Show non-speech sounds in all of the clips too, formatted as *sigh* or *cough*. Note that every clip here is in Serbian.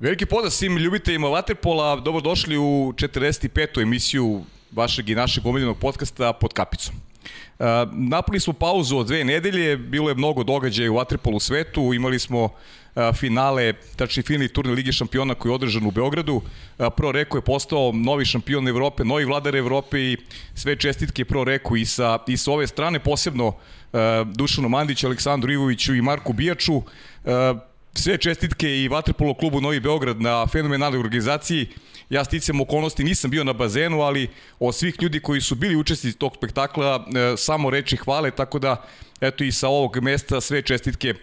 Veliki pozdrav svim ljubiteljima Waterpola, dobrodošli u 45. emisiju vašeg i našeg omiljenog podcasta pod kapicom. Uh, smo pauzu od dve nedelje, bilo je mnogo događaja u Waterpolu svetu, imali smo uh, finale, tačni finalni turnir Ligi šampiona koji je održan u Beogradu. Uh, Pro Reko je postao novi šampion Evrope, novi vladar Evrope i sve čestitke Pro Reku i sa, i sa ove strane, posebno Dušanu Mandiću, Aleksandru Ivoviću i Marku Bijaču sve čestitke i Vatrpolo klubu Novi Beograd na fenomenalnoj organizaciji. Ja sticam okolnosti nisam bio na bazenu, ali od svih ljudi koji su bili učesnici tog spektakla e, samo reči hvale, tako da eto i sa ovog mesta sve čestitke e,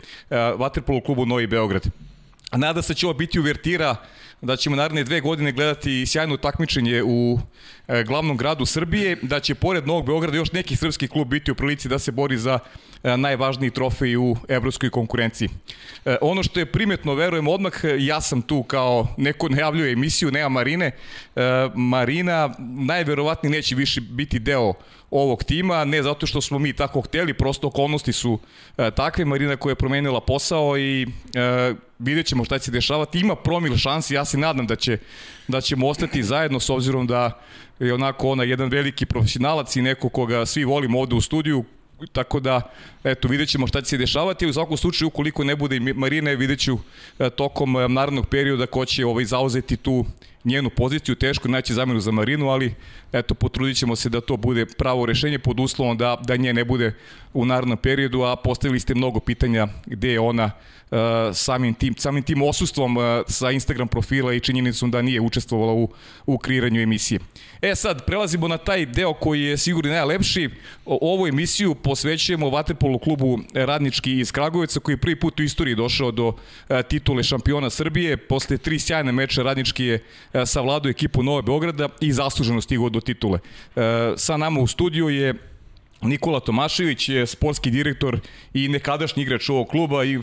Vatrpolo klubu Novi Beograd. Nada se će ovo biti uvertira da ćemo naredne dve godine gledati sjajno takmičenje u e, glavnom gradu Srbije, da će pored Novog Beograda još neki srpski klub biti u prilici da se bori za e, najvažniji trofej u evropskoj konkurenciji. E, ono što je primetno, verujem odmah, ja sam tu kao neko najavljuje emisiju, nema Marine. Marina najverovatnije neće više biti deo ovog tima, ne zato što smo mi tako hteli, prosto okolnosti su e, takve, Marina koja je promenila posao i e, vidjet ćemo šta će se dešavati. Ima promil šansi, ja se nadam da, će, da ćemo ostati zajedno s obzirom da je onako ona jedan veliki profesionalac i neko koga svi volimo ovde u studiju, tako da eto vidjet ćemo šta će se dešavati. U svakom slučaju ukoliko ne bude Marine vidjet ću e, tokom e, narednog perioda ko će ovaj, zauzeti tu njenu poziciju, teško naći zamenu za Marinu, ali eto, potrudit ćemo se da to bude pravo rešenje pod uslovom da, da nje ne bude u narodnom periodu, a postavili ste mnogo pitanja gde je ona samim, tim, samim tim osustvom uh, sa Instagram profila i činjenicom da nije učestvovala u, u kreiranju emisije. E sad, prelazimo na taj deo koji je sigurno najlepši. Ovu emisiju posvećujemo Vaterpolu klubu Radnički iz Kragujevca koji je prvi put u istoriji došao do uh, titule šampiona Srbije. Posle tri sjajne meče Radnički je savladao ekipu Nove Beograda i zasluženo stigao do titule. Sa nama u studiju je Nikola Tomašević je sportski direktor i nekadašnji igrač ovog kluba i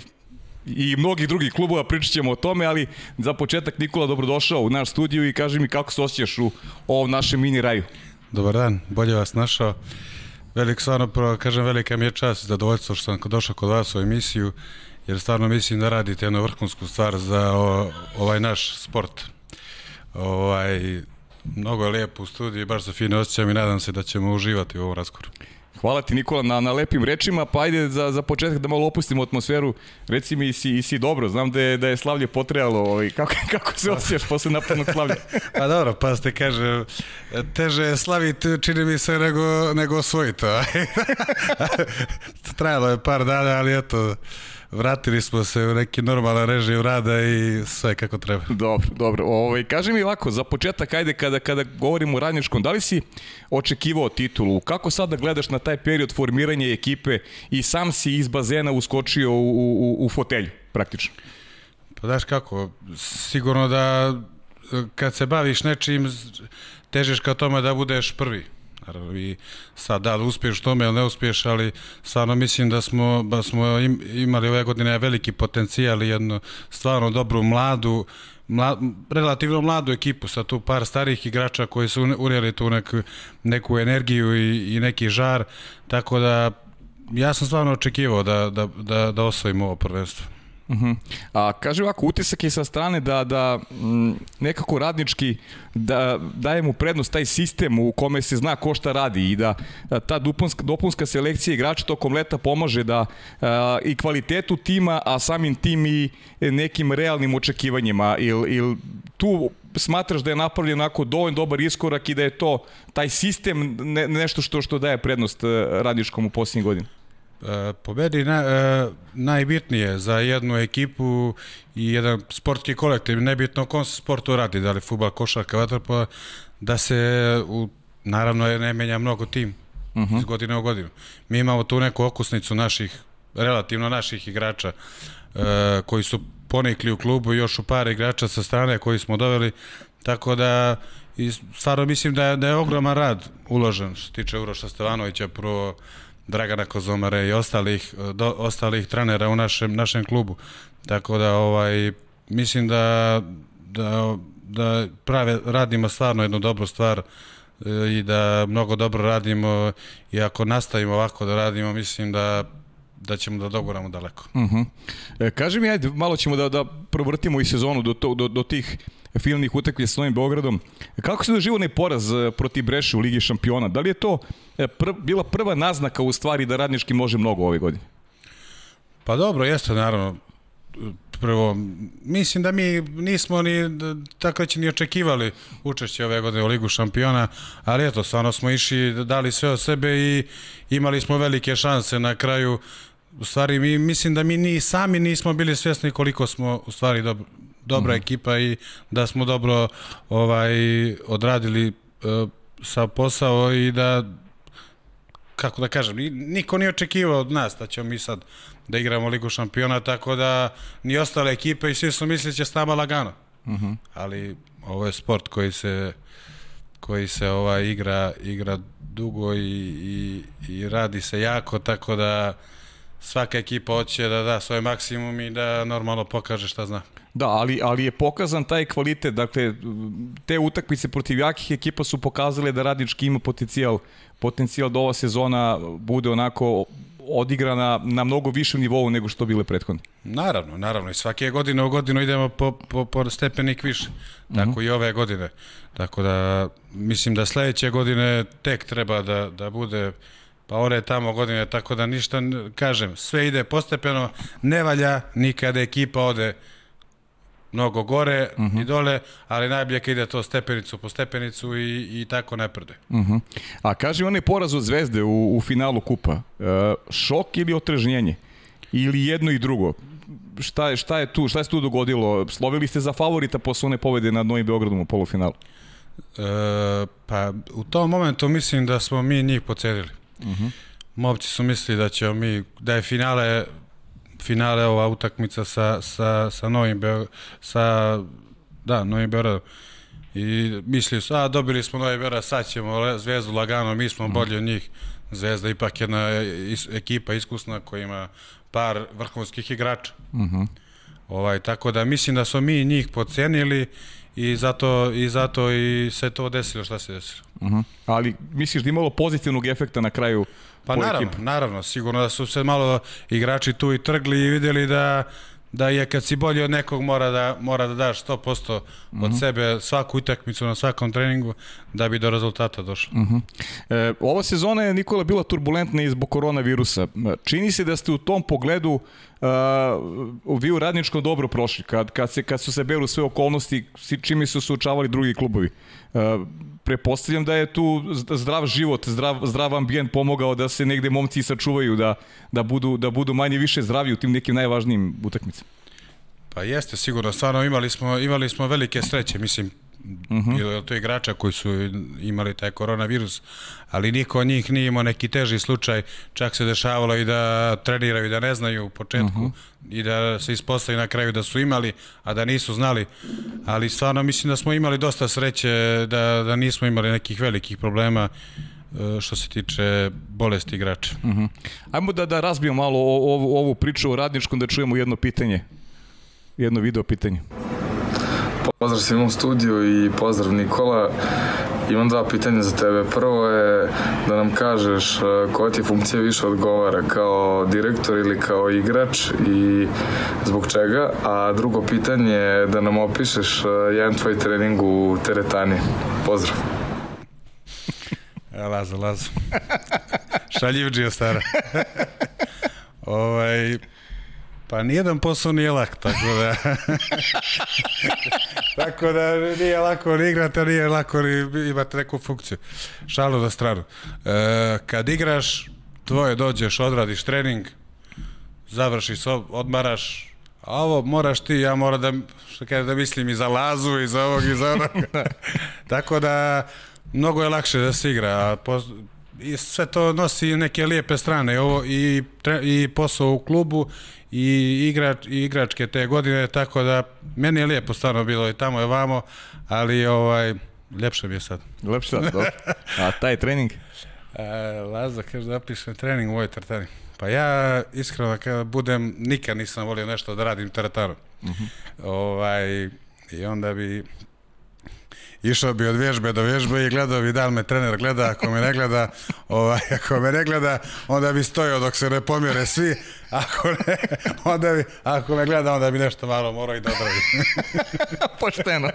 i mnogih drugih klubova, pričat ćemo o tome, ali za početak Nikola dobrodošao u naš studiju i kaži mi kako se osjećaš u ovom našem mini raju. Dobar dan, bolje vas našao. Velik, stvarno, prvo, kažem, velika mi je čast i zadovoljstvo što sam došao kod vas u emisiju, jer stvarno mislim da radite jednu vrhunsku stvar za o, ovaj naš sport. Ovaj, mnogo je lijepo u studiju baš za fine osjećam i nadam se da ćemo uživati u ovom razgovoru. Hvala ti Nikola na, na lepim rečima, pa ajde za, za početak da malo opustimo atmosferu. Reci mi, si, i si dobro, znam da je, da je slavlje potrebalo, ovaj, kako, *laughs* kako se osjećaš posle napadnog slavlja? *laughs* pa dobro, pa ste kaže, teže je slaviti, čini mi se, nego, nego osvojiti. *laughs* Trajalo je par dana, ali eto, vratili smo se u neki normalan režim rada i sve kako treba. Dobro, dobro. Ovaj, kaži mi ovako, za početak, ajde kada, kada govorimo o radničkom, da li si očekivao titulu? Kako sada gledaš na taj period formiranja ekipe i sam si iz bazena uskočio u, u, u fotelju, praktično? Pa daš kako, sigurno da kad se baviš nečim, težiš ka tome da budeš prvi Naravno, i sad da li uspiješ tome ili ne uspiješ, ali stvarno mislim da smo, da smo imali ove godine veliki potencijal i jednu stvarno dobru mladu, mlad, relativno mladu ekipu, sa tu par starih igrača koji su unijeli tu neku, neku energiju i, i neki žar, tako da ja sam stvarno očekivao da, da, da, da osvojimo ovo prvenstvo. Uh -huh. A kaže ovako, utisak je sa strane da, da m, nekako radnički da daje mu prednost taj sistem u kome se zna ko šta radi i da, da ta dopunska, dopunska selekcija igrača tokom leta pomaže da a, i kvalitetu tima, a samim tim i nekim realnim očekivanjima. Il, il tu smatraš da je napravljen onako dovoljno dobar iskorak i da je to taj sistem ne, nešto što što daje prednost radničkom u posljednjih godina? Po meni na, e, najbitnije za jednu ekipu i jedan sportski kolektiv, nebitno kom se sportu radi, da li futbal, košarka, vaterpola, da se u, naravno ne menja mnogo tim uh mhm. -huh. iz godine u godinu. Mi imamo tu neku okusnicu naših, relativno naših igrača e, koji su ponikli u klubu, još u par igrača sa strane koji smo doveli, tako da i stvarno mislim da je, da je ogroman rad uložen što se tiče Uroša Stevanovića, prvo Dragana Kozomare i ostalih, do, ostalih trenera u našem, našem klubu. Tako da ovaj, mislim da, da, da prave, radimo stvarno jednu dobru stvar e, i da mnogo dobro radimo i ako nastavimo ovako da radimo, mislim da da ćemo da doguramo daleko. Uh -huh. e, kaži mi, ajde, malo ćemo da, da provrtimo i sezonu do, to, do, do tih finalnih utakmica s Novim Beogradom. Kako se doživo onaj poraz e, protiv Breše u Ligi šampiona? Da li je to e, pr bila prva naznaka u stvari da radnički može mnogo ove godine? Pa dobro, jeste naravno prvo, mislim da mi nismo ni tako ni očekivali učešće ove godine u Ligu šampiona, ali eto, stvarno smo išli, dali sve od sebe i imali smo velike šanse na kraju. U stvari, mi, mislim da mi ni sami nismo bili svjesni koliko smo u stvari dobro, dobra mm -hmm. ekipa i da smo dobro ovaj odradili uh, sa posao i da kako da kažem, niko nije očekivao od nas da ćemo mi sad da igramo Ligu šampiona, tako da ni ostale ekipe i svi su mislili da će s nama lagano. Mhm. -huh. Ali ovo je sport koji se koji se ova igra igra dugo i, i, i radi se jako, tako da svaka ekipa hoće da da svoj maksimum i da normalno pokaže šta zna. Da, ali, ali je pokazan taj kvalitet, dakle, te utakmice protiv jakih ekipa su pokazale da radnički ima potencijal, potencijal da ova sezona bude onako odigrana na mnogo višem nivou nego što bile prethodne. Naravno, naravno. I svake godine u godinu idemo po, po, po stepenik više. Tako uh -huh. i ove godine. Tako da mislim da sledeće godine tek treba da, da bude pa ore tamo godine, tako da ništa, kažem, sve ide postepeno, ne valja nikada ekipa ode mnogo gore uh -huh. i dole, ali najbolje kad ide to stepenicu po stepenicu i, i tako ne prde. Uh -huh. A kaži onaj poraz od Zvezde u, u finalu kupa, e, šok ili otrežnjenje? Ili jedno i drugo? Šta je, šta je tu, šta je tu dogodilo? Slovili ste za favorita posle one pobede nad Novim Beogradom u polufinalu? E, pa u tom momentu mislim da smo mi njih pocedili. Uh -huh. Momci su mislili da ćemo mi, da je finale finale ova utakmica sa, sa, sa Novim Beogradom, sa, da, Novim Beogradom. I mislili su, a dobili smo Novi Beograd, sad ćemo Zvezdu lagano, mi smo bolji od njih. Zvezda ipak jedna is, ekipa iskusna koja ima par vrhunskih igrača. Uh mhm. -huh. ovaj, tako da mislim da smo mi njih pocenili i zato, i zato i se to desilo šta se desilo. Uh -huh. Ali misliš da imalo pozitivnog efekta na kraju Pa naravno, ekipu. naravno, sigurno da su se malo igrači tu i trgli i videli da da je kad si bolji od nekog mora da mora da daš 100% od mm -hmm. sebe svaku utakmicu na svakom treningu da bi do rezultata došlo. Mm -hmm. e, ova sezona je Nikola bila turbulentna i zbog koronavirusa. Čini se da ste u tom pogledu uh, vi u radničkom dobro prošli kad, kad, se, kad su se beru sve okolnosti čime su suočavali drugi klubovi. Uh, prepostavljam da je tu zdrav život, zdrav, zdrav ambijent pomogao da se negde momci sačuvaju, da, da, budu, da budu manje više zdravi u tim nekim najvažnijim utakmicama. Pa jeste, sigurno. Stvarno imali smo, imali smo velike sreće. Mislim, Uh -huh. Bilo to igrača koji su imali taj koronavirus, ali niko od njih nije imao neki teži slučaj, čak se dešavalo i da treniraju da ne znaju u početku uh -huh. i da se ispostavi na kraju da su imali, a da nisu znali, ali stvarno mislim da smo imali dosta sreće da, da nismo imali nekih velikih problema e, što se tiče bolesti igrača. Uh -huh. Ajmo da, da razbijemo malo ovu, ovu priču o radničkom, da čujemo jedno pitanje, jedno video pitanje. Pozdrav svima u studiju i pozdrav Nikola. Imam dva pitanja za tebe. Prvo je da nam kažeš e, koja ti funkcija više odgovara, kao direktor ili kao igrač i zbog čega. A drugo pitanje je da nam opišeš e, jedan tvoj trening u teretani. Pozdrav. Ja, Lazo, Lazo. *laughs* Šaljivđija stara. *laughs* ovaj, Pa nijedan posao nije lak, tako da... *laughs* tako da nije lako ni igrati, nije lako ni imati neku funkciju. Šalu na stranu. E, kad igraš, tvoje dođeš, odradiš trening, završiš, odmaraš, a ovo moraš ti, ja moram da, što kada da mislim i za lazu, i za ovog, i za onog. *laughs* tako da, mnogo je lakše da se igra, a po, i sve to nosi neke lijepe strane ovo i, i posao u klubu i, igrač, i igračke te godine, tako da meni je lijepo stvarno bilo i tamo je vamo, ali ovaj, ljepše mi je sad. Lepše sad, dobro. A taj trening? *laughs* E, Laza kaže da pišem trening u ovoj teretani. Pa ja iskreno kada budem, nikad nisam volio nešto da radim teretanu. Uh mhm. -huh. ovaj, I onda bi išao bi od vježbe do vježbe i gledao bi da li me trener gleda, ako me ne gleda, *laughs* ovaj, ako me ne gleda, onda bi stojao dok se ne pomjere svi, ako ne, onda bi, ako me gleda, onda bi nešto malo morao i da odradi. *laughs* Pošteno.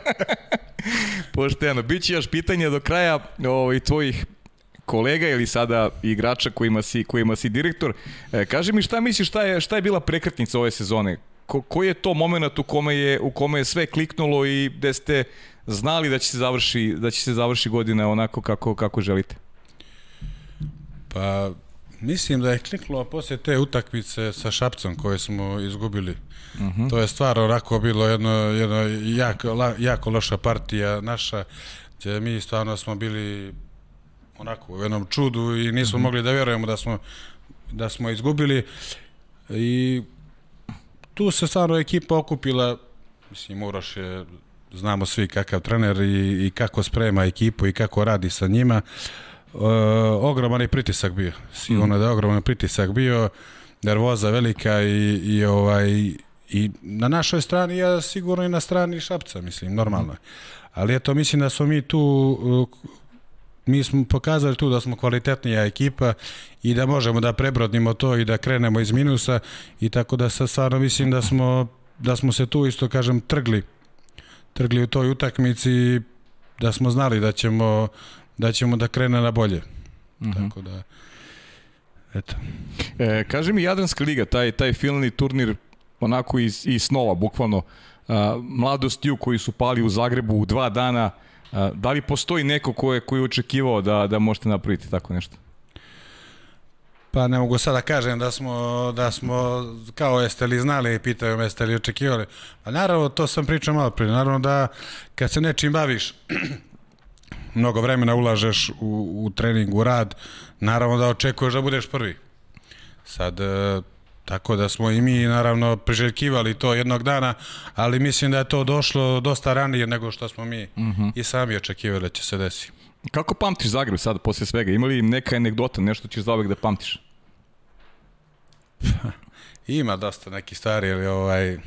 *laughs* Pošteno. Biće još pitanja do kraja ovaj, tvojih kolega ili sada igrača kojima si, kojima si direktor. E, kaži mi šta misliš, šta je, šta je bila prekretnica ove sezone? Ko, koji je to moment u kome je, u kome je sve kliknulo i gde ste znali da će se završi, da će se završi godina onako kako, kako želite? Pa, mislim da je kliknulo posle te utakmice sa Šapcom koje smo izgubili. Uh Mhm. -huh. To je stvarno onako bilo jedno, jedno jako, la, jako loša partija naša, gdje mi stvarno smo bili onako u jednom čudu i nismo uh -huh. mogli da vjerujemo da smo, da smo izgubili i tu se stvarno ekipa okupila, mislim Uroš je, znamo svi kakav trener i, i kako sprema ekipu i kako radi sa njima, e, ogroman je pritisak bio, sigurno mm. da je ogroman pritisak bio, nervoza velika i, i ovaj i na našoj strani, ja sigurno i na strani Šapca, mislim, normalno je. Ali eto, mislim da smo mi tu mi smo pokazali tu da smo kvalitetnija ekipa i da možemo da prebrodnimo to i da krenemo iz minusa i tako da sad stvarno mislim da smo da smo se tu isto kažem trgli trgli u toj utakmici da smo znali da ćemo da ćemo da krene na bolje. Mm -hmm. Tako da eto. E, kaži mi Jadranska liga, taj taj finalni turnir onako iz, iz snova, bukvalno a, mladostiju koji su pali u Zagrebu u dva dana, a, da li postoji neko ko je, koji je očekivao da, da možete napraviti tako nešto? Pa ne mogu sada da kažem da smo, da smo kao jeste li znali i pitaju me jeste li očekivali. Pa naravno, to sam pričao malo prije. Naravno da kad se nečim baviš, *clears throat* mnogo vremena ulažeš u, u trening, u rad, naravno da očekuješ da budeš prvi. Sad, e, tako da smo i mi naravno priželjkivali to jednog dana, ali mislim da je to došlo dosta ranije nego što smo mi uh -huh. i sami očekivali da će se desiti. Kako pamtiš Zagreb sada posle svega? Ima li neka anegdota, nešto ćeš zauvek da pamtiš? Ima dosta neki stvari, ali ovaj,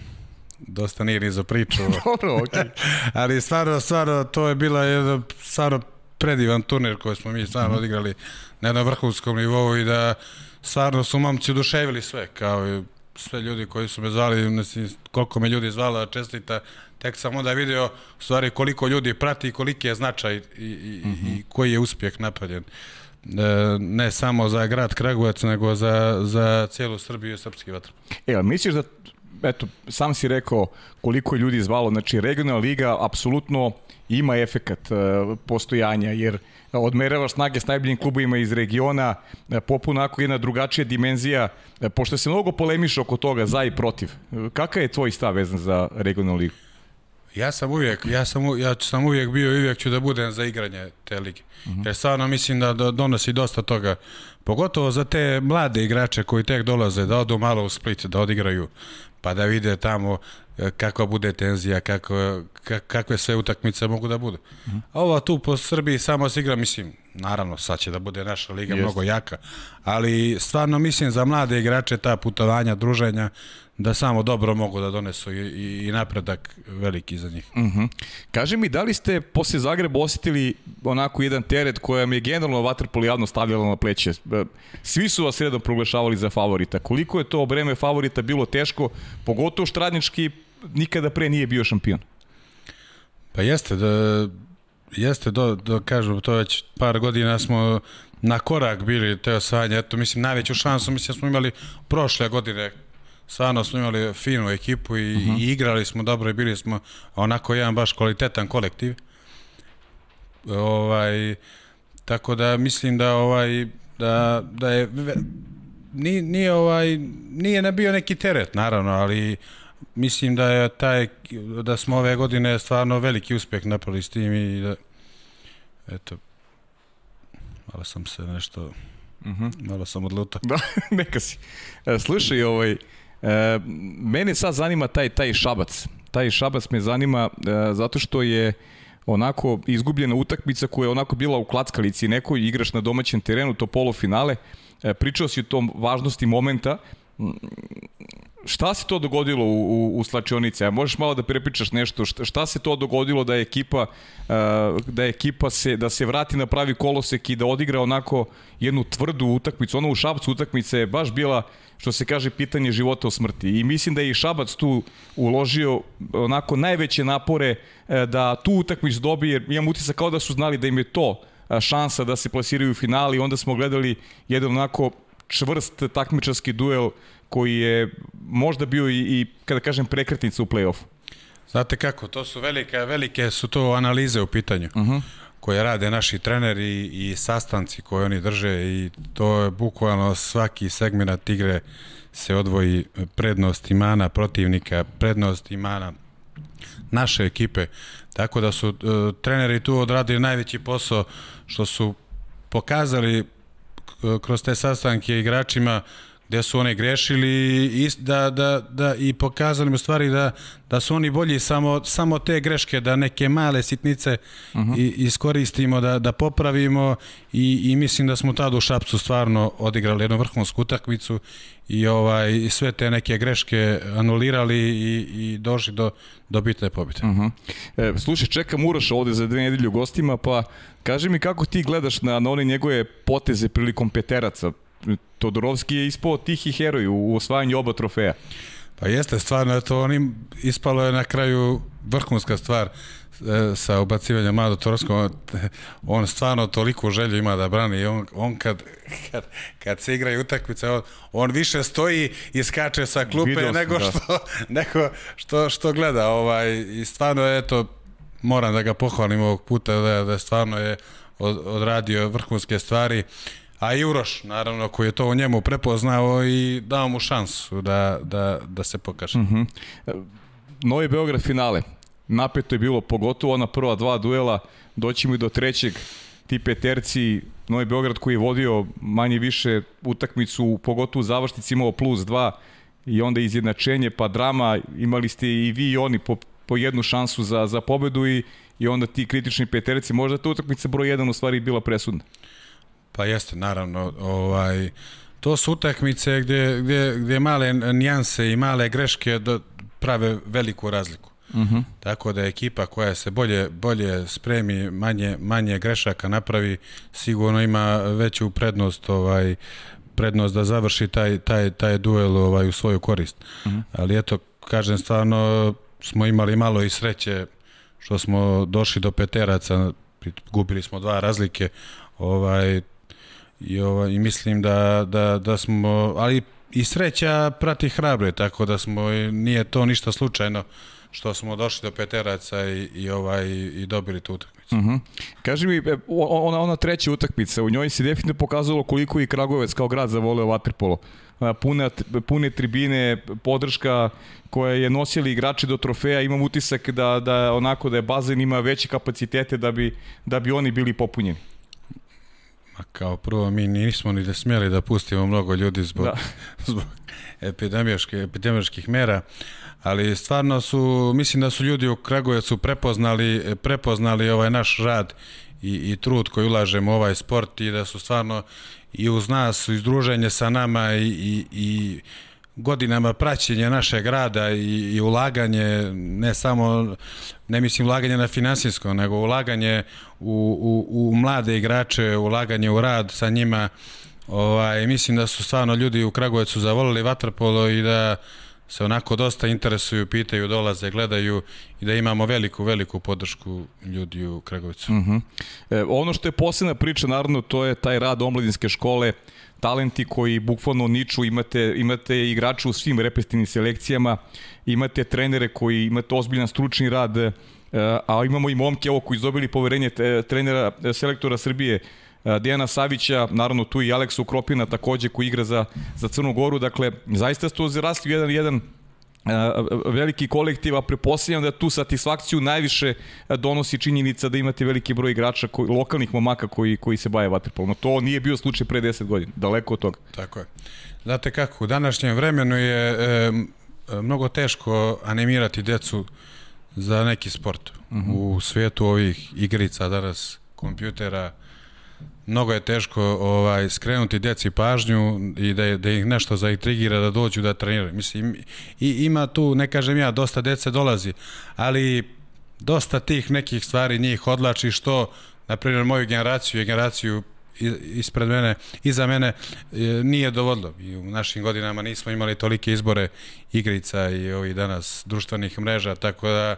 dosta nije ni za priču. *laughs* Dobro, okej. Okay. *laughs* ali stvarno, stvarno, to je bila jedan stvarno predivan turnir koji smo mi stvarno -hmm. odigrali na jednom vrhunskom nivou i da stvarno su momci oduševili sve, kao i sve ljudi koji su me zvali, mislim, koliko me ljudi zvala čestita, tek sam onda video u stvari koliko ljudi prati i koliki je značaj i, i, mm -hmm. i koji je uspjeh napravljen. E, ne samo za grad Kragujevac, nego za, za cijelu Srbiju i srpski vatr. E, misliš da, eto, sam si rekao koliko je ljudi zvalo, znači regionalna liga apsolutno ima efekat uh, postojanja, jer odmeravaš snage s najboljim klubovima iz regiona, popuno ako jedna drugačija dimenzija, pošto se mnogo polemiša oko toga za i protiv. Kakav je tvoj stav vezan za regionalnu ligu? Ja sam uvijek, ja sam, ja sam uvijek bio i uvijek ću da budem za igranje te lige. Uh -huh. Jer stvarno mislim da donosi dosta toga. Pogotovo za te mlade igrače koji tek dolaze, da odu malo u Split, da odigraju, pa da vide tamo kakva bude tenzija, kako, kakve sve utakmice mogu da budu. Uh -huh. A ova tu po Srbiji samo se igra, mislim, naravno sad će da bude naša liga Jest. mnogo jaka, ali stvarno mislim za mlade igrače ta putovanja, druženja, da samo dobro mogu da donesu i, i, napredak veliki za njih. Uh -huh. Kaži mi, da li ste posle Zagreba osetili onako jedan teret koja mi je generalno Vatrpol javno stavljala na pleće? Svi su vas redom proglašavali za favorita. Koliko je to breme favorita bilo teško, pogotovo što radnički nikada pre nije bio šampion? Pa jeste, da, jeste, do, do, kažu, to već par godina smo na korak bili te osvajanje, eto, mislim, najveću šansu, mislim, smo imali prošle godine stvarno smo imali finu ekipu i, uh -huh. i igrali smo dobro i bili smo onako jedan baš kvalitetan kolektiv. Ovaj tako da mislim da ovaj da da je nije, nije ovaj nije ne bio neki teret naravno, ali mislim da je taj da smo ove godine stvarno veliki uspjeh napravili s tim i da eto malo sam se nešto uh -huh. malo sam odlutao. Da, *laughs* neka si. Slušaj, ovaj E, mene sad zanima taj, taj šabac. Taj šabac me zanima e, zato što je onako izgubljena utakmica koja je onako bila u klackalici. Neko igraš na domaćem terenu, to polufinale. E, pričao si o tom važnosti momenta. Šta se to dogodilo u, u, u slačionici? A možeš malo da prepričaš nešto, šta, šta se to dogodilo da je ekipa, uh, da je ekipa se, da se vrati na pravi kolosek i da odigra onako jednu tvrdu utakmicu, ono u Šabcu utakmice je baš bila što se kaže pitanje života o smrti. I mislim da je i Šabac tu uložio onako najveće napore e, da tu utakmicu dobije, imam utisak kao da su znali da im je to šansa da se plasiraju u finali onda smo gledali jedan onako čvrst takmičarski duel koji je možda bio i, i kada kažem prekretnica u play-offu. Znate kako, to su velike, velike su to analize u pitanju. Uh -huh koje rade naši treneri i sastanci koje oni drže i to je bukvalno svaki segment igre se odvoji prednost imana protivnika, prednost imana naše ekipe. Tako da su uh, treneri tu odradili najveći posao što su pokazali kroz te sastanke igračima gde su oni grešili i da, da, da, i pokazali u stvari da, da su oni bolji samo, samo te greške, da neke male sitnice uh -huh. i, iskoristimo, da, da popravimo i, i mislim da smo tada u Šapcu stvarno odigrali jednu vrhunsku utakmicu i ovaj, sve te neke greške anulirali i, i došli do, do bitne pobjede. Uh -huh. e, slušaj, čekam Uroša ovde za dve nedelje u gostima, pa kaži mi kako ti gledaš na, na one njegove poteze prilikom peteraca, Todorovski je ispao tihi heroj u osvajanju oba trofeja. Pa jeste, stvarno, to onim ispalo je na kraju vrhunska stvar e, sa ubacivanjem Mado Torovskog. On stvarno toliko želju ima da brani i on, on kad, kad, kad se igra i utakmice, on, on više stoji i skače sa klupe Vidio nego, da. što, nego što, što gleda. Ovaj, I stvarno je to, moram da ga pohvalim ovog puta, da, da stvarno je odradio vrhunske stvari a i Uroš, naravno, koji je to u njemu prepoznao i dao mu šansu da, da, da se pokaže. Mm -hmm. Novi Beograd finale. Napeto je bilo, pogotovo na prva dva duela, doćemo i do trećeg, ti peterci, Novi Beograd koji je vodio manje više utakmicu, pogotovo u završnici imao plus dva i onda izjednačenje, pa drama, imali ste i vi i oni po, po jednu šansu za, za pobedu i, i onda ti kritični peterci, možda ta utakmica broj 1 u stvari bila presudna. Pa jeste, naravno. Ovaj, to su utakmice gdje, gdje, gdje male nijanse i male greške do, prave veliku razliku. Uh mhm. -huh. Tako da ekipa koja se bolje bolje spremi, manje manje grešaka napravi, sigurno ima veću prednost ovaj prednost da završi taj taj taj duel ovaj u svoju korist. Uh mhm. -huh. Ali eto kažem stvarno smo imali malo i sreće što smo došli do peteraca, gubili smo dva razlike. Ovaj i, ovaj, i mislim da, da, da smo, ali i sreća prati hrabre, tako da smo, nije to ništa slučajno što smo došli do peteraca i, i, ovaj, i dobili tu utakmicu. Uh mhm. -huh. Kaži mi, e, ona, ona treća utakmica, u njoj se definitivno pokazalo koliko i Kragovec kao grad zavoleo vaterpolo. Pune, pune tribine, podrška koja je nosili igrači do trofeja, imam utisak da, da onako da je bazen ima veće kapacitete da bi, da bi oni bili popunjeni. A kao prvo, mi nismo ni da smjeli da pustimo mnogo ljudi zbog, da. *laughs* zbog epidemijaških mera, ali stvarno su, mislim da su ljudi u Kragujevcu prepoznali, prepoznali ovaj naš rad i, i trud koji ulažemo u ovaj sport i da su stvarno i uz nas, druženje sa nama i, i, i godinama praćenja našeg rada i, i ulaganje, ne samo, ne mislim ulaganje na finansijsko, nego ulaganje u, u, u mlade igrače, ulaganje u rad sa njima, ovaj, mislim da su stvarno ljudi u Kragujevcu zavolili vaterpolo i da se onako dosta interesuju, pitaju, dolaze, gledaju i da imamo veliku, veliku podršku ljudi u Kragovicu. Uh mhm. -huh. e, ono što je posebna priča, naravno, to je taj rad omladinske škole, talenti koji bukvalno niču, imate, imate igrače u svim reprezentativnim selekcijama, imate trenere koji imate ozbiljan stručni rad, e, a imamo i momke ovo koji izobili poverenje trenera, e, selektora Srbije, Dejana Savića, naravno tu i Aleksa Ukropina takođe koji igra za, za Crnu Goru, dakle zaista ste to zrasli jedan, jedan veliki kolektiv, a prepostavljam da tu satisfakciju najviše donosi činjenica da imate veliki broj igrača, koji, lokalnih momaka koji, koji se baje vaterpolom. To nije bio slučaj pre 10 godina, daleko od toga. Tako je. Znate kako, u današnjem vremenu je e, mnogo teško animirati decu za neki sport. Uh mhm. -huh. U svijetu ovih igrica danas, kompjutera, mnogo je teško ovaj skrenuti deci pažnju i da, da ih nešto zaintrigira da dođu da treniraju. Mislim, i, ima tu, ne kažem ja, dosta dece dolazi, ali dosta tih nekih stvari njih odlači što, na primjer, moju generaciju, generaciju ispred mene, iza mene nije dovoljno. I u našim godinama nismo imali tolike izbore igrica i ovih danas društvenih mreža, tako da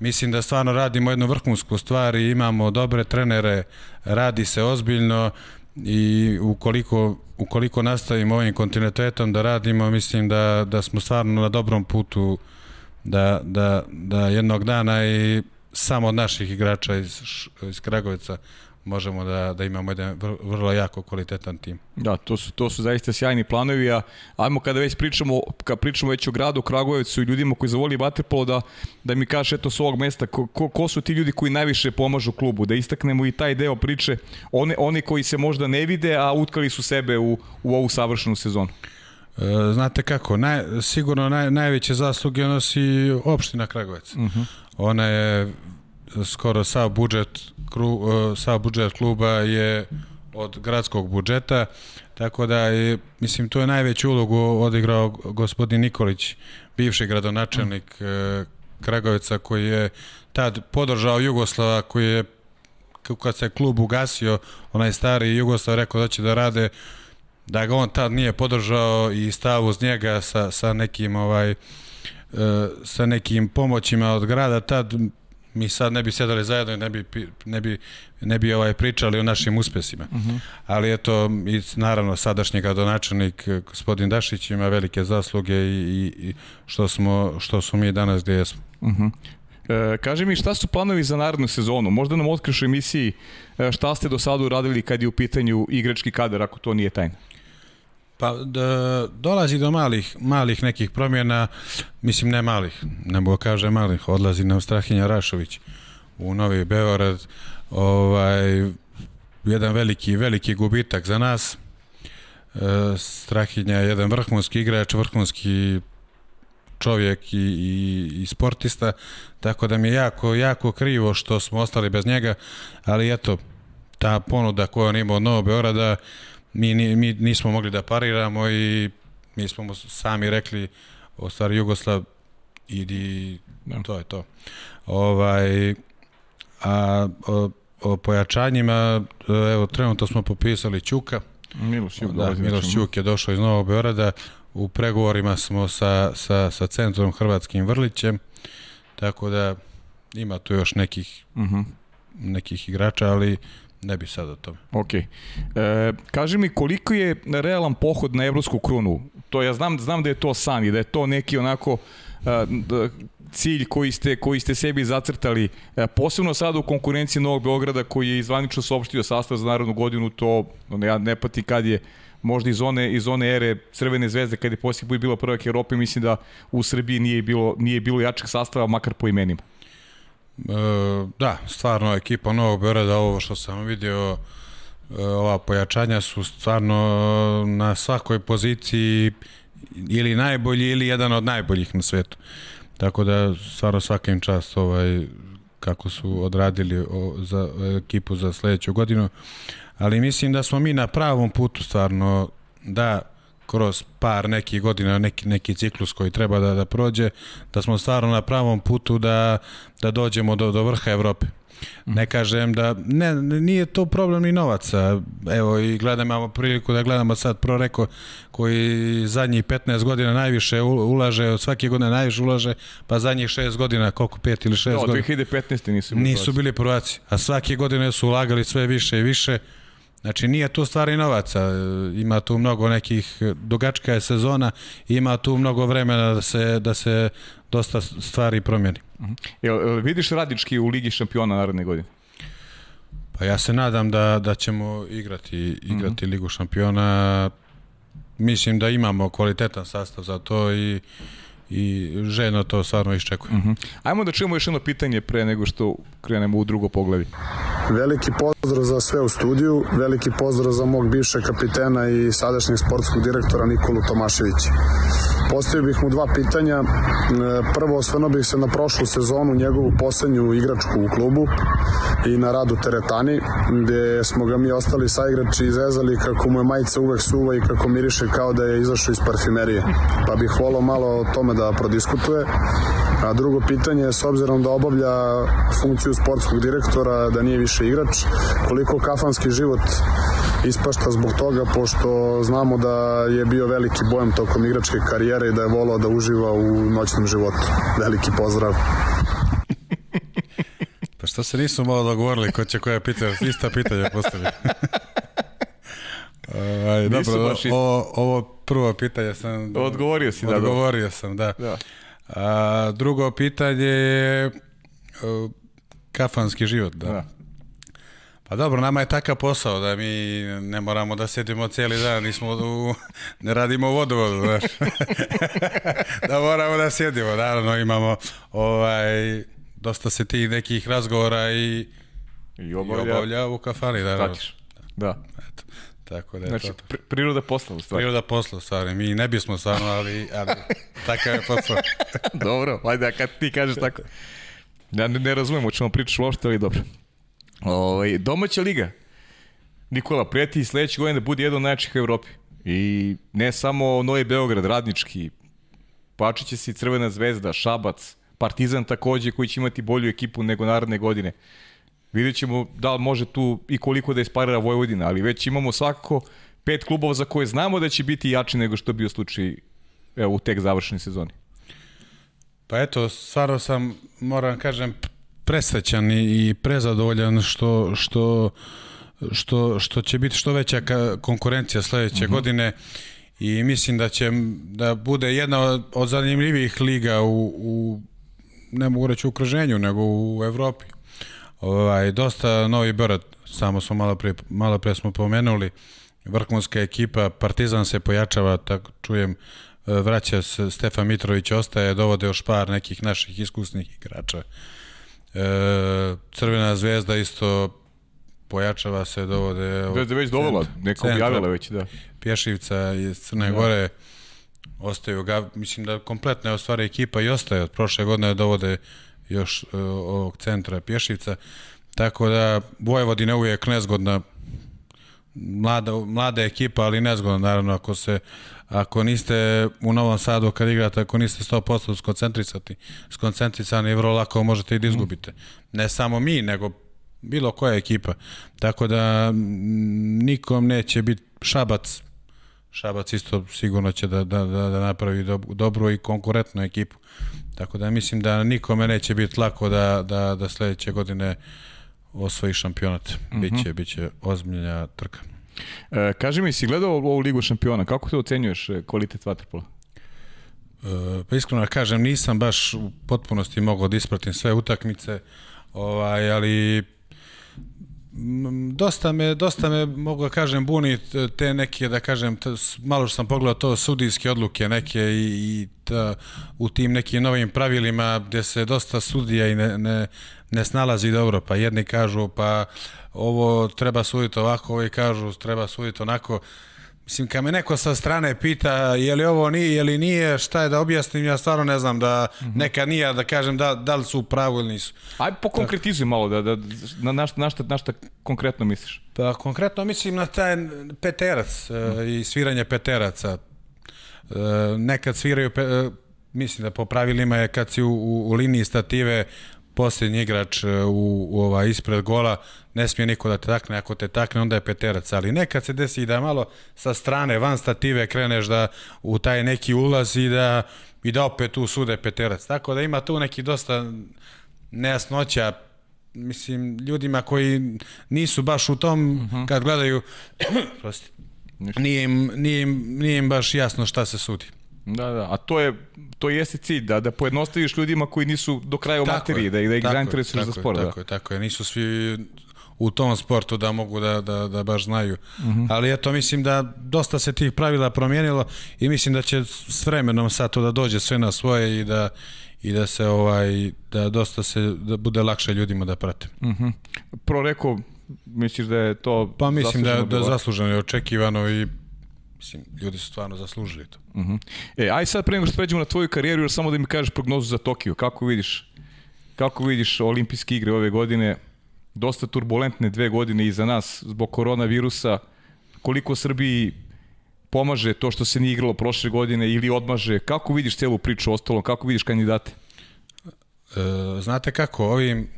mislim da stvarno radimo jednu vrhunsku stvar i imamo dobre trenere, radi se ozbiljno i ukoliko, ukoliko nastavimo ovim kontinuitetom da radimo, mislim da, da smo stvarno na dobrom putu da, da, da jednog dana i samo od naših igrača iz, iz Kragovica možemo da, da imamo jedan vrlo jako kvalitetan tim. Da, to su, to su zaista sjajni planovi, a ajmo kada već pričamo, kad pričamo već o gradu Kragujevcu i ljudima koji zavoli vaterpolo, da, da mi kaže eto s ovog mesta, ko, ko, ko su ti ljudi koji najviše pomažu klubu, da istaknemo i taj deo priče, one, oni koji se možda ne vide, a utkali su sebe u, u ovu savršenu sezonu. E, znate kako, naj, sigurno naj, najveće zasluge nosi opština Kragovac. Uh mhm. -huh. Ona je skoro sav budžet, kru, e, sav budžet kluba je od gradskog budžeta, tako da je, mislim, to je najveću ulogu odigrao gospodin Nikolić, bivši gradonačelnik mm. Kragovica, koji je tad podržao Jugoslava, koji je kad se klub ugasio, onaj stari Jugoslav rekao da će da rade, da ga on tad nije podržao i stav uz njega sa, sa nekim ovaj e, sa nekim pomoćima od grada, tad mi sad ne bi sedali zajedno i ne bi, ne bi, ne bi ovaj pričali o našim uspesima. Uh mhm. -huh. Ali eto, i naravno, sadašnji gradonačelnik, gospodin Dašić, ima velike zasluge i, i, što, smo, što smo mi danas gde jesmo. Uh mhm. -huh. E, kaži mi šta su planovi za narednu sezonu? Možda nam otkriš u emisiji e, šta ste do sada uradili kad je u pitanju igrački kadar, ako to nije tajna? Pa da, dolazi do malih, malih nekih promjena, mislim ne malih, ne mogu kaže malih, odlazi nam Strahinja Rašović u Novi Beograd, ovaj, jedan veliki, veliki gubitak za nas. E, Strahinja je jedan vrhunski igrač, vrhunski čovjek i, i, i sportista, tako da mi je jako, jako krivo što smo ostali bez njega, ali eto, ta ponuda koju on ima od Novog Beograda, mi, mi nismo mogli da pariramo i mi smo mu sami rekli o stvari Jugoslav idi da. to je to ovaj a o, o pojačanjima evo trenutno smo popisali Ćuka Miloš Ćuk, da, Miloš Ćuk je došao iz Novog Beograda u pregovorima smo sa, sa, sa centrom Hrvatskim Vrlićem tako da ima tu još nekih uh mhm. -huh. nekih igrača ali Ne bi sad o tome. Ok. E, kaži mi koliko je realan pohod na evropsku krunu? To ja znam, znam da je to san i da je to neki onako e, cilj koji ste, koji ste sebi zacrtali, e, posebno sada u konkurenciji Novog Beograda koji je izvanično saopštio sastav za narodnu godinu, to ja ne pati kad je možda iz one, iz one ere Crvene zvezde kad je poslije put bilo prvak Europe, mislim da u Srbiji nije bilo, nije bilo jačeg sastava, makar po imenima. E, da, stvarno ekipa Novog Beograda, ovo što sam vidio, e, ova pojačanja su stvarno na svakoj poziciji ili najbolji ili jedan od najboljih na svetu. Tako da stvarno svaka im čast ovaj, kako su odradili o, za ekipu za sledeću godinu. Ali mislim da smo mi na pravom putu stvarno da kroz par nekih godina, neki, neki ciklus koji treba da, da prođe, da smo stvarno na pravom putu da, da dođemo do, do vrha Evrope. Ne kažem da, ne, nije to problem ni novaca. Evo i gledam, imamo priliku da gledamo sad Pro Reko koji zadnjih 15 godina najviše ulaže, od svake godine najviše ulaže, pa zadnjih 6 godina, koliko 5 ili 6 no, godina. 2015. nisu bili Nisu bili prvaci, a svake godine su ulagali sve više i više. Znači nije tu stvari novaca, ima tu mnogo nekih, dugačka je sezona, ima tu mnogo vremena da se, da se dosta stvari promijeni. Mhm. Jel, vidiš radički u Ligi šampiona naredne godine? Pa ja se nadam da, da ćemo igrati, igrati. -huh. Ligu šampiona. Mislim da imamo kvalitetan sastav za to i i ženo to stvarno iščekuje. Uh mhm. -huh. Ajmo da čujemo još jedno pitanje pre nego što krenemo u drugo poglavlje. Veliki pozdrav za sve u studiju, veliki pozdrav za mog bivšeg kapitena i sadašnjeg sportskog direktora Nikolu Tomaševića. Postavio bih mu dva pitanja. E, Prvo, osvrnuo bih se na prošlu sezonu, njegovu poslednju igračku u klubu i na radu teretani, gde smo ga mi ostali saigrači izrezali kako mu je majica uvek suva i kako miriše kao da je izašao iz parfimerije. Pa bih volao malo o tome da prodiskutuje. A drugo pitanje je, s obzirom da obavlja funkciju sportskog direktora, da nije više igrač, koliko kafanski život ispašta zbog toga, pošto znamo da je bio veliki bojem tokom igračke karijere i da je volao da uživa u noćnom životu. Veliki pozdrav. Pa što se nisu malo dogovorili ko će koja pitanja, ista pitanja postaviti. *laughs* Aj, Nisu dobro, baš o, ovo prvo pitanje sam... Odgovorio si, da. Odgovorio sam, da. Da. A, drugo pitanje je e, kafanski život, da. Da. Pa dobro, nama je takav posao da mi ne moramo da sedimo cijeli dan, nismo u, ne radimo u vodovodu, znaš. *laughs* da moramo da sjedimo, naravno imamo ovaj, dosta se tih nekih razgovora i, I i obavlja, obavlja u kafani, naravno. pratiš. Da. Eto, tako da je Znači, to. pri- priroda posla u stvari. Priroda posla, u stvari. Mi ne bismo stvarno, ali, ali takav je posao. *laughs* dobro, ajde, a kad ti kažeš tako. Ja ne, ne razumijem o čemu pričaš uopšte, ali dobro. Ovaj, domaća liga. Nikola, prijeti sledeće godine da bude jedan od najjačih u Evropi. I ne samo Novi Beograd, Radnički, Pačiće se i Crvena zvezda, Šabac, Partizan takođe koji će imati bolju ekipu nego naredne godine. Vidjet ćemo da li može tu i koliko da isparira Vojvodina, ali već imamo svakako pet klubova za koje znamo da će biti jači nego što je bio slučaj evo, u tek završenoj sezoni. Pa eto, stvarno sam, moram kažem, presrećan i prezadovoljan što, što, što, što će biti što veća konkurencija sledeće uh -huh. godine i mislim da će da bude jedna od, od zanimljivijih liga u, u ne mogu reći u okruženju, nego u Evropi. Ovaj, dosta Novi Beograd, samo smo malo pre, malo pre smo pomenuli, vrhunska ekipa, Partizan se pojačava, tako čujem, e, vraća se Stefan Mitrović, ostaje, dovode još par nekih naših iskusnih igrača. E, Crvena zvezda isto pojačava se, dovode... Zvezda je već dovela, neka centra. objavila već, da. Pješivca iz Crne Gore ostaju ga, mislim da kompletna je u stvari ekipa i ostaje od prošle godine dovode još uh, ovog centra Pješivca tako da Vojvodina je uvijek nezgodna mlada, mlada ekipa, ali nezgodna naravno ako se ako niste u Novom Sadu kad igrate, ako niste 100% skoncentrisati, skoncentrisani, vrlo lako možete i da izgubite. Ne samo mi, nego bilo koja ekipa. Tako da nikom neće biti Šabac, Šabac isto sigurno će da, da, da, da napravi dob, dobru i konkurentnu ekipu. Tako da mislim da nikome neće biti lako da, da, da sledeće godine osvoji šampionat. Biće, biće ozbiljna trka. E, kaži mi, si gledao ovu ligu šampiona, kako te ocenjuješ e, kvalitet vaterpola? E, pa iskreno da kažem, nisam baš u potpunosti mogao da ispratim sve utakmice, ovaj, ali dosta me, dosta me, mogu da kažem, buni te neke, da kažem, t, s- malo što sam pogledao to sudijske odluke neke i, i ta, u tim nekim novim pravilima gde se dosta sudija i ne, ne, ne snalazi dobro, pa jedni kažu pa ovo treba suditi ovako, ovi kažu treba suditi onako, Mislim, kad me neko sa strane pita je li ovo nije, je li nije, šta je da objasnim, ja stvarno ne znam da nekad nije da kažem da, da li su u pravu ili nisu. Aj, pokonkretizuj malo, da, da, na, na, šta, na, šta, na šta konkretno misliš? Pa konkretno mislim na taj peterac e, i sviranje peteraca. E, nekad sviraju, pe, e, mislim da po pravilima je kad si u, u, u liniji stative posljednji igrač e, u, u ova ispred gola, ne smije niko da te takne, ako te takne onda je peterac, ali nekad se desi da malo sa strane, van stative kreneš da u taj neki ulaz i da, i da opet tu sude peterac. Tako da ima tu neki dosta nejasnoća mislim, ljudima koji nisu baš u tom, uh -huh. kad gledaju, prosti, nije im, nije, im, nije im baš jasno šta se sudi. Da, da, a to je to jeste cilj da da pojednostaviš ljudima koji nisu do kraja u materiji, da ih da ih zainteresuješ za sport, tako da. Tako je, tako je, nisu svi u tom sportu da mogu da, da, da baš znaju. Uh -huh. Ali eto, mislim da dosta se tih pravila promijenilo i mislim da će s vremenom sad to da dođe sve na svoje i da, i da se ovaj da dosta se da bude lakše ljudima da prate. Mhm. Pro rekao, misliš da je to Pa mislim da da bilo? zasluženo i očekivano i mislim ljudi su stvarno zaslužili to. Mhm. E, aj sad pre nego što pređemo na tvoju karijeru, još samo da mi kažeš prognozu za Tokio. Kako vidiš? Kako vidiš olimpijske igre ove godine? Dosta turbulentne dve godine iza nas zbog koronavirusa. Koliko Srbiji pomaže to što se nije igralo prošle godine ili odmaže? Kako vidiš celu priču ostalom? Kako vidiš kandidate? E, znate kako, ovim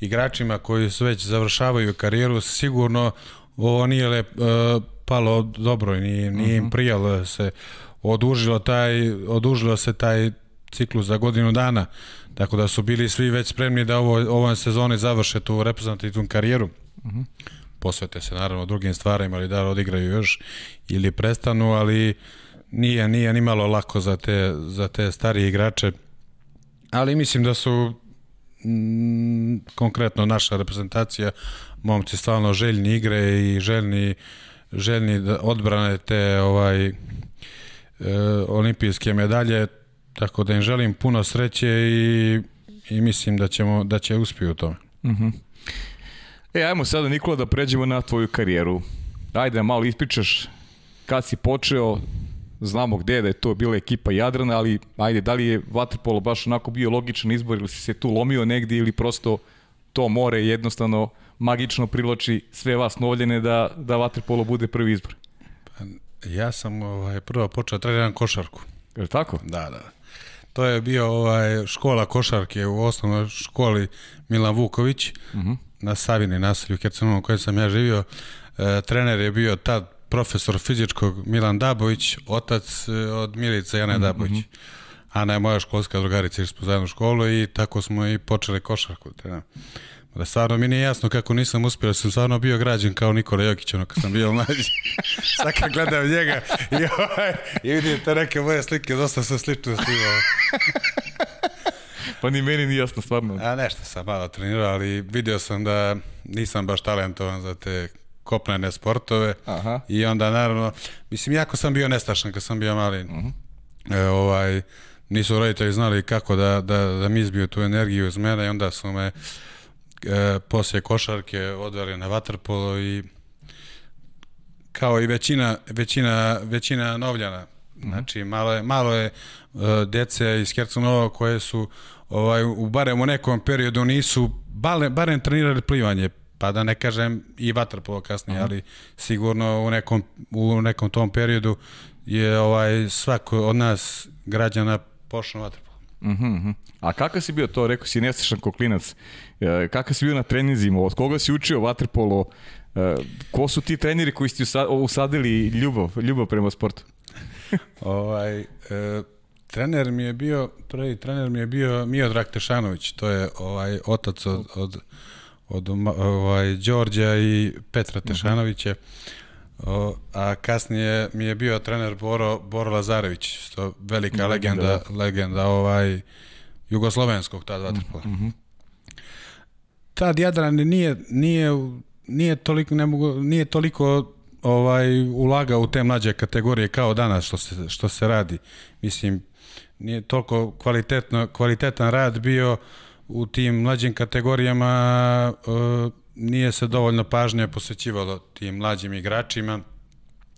igračima koji su već završavaju karijeru, sigurno ovo nije lep, e, palo dobro i nije, nije im prijalo da se odužilo, taj, odužilo se taj ciklus za godinu dana, tako da su bili svi već spremni da ovo, ovoj sezoni završe tu reprezentativnu karijeru. Posvete se naravno drugim stvarima ili da odigraju još ili prestanu, ali nije, nije ni malo lako za te, za te starije igrače. Ali mislim da su mm, konkretno naša reprezentacija momci stvarno željni igre i željni željni da odbrane te ovaj e, olimpijske medalje tako da im želim puno sreće i, i mislim da ćemo da će uspiju u tome. E, ajmo sada Nikola da pređemo na tvoju karijeru. Ajde da malo ispričaš kad si počeo, znamo gde da je to bila ekipa Jadrana, ali ajde, da li je Vatrpolo baš onako bio logičan izbor ili si se tu lomio negdje ili prosto to more jednostavno magično privlači sve vas novljene da, da Vatrpolo bude prvi izbor. Ja sam ovaj prvo počeo da treniram košarku. Je li tako? Da, da. To je bio ovaj škola košarke u osnovnoj školi Milan Vuković uh -huh. na Savini naselju Hercegovini u kojem sam ja živio. E, trener je bio tad profesor fizičkog Milan Dabović, otac e, od Milice Jane Dabović. Ana je moja školska drugarica, išli smo zajedno u školu i tako smo i počeli košarku. Da. Da stvarno mi nije jasno kako nisam uspio, sam stvarno bio građen kao Nikola Jokić, ono kad sam bio mlađi. *laughs* Sad kad gledam njega i, ovaj, i vidim te neke moje slike, dosta sam slično snimao. Pa ni meni nije jasno stvarno. A nešto sam malo trenirao, ali video sam da nisam baš talentovan za te kopnene sportove. Aha. I onda naravno, mislim, jako sam bio nestašan kad sam bio mali. Uh -huh. e, ovaj, nisu roditelji znali kako da, da, da mi izbiju tu energiju iz mene i onda su me e, poslije košarke odveli na vaterpolo i kao i većina, većina, većina novljana. Znači, malo je, malo je uh, dece iz Hercegovina koje su ovaj, u barem u nekom periodu nisu bale, barem trenirali plivanje, pa da ne kažem i vaterpolo kasnije, Aha. ali sigurno u nekom, u nekom tom periodu je ovaj svako od nas građana pošao vaterpolo. Uh -huh, uh -huh. A kakav si bio to, rekao si nestašan koklinac, e, kakav si bio na treninzima, od koga si učio vaterpolo, e, ko su ti treneri koji ste usadili ljubav, ljubav prema sportu? *laughs* ovaj, e, trener mi je bio, prvi trener mi je bio Miodrag Tešanović, to je ovaj otac od, od, od ovaj, Đorđa i Petra Tešanovića. O, a kasnije mi je bio trener Boro, Boro Lazarević, to velika legenda, legenda, da. legenda ovaj, jugoslovenskog tad vaterpola. Mm -hmm. Tad Jadran nije, nije, nije toliko, ne mogu, nije toliko ovaj ulaga u te mlađe kategorije kao danas što se, što se radi. Mislim, nije toliko kvalitetno, kvalitetan rad bio u tim mlađim kategorijama, uh, nije se dovoljno pažnje posvećivalo tim mlađim igračima.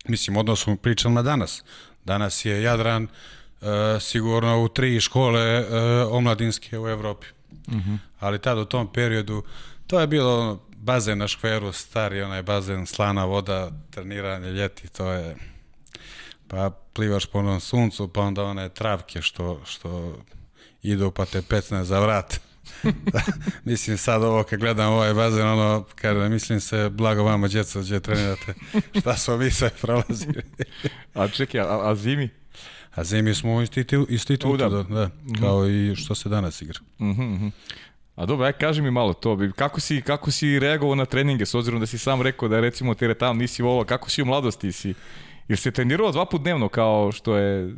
Mislim, odnosno pričam na danas. Danas je Jadran uh, sigurno u tri škole uh, omladinske u Evropi. Uh -huh. Ali tad u tom periodu to je bilo ono, bazen na škveru, stari onaj bazen, slana voda, treniranje ljeti, to je pa plivaš po onom suncu, pa onda one travke što, što idu pa te pecne za vrat. *laughs* mislim sad ovo kad gledam ovaj bazen, ono, kada mislim se blago vama djeca gdje trenirate, *laughs* šta smo mi sve prolazili. *laughs* a čekaj, a, a zimi? A zimi smo u institutu, institutu da. da, da, kao mm -hmm. i što se danas igra. Mm -hmm. A dobro, aj kaži mi malo to, kako si, kako si reagovao na treninge, s obzirom da si sam rekao da recimo teretan nisi volao, kako si u mladosti si? Jer se trenirao dva put dnevno kao što je...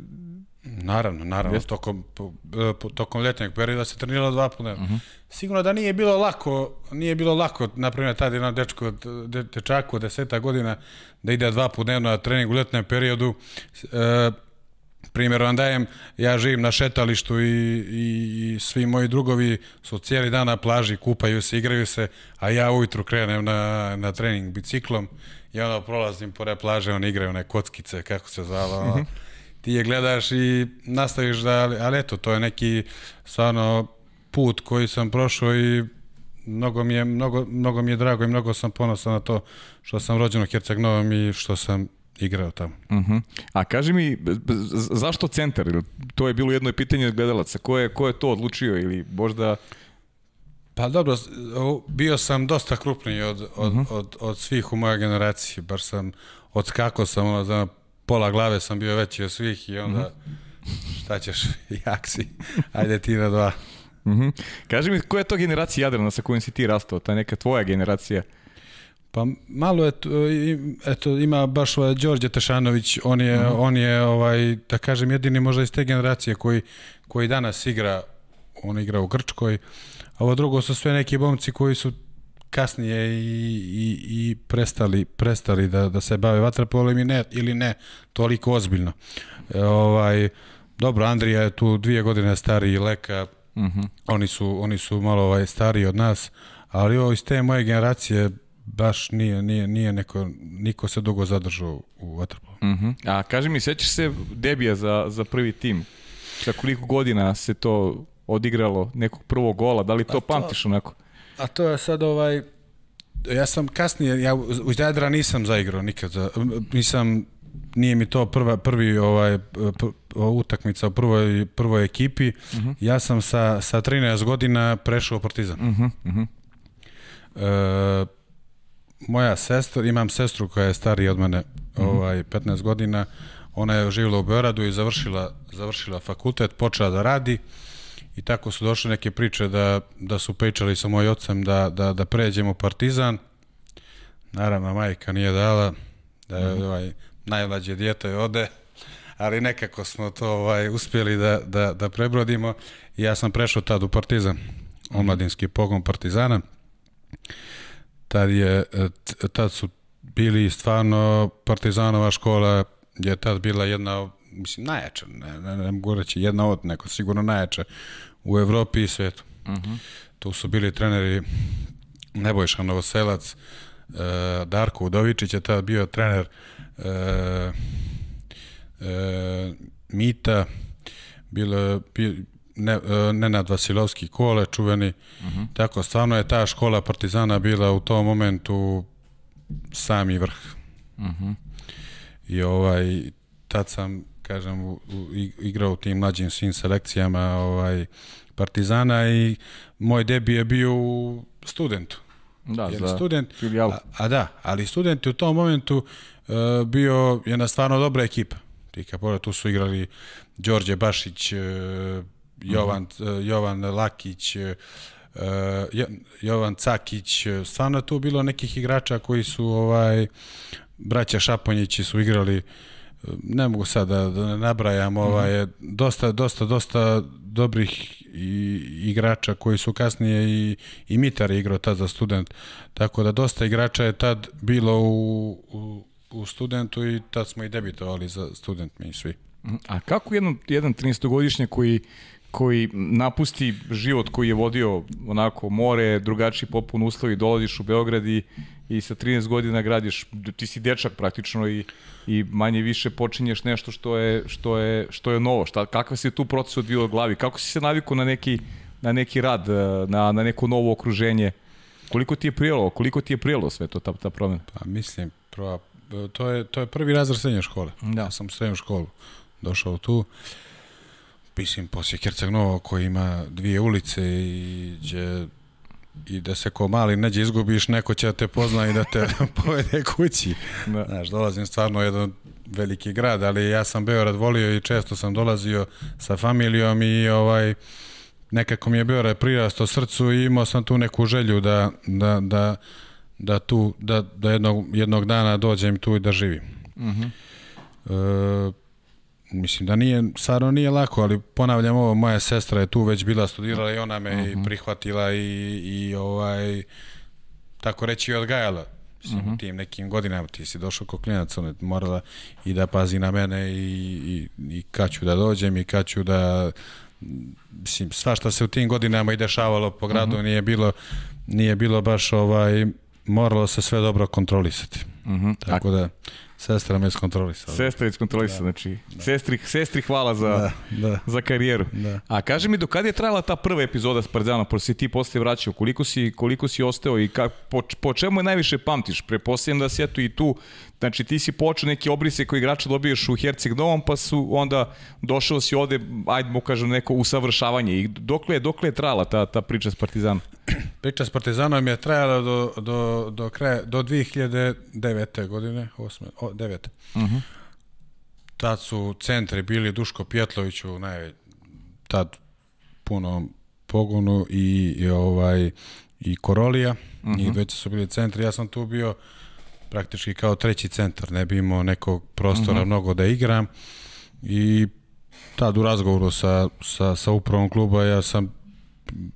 Naravno, naravno, Jeste? tokom, po, po, tokom letnjeg perioda se treniralo dva put dnevno. Uh -huh. Sigurno da nije bilo lako, nije bilo lako, na primjer, tada jedan dečko, de, dečaku od deseta godina da ide dva put dnevno na trening u letnjem periodu. E, primjer vam dajem, ja živim na šetalištu i, i, i svi moji drugovi su cijeli dan na plaži, kupaju se, igraju se, a ja ujutru krenem na, na trening biciklom i onda prolazim pored plaže, oni igraju one kockice, kako se zvala, ono, ti je gledaš i nastaviš da, ali, ali eto, to je neki stvarno put koji sam prošao i mnogo mi je, mnogo, mnogo mi je drago i mnogo sam ponosan na to što sam rođen u Herceg Novom i što sam igrao tamo. Uh -huh. A kaži mi, zašto centar? To je bilo jedno pitanje od gledalaca. Ko je, ko je to odlučio ili možda... Pa dobro, bio sam dosta krupniji od, od, uh -huh. od, od svih u mojoj generaciji, baš sam odskakao sam, ono, za pola glave sam bio veći od svih i onda, -huh. šta ćeš, *laughs* jak si, ajde ti na dva. Uh -huh. Kaži mi, koja je to generacija Jadrana sa kojom si ti rastao? Ta neka tvoja generacija? Pa malo je, i- eto, ima baš ovaj Đorđe Tešanović, on je, uh -huh. on je, ovaj, da kažem, jedini možda iz te generacije koji, koji danas igra, on igra u Grčkoj, a ovo drugo su sve neki momci koji su kasnije i, i, i prestali, prestali da, da se bave vaterpolom i ne, ili ne toliko ozbiljno. E, ovaj, dobro, Andrija je tu dvije godine stariji Leka, uh -huh. oni, su, oni su malo ovaj, stariji od nas, ali ovo iz te moje generacije baš nije, nije, nije neko, niko se dugo zadržao u vaterpolu. Uh -huh. A kaži mi, sećaš se debija za, za prvi tim? Sa koliko godina se to odigralo, nekog prvog gola? Da li to, to... pamtiš onako? A to je sad ovaj ja sam kasnije ja u Jadra nisam zaigrao nikad za, nisam nije mi to prva prvi ovaj pr, utakmica u prvoj prvoj ekipi. Uh -huh. Ja sam sa sa 13 godina prešao u Partizan. Uh -huh. Uh -huh. E, moja sestra, imam sestru koja je starija od mene, uh -huh. ovaj 15 godina. Ona je živjela u Beogradu i završila završila fakultet, počela da radi. I tako su došle neke priče da, da su pričali sa mojim ocem da, da, da pređemo Partizan. Naravno, majka nije dala, da je ovaj, najmlađe djete ode, ali nekako smo to ovaj, uspjeli da, da, da prebrodimo. Ja sam prešao tad u Partizan, omladinski pogon Partizana. Tad, je, tad su bili stvarno Partizanova škola je tad bila jedna mislim, najjača, ne, ne, ne mogu reći jedna od, neko sigurno najjača u Evropi i svetu. Uh -huh. Tu su bili treneri Nebojša Novoselac, e, Darko Udovičić je tad bio trener e, e, Mita, bilo ne, Nenad Vasilovski Kole, čuveni. Uh -huh. Tako, stvarno je ta škola Partizana bila u tom momentu sami vrh. Uh -huh. I ovaj, tad sam kažem, u, u, igrao u tim mlađim svim selekcijama ovaj, Partizana i moj debi je bio u studentu. Da, Jer za student, filijalu. a, a da, ali student je u tom momentu uh, bio jedna stvarno dobra ekipa. Ti pogled, tu su igrali Đorđe Bašić, uh, Jovan, uh -huh. uh, Jovan Lakić, uh, Jovan Cakić, stvarno je tu bilo nekih igrača koji su ovaj braća Šaponjići su igrali ne mogu sad da, da nabrajam, ovaj, dosta, dosta, dosta dobrih i, igrača koji su kasnije i, i Mitar je igrao tad za student, tako da dosta igrača je tad bilo u, u, u studentu i tad smo i debitovali za student mi svi. A kako jedan, jedan 13-godišnjak koji koji napusti život koji je vodio onako more, drugačiji popun uslovi, dolaziš u Beograd i, i sa 13 godina gradiš, ti si dečak praktično i, i manje više počinješ nešto što je, što je, što je novo. Šta, kakva se tu proces odvio u glavi? Kako si se navikao na neki, na neki rad, na, na neko novo okruženje? Koliko ti je prijelo? Koliko ti je prijelo sve to, ta, ta promena? Pa mislim, prva, to, je, to je prvi razred srednje škole. Da. Ja sam u srednju školu došao tu mislim, poslije Herceg Novo koji ima dvije ulice i gdje i da se ko mali neđe izgubiš, neko će da te pozna i da te *laughs* povede kući. Da. Znaš, dolazim stvarno u jedan veliki grad, ali ja sam Beograd volio i često sam dolazio sa familijom i ovaj nekako mi je Beograd prirastao srcu i imao sam tu neku želju da, da, da, da tu, da, da jednog, jednog dana dođem tu i da živim. Uh -huh. e, mislim da nije, stvarno nije lako, ali ponavljam ovo, moja sestra je tu već bila studirala i ona me uh -huh. prihvatila i, i ovaj, tako reći i odgajala. Mislim, uh -huh. tim nekim godinama ti si došao kao klinac, ona morala i da pazi na mene i, i i kad ću da dođem i kad ću da mislim, sva što se u tim godinama i dešavalo po gradu uh -huh. nije bilo nije bilo baš ovaj moralo se sve dobro kontrolisati. Uh -huh. Tako da Sestra me iskontrolisala. Sestra je iskontrolisala, da. znači da. Sestri, sestri hvala za, da, da. za karijeru. Da. A kaži mi, do kada je trajala ta prva epizoda s Partizanom, pošto si ti posle vraćao, koliko si, koliko si ostao i ka, po, po čemu je najviše pamtiš? Prepostavljam da si eto i tu, znači ti si počeo neke obrise koje igrača dobiješ u Herceg Novom, pa su onda došao si ovde, ajde mu kažem, neko usavršavanje. I dokle je, dokle je trajala ta, ta priča s Partizanom? *clears throat* Priča s Partizanom je trajala do, do, do, kraja, do 2009. godine, 8, o, 9. Uh -huh. Tad su centri bili Duško Pjetlović u naj, tad punom pogonu i, i ovaj i Korolija uh -huh. i već su bili centri. Ja sam tu bio praktički kao treći centar, ne bi imao nekog prostora uh -huh. mnogo da igram i tad u razgovoru sa, sa, sa upravom kluba ja sam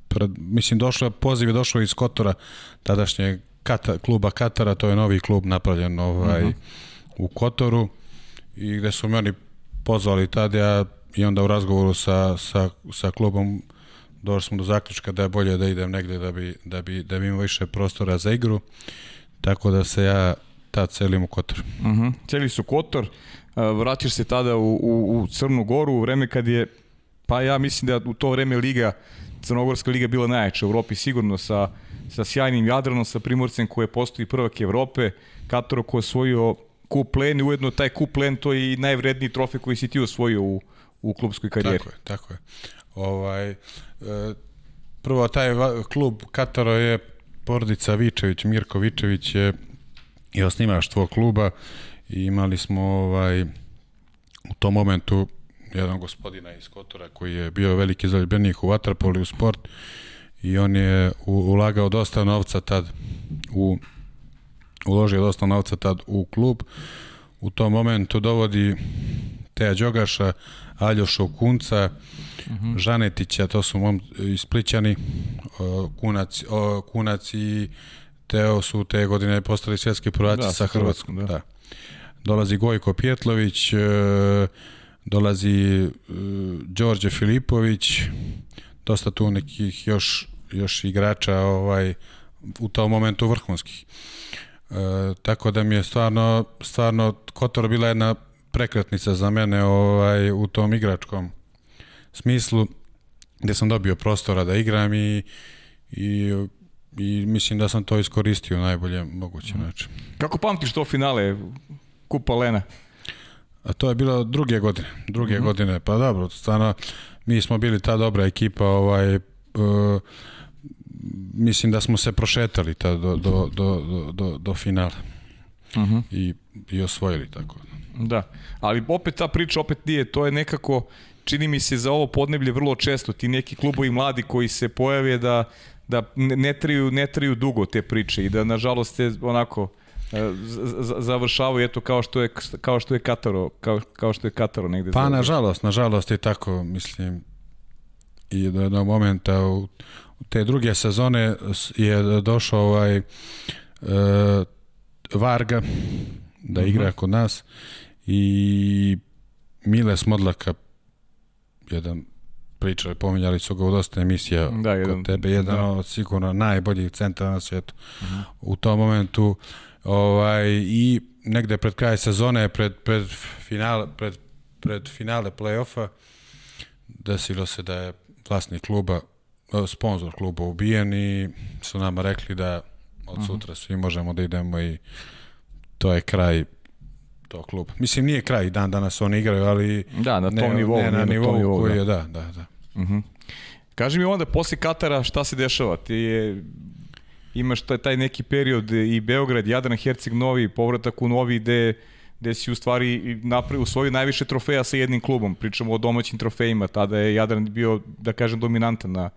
pred, mislim došlo je poziv je došao iz Kotora tadašnjeg Kata, kluba Katara, to je novi klub napravljen ovaj, mhm. -huh. u Kotoru i gde su me oni pozvali tada ja, i onda u razgovoru sa, sa, sa klubom došli smo do zaključka da je bolje da idem negde da bi, da bi, da bi imao više prostora za igru tako da se ja tad celim u Kotor. Uh mhm. -huh. Celi su Kotor, vratiš se tada u, u, u Crnu Goru u vreme kad je pa ja mislim da u to vreme Liga Crnogorska liga bila najjača u Evropi sigurno sa, sa sjajnim Jadranom, sa Primorcem koje postoji prvak Evrope, Kataro ko je osvojio kup len i ujedno taj kup len to je i najvredniji trofej koji si ti osvojio u, u klubskoj karijeri. Tako je, tako je. Ovaj, e, prvo taj klub Kataro je porodica Vičević, Mirko Vičević je i osnivač tvog kluba i imali smo ovaj u tom momentu jedan gospodina iz Kotora koji je bio veliki zaljubljenik u vaterpolu i u sport i on je ulagao dosta novca tad u uložio dosta novca tad u klub u tom momentu dovodi Teja Đogaša, Aljoša Kunca, uh mhm. -huh. Žanetića, to su mom isplićani, Kunac, Kunac i Teo su te godine postali svjetski prvaci da, sa Hrvatskom. Da. da. Dolazi Gojko Pjetlović, e, dolazi uh, Đorđe Filipović, dosta tu nekih još, još igrača ovaj, u tom momentu vrhunskih. E, tako da mi je stvarno, stvarno Kotor bila jedna prekretnica za mene ovaj, u tom igračkom smislu gde sam dobio prostora da igram i, i, i mislim da sam to iskoristio najbolje moguće način. Kako pamtiš to finale Kupa Lena? A to je bilo druge godine, druge mm -hmm. godine, pa dobro, stvarno mi smo bili ta dobra ekipa, ovaj, uh, mislim da smo se prošetali ta do, do, do, do, do finala mm -hmm. I, i osvojili tako. Da, ali opet ta priča opet nije, to je nekako, čini mi se za ovo podneblje vrlo često, ti neki klubovi mladi koji se pojave da, da ne traju, ne traju dugo te priče i da nažalost je onako završavaju eto kao što je kao što je Kataro kao kao što je Kataro negde Pa nažalost, nažalost je tako, mislim i do jednog momenta u, te druge sezone je došao ovaj e, Varga da igra uh mhm. -huh. kod nas i Mile Smodlaka jedan pričali, pominjali su ga u dosta emisija da, jedan, kod tebe, jedan da. od sigurno najboljih centara na svijetu. Uh mhm. -huh. U tom momentu Ovaj, I negde pred kraj sezone, pred, pred, finale, pred, pred finale play-offa, desilo se da je vlasnik kluba, sponsor kluba ubijen i su nama rekli da od mhm. sutra svi možemo da idemo i to je kraj to klub. Mislim, nije kraj, dan danas oni igraju, ali... Da, na tom ne, nivou. Ne, na nivou, nivou koji da. je, da, da, da. Uh mhm. -huh. Kaži mi onda, posle Katara, šta se dešava? Ti je imaš taj, taj neki period i Beograd, Jadran, Herceg Novi, povratak u Novi gde, gde si u stvari napravio svoju najviše trofeja sa jednim klubom. Pričamo o domaćim trofejima, tada je Jadran bio, da kažem, dominantan na,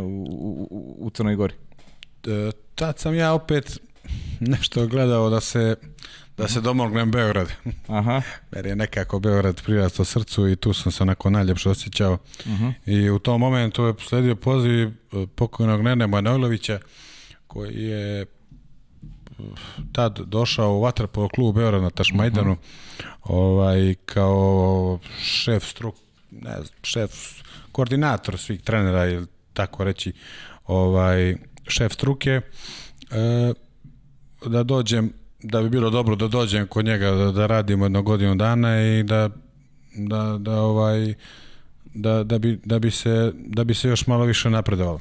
u, u, u Crnoj Gori. E, tad sam ja opet nešto gledao da se da se domognem Beograd. Aha. *laughs* Jer je nekako Beograd prirastao srcu i tu sam se onako najljepše osjećao. Uh -huh. I u tom momentu je sledio poziv pokojnog Nene Manojlovića koji je tad došao u Vatrpolo klub Beograd na Tašmajdanu uh -huh. ovaj, kao šef struk, ne znam, šef, koordinator svih trenera ili tako reći, ovaj, šef struke, e, da dođem, da bi bilo dobro da dođem kod njega da, da radimo jedno godinu dana i da, da, da ovaj, da, da, bi, da, bi se, da bi se još malo više napredovalo.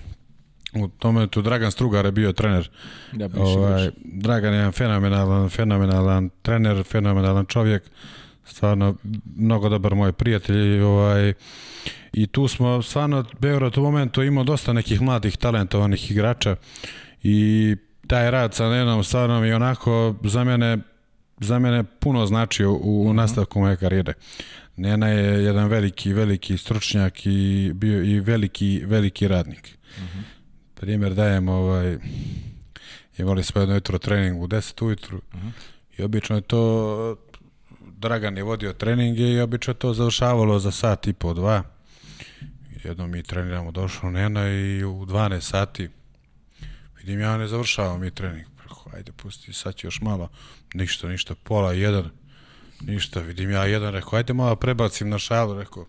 U tome tu Dragan Strugar je bio trener. Ja, ovaj, Dragan je fenomenalan, fenomenalan trener, fenomenalan čovjek. Stvarno mnogo dobar moj prijatelj ovaj i tu smo stvarno Beograd u momentu imao dosta nekih mladih talentovanih igrača i taj rad sa Nenom stvarno mi onako za mene za mene puno značio u, u nastavku moje karijere. Nena je jedan veliki, veliki stručnjak i bio i veliki, veliki radnik. Uh -huh. Primjer dajem, ovaj, imali smo jedno jutro trening u 10 ujutru uh -huh. i obično je to Dragan je vodio treninge i obično je to završavalo za sat i po dva. Jednom mi treniramo, došao Nena i u 12 sati vidim ja ne završavam mi trening. Ajde, pusti, sad još malo. Ništa, ništa, pola, jedan. Ništa, vidim ja jedan, rekao, ajde malo prebacim na šalu, rekao,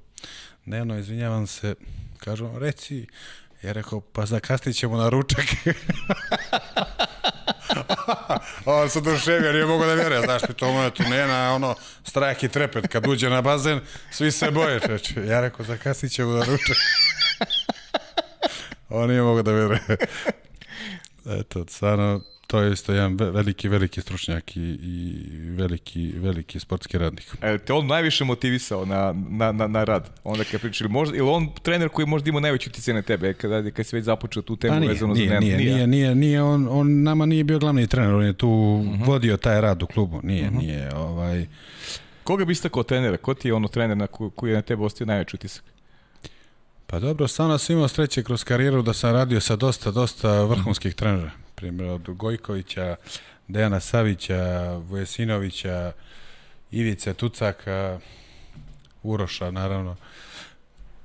Neno, izvinjavam se, kažem, reci, ja rekao, pa zakasnit ćemo na ručak. *laughs* On se duševio, nije mogo da vjeruje, znaš, mi to moja tu Nena, ono, strah i trepet, kad uđe na bazen, svi se boje, čeče. Ja rekao, zakasnit ćemo na ručak. *laughs* On nije mogo da vjeruje. Eto, stvarno, to je isto jedan veliki, veliki stručnjak i, i veliki, veliki sportski radnik. E, te on najviše motivisao na, na, na, na rad, onda kad pričali, možda, ili on trener koji možda ima najveći utjecaj na tebe, kada, kad si već započeo tu temu nije, vezano nije, za nije, nije, nije, nije, nije, on, on nama nije bio glavni trener, on je tu uh mhm. -huh. vodio taj rad u klubu, nije, uh mhm. -huh. nije, ovaj... Koga bi istakao trenera? Ko ti je ono trener na ko, koji je na tebe ostio najveći utisak? Pa dobro, stvarno sam imao sreće kroz karijeru da sam radio sa dosta, dosta vrhunskih trenera primjer od Gojkovića, Dejana Savića, Vujesinovića, Ivice Tucaka, Uroša naravno.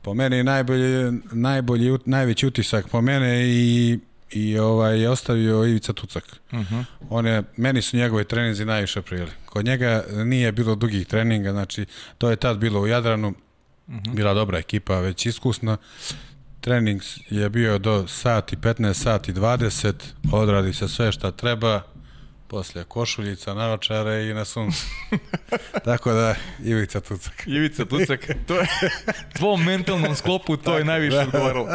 Po meni najbolji, najbolji, najveći utisak po mene i i ovaj je ostavio Ivica Tucak. Uh mhm. -huh. On je, meni su njegove treninzi najviše prijeli. Kod njega nije bilo dugih treninga, znači to je tad bilo u Jadranu, -huh. bila dobra ekipa, već iskusna trening je bio do sati 15, sati 20, odradi se sve šta treba, poslije košuljica, navačare i na suncu. *laughs* Tako da, Ivica Tucak. Ivica Tucak, to je *laughs* tvom mentalnom sklopu, to je najviše da, odgovaralo.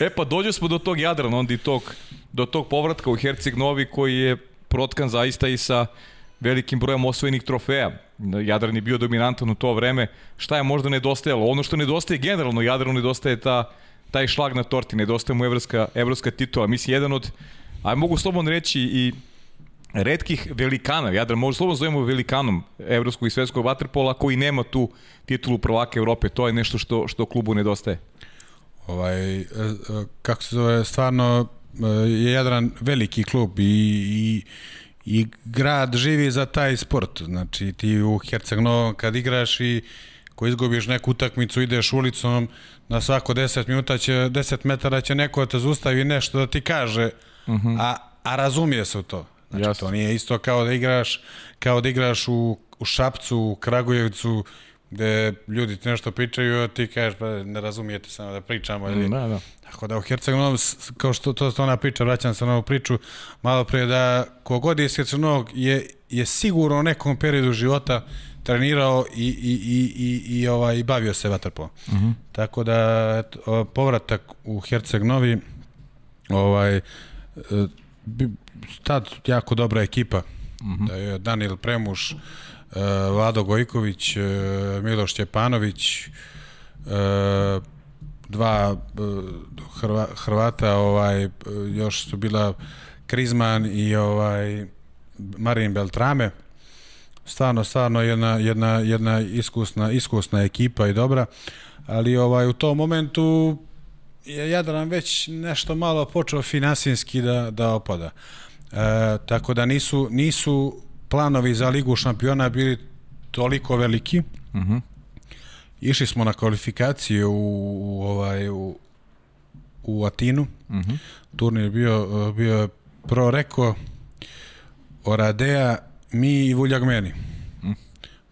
E pa dođe smo do tog Jadrana, onda i tog, do tog povratka u Herceg Novi koji je protkan zaista i sa velikim brojem osvojenih trofeja. Jadran je bio dominantan u to vreme. Šta je možda nedostajalo? Ono što nedostaje generalno Jadranu nedostaje ta taj šlag na torti, nedostaje mu evropska, evropska titula. Mislim, jedan od, a mogu slobodno reći i redkih velikana, Jadran može slobodno zovemo velikanom evropskog i svetskog vaterpola koji nema tu titulu prvaka Evrope. To je nešto što, što klubu nedostaje. Ovaj, e, e, kako se zove, stvarno e, je Jadran veliki klub i, i i grad živi za taj sport. Znači ti u Herceg Novom kad igraš i ko izgubiš neku utakmicu, ideš ulicom, na svako 10 minuta će, 10 metara će neko da te zustavi nešto da ti kaže, uh mhm. -huh. a, a razumije se u to. Znači, Jasne. to nije isto kao da igraš, kao da igraš u, u Šapcu, u Kragujevcu, gde ljudi ti nešto pričaju, a ti kažeš, pa ne razumijete samo da pričamo. Ili... Da, da. Tako da u Herceg-Novom, kao što to ona priča, vraćam se na ovu priču, malo prije da kogod je iz Herceg-Novog je, je sigurno u nekom periodu života trenirao i, i, i, i, i, ovaj, bavio se vaterpolom. Uh mhm. -huh. Tako da eto, povratak u Herceg Novi ovaj, e, tad jako dobra ekipa. Uh mhm. -huh. Da je Daniel Premuš, e, Vlado Gojković, e, Miloš Ćepanović, dva Hrva, Hrvata, ovaj, još su bila Krizman i ovaj Marin Beltrame stvarno, stvarno jedna, jedna, jedna iskusna, iskusna ekipa i dobra, ali ovaj u tom momentu je Jadran već nešto malo počeo finansijski da, da opada. E, tako da nisu, nisu planovi za ligu šampiona bili toliko veliki. Mhm. -huh. Išli smo na kvalifikacije u, u ovaj u, u Atinu. Uh mhm. -huh. Turnir bio bio pro reko Oradea, mi i Vuljagmeni.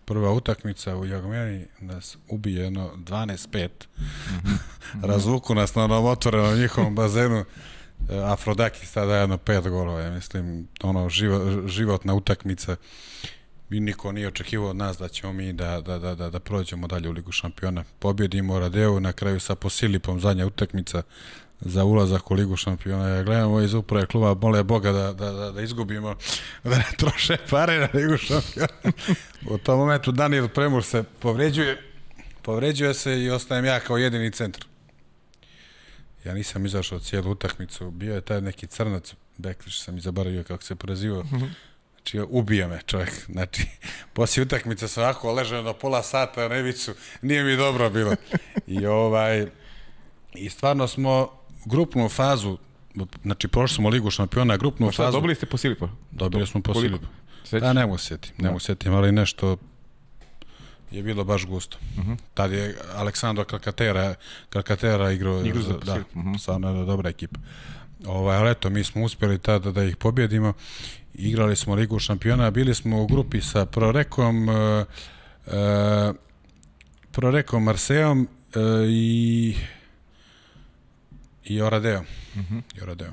Prva utakmica u Jagmeni nas ubije jedno 12-5. *laughs* Razvuku nas na onom otvorenom njihovom bazenu. E, Afrodaki sada jedno pet golova, ja mislim, ono, živo, životna utakmica. I niko nije očekivao od nas da ćemo mi da, da, da, da, da prođemo dalje u Ligu šampiona. Pobjedimo Radeu, na kraju sa Posilipom zadnja utakmica za ulazak u Ligu šampiona. Ja gledam ovo iz uprave kluba, mole Boga da, da, da, da izgubimo, da ne troše pare na Ligu šampiona. u tom momentu Daniel Premur se povređuje, povređuje se i ostajem ja kao jedini centar. Ja nisam izašao cijelu utakmicu, bio je taj neki crnac, Bekliš sam i zaboravio kako se prezivao. Znači, ubija me čovjek. Znači, *laughs* poslije utakmice sam ovako ležao na pola sata na Nevicu, nije mi dobro bilo. I ovaj, i stvarno smo grupnu fazu, znači prošli smo ligu šampiona, grupnu Pa šta, fazu. dobili ste po Silipa? Dobili smo po. Sećaš? Da, ne mogu sjetim, ne mogu sjetim, ali nešto je bilo baš gusto. Uh Mhm. -huh. Tad je Aleksandro Kalkatera, Kalkatera igrao, Igrao za da, Pacific, mhm. stvarno jedna dobra ekipa. Ovaj, ali eto, mi smo uspjeli tada da ih pobjedimo. Igrali smo Ligu šampiona, bili smo u grupi sa Prorekom, uh, uh, Prorekom Marseom uh, i i Oradeo. Uh -huh. I Oradeo.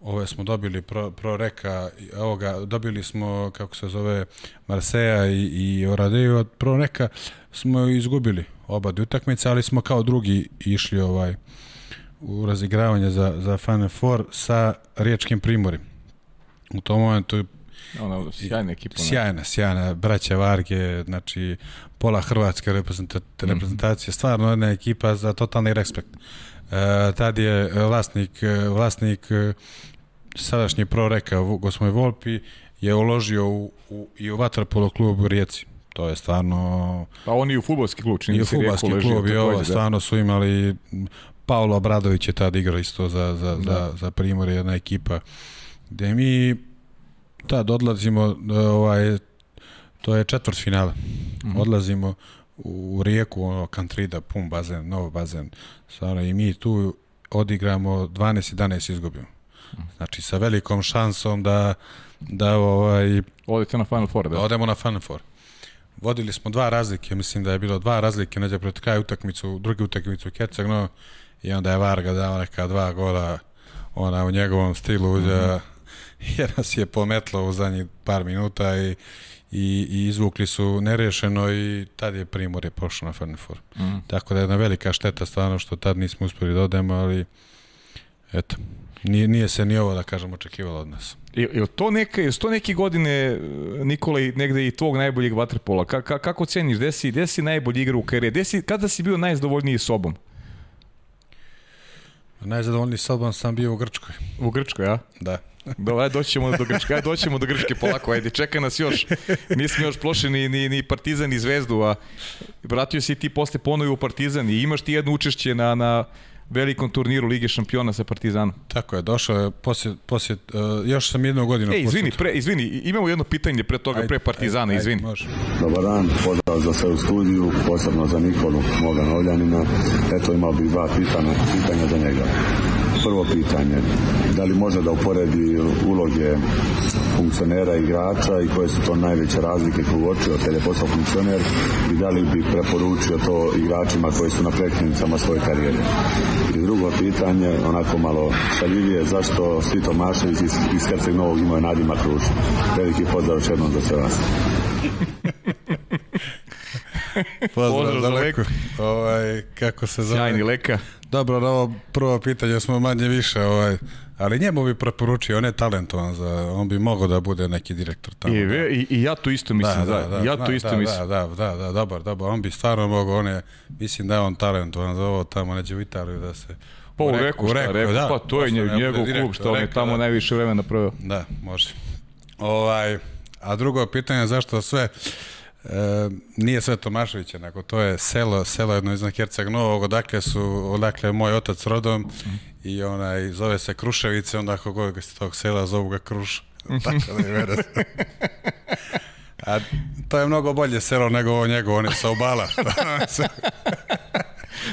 Ove smo dobili pro, pro reka, ovoga, dobili smo, kako se zove, Marseja i, i Oradeo, od pro reka smo izgubili oba dvije utakmice, ali smo kao drugi išli ovaj u razigravanje za, za Final Four sa riječkim primorim. U tom momentu Ono, sjajna ekipa. ne? sjajna, sjajna, braća Varge, znači pola hrvatske reprezenta, reprezentacije, stvarno jedna ekipa za totalni respekt. E, tad je vlasnik, e, vlasnik e, sadašnji proreka gospodin Volpi je uložio u, u, i u vaterpolo klub u Rijeci. To je stvarno Pa on i u futbolski klub, čini i u se leži klub i ovo, da. stvarno su imali Paolo Obradović je tad igrao isto za, za, da. za, za Primor, jedna ekipa gde mi tad odlazimo ovaj, to je četvrt finale mm -hmm. odlazimo u Rijeku, ono, Kantrida, pun bazen, nov bazen, stvarno, i mi tu odigramo 12-11 izgubimo. Znači, sa velikom šansom da, da ovaj, Odete na Final Four, da da. odemo na Final Four. Vodili smo dva razlike, mislim da je bilo dva razlike, neđe pred kraj utakmicu, drugi utakmicu Kecagno i onda je Varga dao neka dva gola ona u njegovom stilu uđa, *laughs* jer nas je pometlo u zadnjih par minuta i, i, i izvukli su nerešeno i tad je Primor je prošao na Final Four. Mhm. Tako da je jedna velika šteta stvarno što tad nismo uspeli da odemo, ali eto, nije, nije se ni ovo da kažem očekivalo od nas. Je, to neke, je to neke godine, e, Nikola, i negde i tvog najboljeg vaterpola? Ka, ka, kako ceniš? Gde si, gde si najbolji igra u karijeri? Gde si, kada si bio najzadovoljniji sobom? Najzadovoljniji sobom sam bio u Grčkoj. U Grčkoj, a? Da. Dobro, ajde doći ćemo do Grčke, ajde doći ćemo do Grčke polako, ajde, čeka nas još. Nismo još prošli ni, ni, ni Partizan ni Zvezdu, a vratio si ti posle ponovi u Partizan i imaš ti jedno učešće na, na velikom turniru Lige šampiona sa Partizanom. Tako je, došao je posjet, posjet uh, još sam jednu godinu E, izvini, pre, izvini, imamo jedno pitanje pre toga, Ajde, pre Partizana, ajde, izvini. Ajde, može. Dobar dan, pozdrav za sve u studiju, posebno za Nikolu, moga Novljanina. Eto imao bih dva pitanja, pitanja za njega. Prvo pitanje, da li može da uporedi uloge funkcionera i igrača i koje su to najveće razlike koje uočio kad je postao funkcioner i da li bi preporučio to igračima koji su na prekrenicama svoje karijere. I drugo pitanje, onako malo šaljivije, zašto Svi Tomašević iz, iz Herceg Novog imao nadimak Ruž? Veliki pozdrav još jednom za sve vas. Pozdrav za daleko. Ovaj, kako se zove? Sjajni leka. Dobro, na ovo prvo pitanje smo manje više, ovaj, ali njemu bi preporučio, on je talentovan, za, on bi mogao da bude neki direktor tamo. I, ve- i, I ja to isto mislim, da, da, ja to da, isto da, mislim. Da, da, da, da, dobar, dobar, on bi stvarno mogao, on je, mislim da je on talentovan za ovo tamo, neđe u Italiju da se... Pa u Reku, šta, Reku, da, pa to je njegov direktor klub, što on je tamo da. najviše vremena proveo. Da, može. Ovaj, a drugo pitanje zašto sve e, nije sve Tomaševića, nego to je selo, selo jedno iznad Herceg Novog, odakle su, odakle je moj otac rodom i onaj, zove se Kruševice, onda ako god ga s tog sela zovu ga Kruš. *laughs* Tako da je. A to je mnogo bolje selo nego ovo njegovo, on je sa obala. *laughs*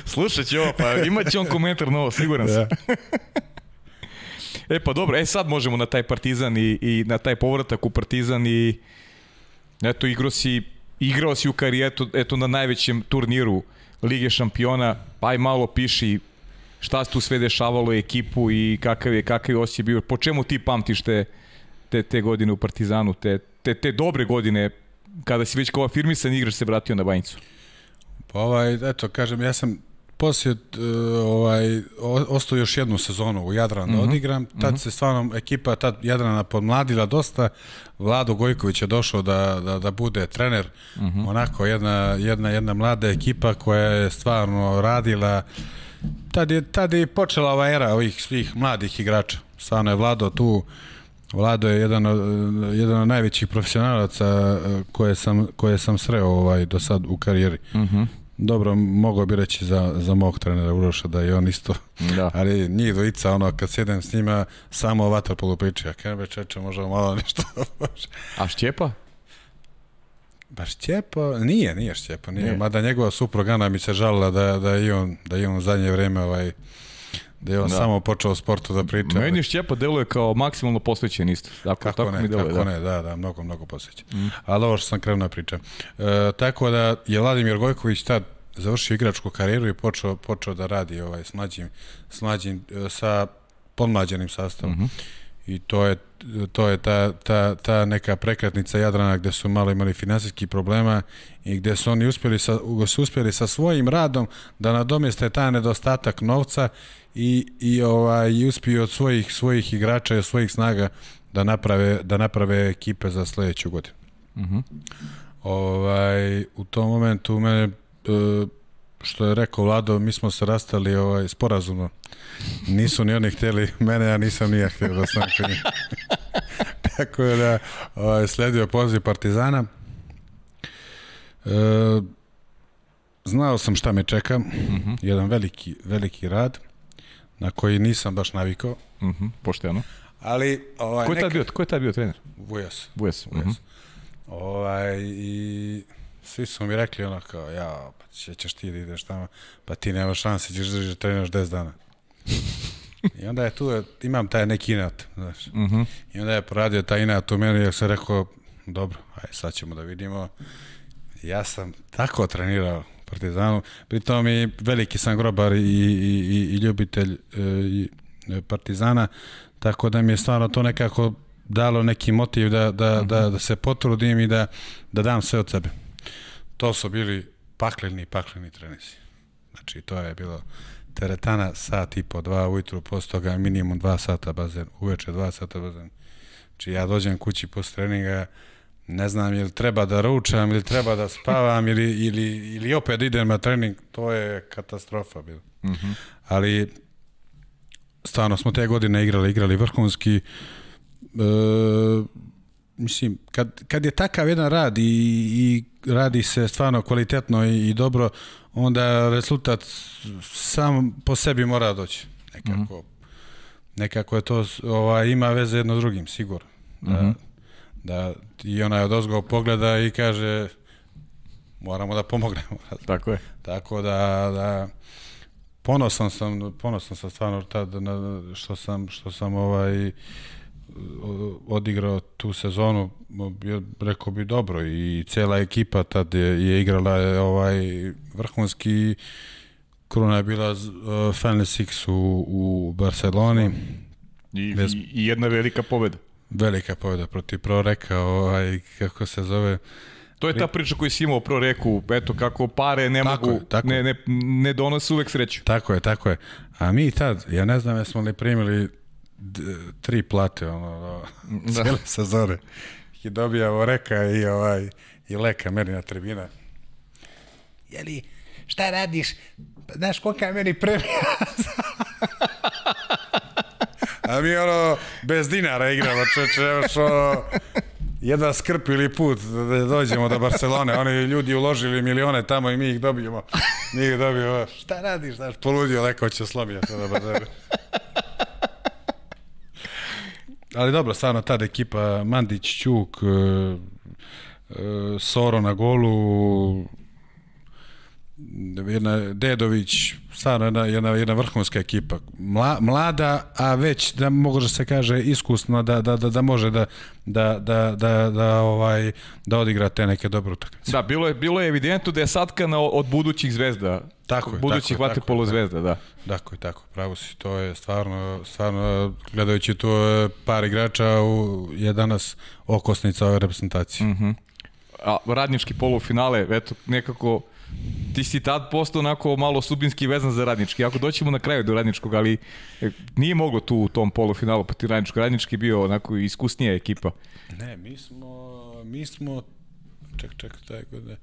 Slušat će ovo, pa imat će on komentar na ovo, siguran sam. E pa dobro, e sad možemo na taj Partizan i, i na taj povratak u Partizan i eto igrao si, igrao si u karijeri eto, na najvećem turniru Lige šampiona, pa aj malo piši šta se tu sve dešavalo ekipu i kakav je, kakav je osjećaj bio. Po čemu ti pamtiš te, te, te godine u Partizanu, te, te, te dobre godine kada si već kao afirmisan igrač se vratio na banjicu? Pa ovaj, eto, kažem, ja sam poslije uh, ovaj, o- ostao još jednu sezonu u Jadran da odigram. Tad se stvarno ekipa tad Jadrana podmladila dosta. Vlado Gojković je došao da, da, da bude trener. Onako jedna, jedna, jedna mlada ekipa koja je stvarno radila tad je, tad je počela ova era ovih svih mladih igrača. Stvarno je Vlado tu Vlado je jedan od, jedan od najvećih profesionalaca eh, koje sam, koje sam sreo ovaj, do sad u karijeri. Dobro, mogao bi reći za, za mog trenera Uroša da je on isto, Da. *laughs* ali njih dvojica, ono, kad sjedem s njima, samo o vaterpolu priča. Ja kažem, čeče, možda malo *laughs* nešto. A Šćepa? Baš Šćepo, nije, nije Šćepo, nije. Nije. Mada njegova supruga Ana mi se žalila da, da i on, da i on u zadnje vreme, ovaj, da je on Da. samo počeo o sportu da priča. Meni Šćepa deluje kao maksimalno posvećen isto. Tako, Kako tako ne, mi deluje, kako da. ne, da, da, mnogo, mnogo posvećen. Mm. Ali ovo što sam krenuo da pričam. E, tako da je Vladimir Gojković tad završio igračku karijeru i počeo, počeo da radi ovaj, s mlađim, s mlađim, e, sa podmlađenim sastavom. Mm -hmm. I to je, to je ta, ta, ta neka prekretnica Jadrana gde su malo imali finansijskih problema i gde su oni uspjeli sa, su uspjeli sa svojim radom da nadomjeste taj nedostatak novca i, i ovaj uspiju od svojih svojih igrača i od svojih snaga da naprave da naprave ekipe za sledeću godinu. Mhm. Ovaj u tom momentu mene e, što je rekao Vlado, mi smo se rastali ovaj sporazumno. Nisu ni oni htjeli mene, ja nisam ni ja htio da sam. *laughs* Tako je da ovaj, sledio poziv Partizana. E, znao sam šta me čeka. Jedan veliki, veliki rad na koji nisam baš navikao. Mhm, pošteno. Ali ovaj, Ko je tad bio, ko je tad bio trener? Vujas. Vujas. Vujas. Mhm. Ovaj, i svi su mi rekli ono kao, ja, pa će, ćeš ti da ideš tamo, pa ti nemaš šanse, ćeš da treniraš 10 dana. I onda je tu, imam taj neki inat, znaš. Mm Mhm. I onda je poradio taj inat u meni, ja sam rekao, dobro, aj sad ćemo da vidimo. Ja sam tako trenirao Partizanu, pritom i veliki sam grobar i, i, i, i ljubitelj e, i, e, Partizana, tako da mi je stvarno to nekako dalo neki motiv da, da, da, da se potrudim i da, da dam sve od sebe. To su bili pakleni, pakleni trenisi. Znači, to je bilo teretana sat i po, dva ujutru, posle toga minimum dva sata bazen, uveče dva sata bazen. Znači, ja dođem kući posle treninga, ne znam ili treba da ručam ili treba da spavam ili, ili, ili opet idem na trening, to je katastrofa bilo. Mm -hmm. Ali stvarno smo te godine igrali, igrali vrhunski. E, mislim, kad, kad je takav jedan rad i, i radi se stvarno kvalitetno i, i dobro, onda rezultat sam po sebi mora doći. Nekako, mm -hmm. nekako je to, ovaj, ima veze jedno s drugim, sigurno. Da, mm -hmm. da i ona je od ozgo pogleda i kaže moramo da pomognemo. *laughs* Tako je. Tako da, da ponosan sam, ponosan sam stvarno tad na, što sam, što sam ovaj odigrao tu sezonu, rekao bi dobro i cela ekipa tad je, je igrala ovaj vrhunski Kruna je bila uh, Final Six u, u Barceloni. I, Bez... i, jedna velika pobeda. Velika pobeda protiv Proreka, ovaj, kako se zove, To je ta priča koju si imao pro reku, eto kako pare ne tako mogu, je, tako ne, ne, ne donose uvek sreću. Tako je, tako je. A mi tad, ja ne znam jesmo li primili tri plate ono, do, da. cijele sezone. I dobijamo reka i, ovaj, i leka meni na tribina. Jeli, šta radiš? Pa, znaš kolika je meni premija? *laughs* A mi ono, bez dinara igramo, čeče, ono, jedva skrpili put da dođemo do Barcelone. Oni ljudi uložili milione tamo i mi ih dobijemo. Mi ih dobijemo. Šta radiš? Znaš, poludio, leko će slomio sada bazar. *laughs* Ali dobro, stvarno, tada ekipa Mandić, Ćuk, Soro na golu, jedna Dedović, stvarno jedna, jedna, jedna vrhunska ekipa. Mla, mlada, a već da može se kaže iskusno da, da, da, da može da, da, da, da, da, ovaj, da odigra te neke dobre utakmice. Da, bilo je, bilo je evidentno da je satkana od budućih zvezda. Tako je, budućih tako je, zvezda, da. Tako je, tako, pravo si, to je stvarno, stvarno, gledajući tu e, par igrača, u, je danas okosnica ove reprezentacije. Mm -hmm. A radnički polufinale, eto, nekako ti si tad postao onako malo subinski vezan za radnički. Ako doćemo na kraju do radničkog, ali e, nije moglo tu u tom polufinalu poti radničko. Radnički bio onako iskusnija ekipa. Ne, mi smo, mi smo ček, ček, taj godine.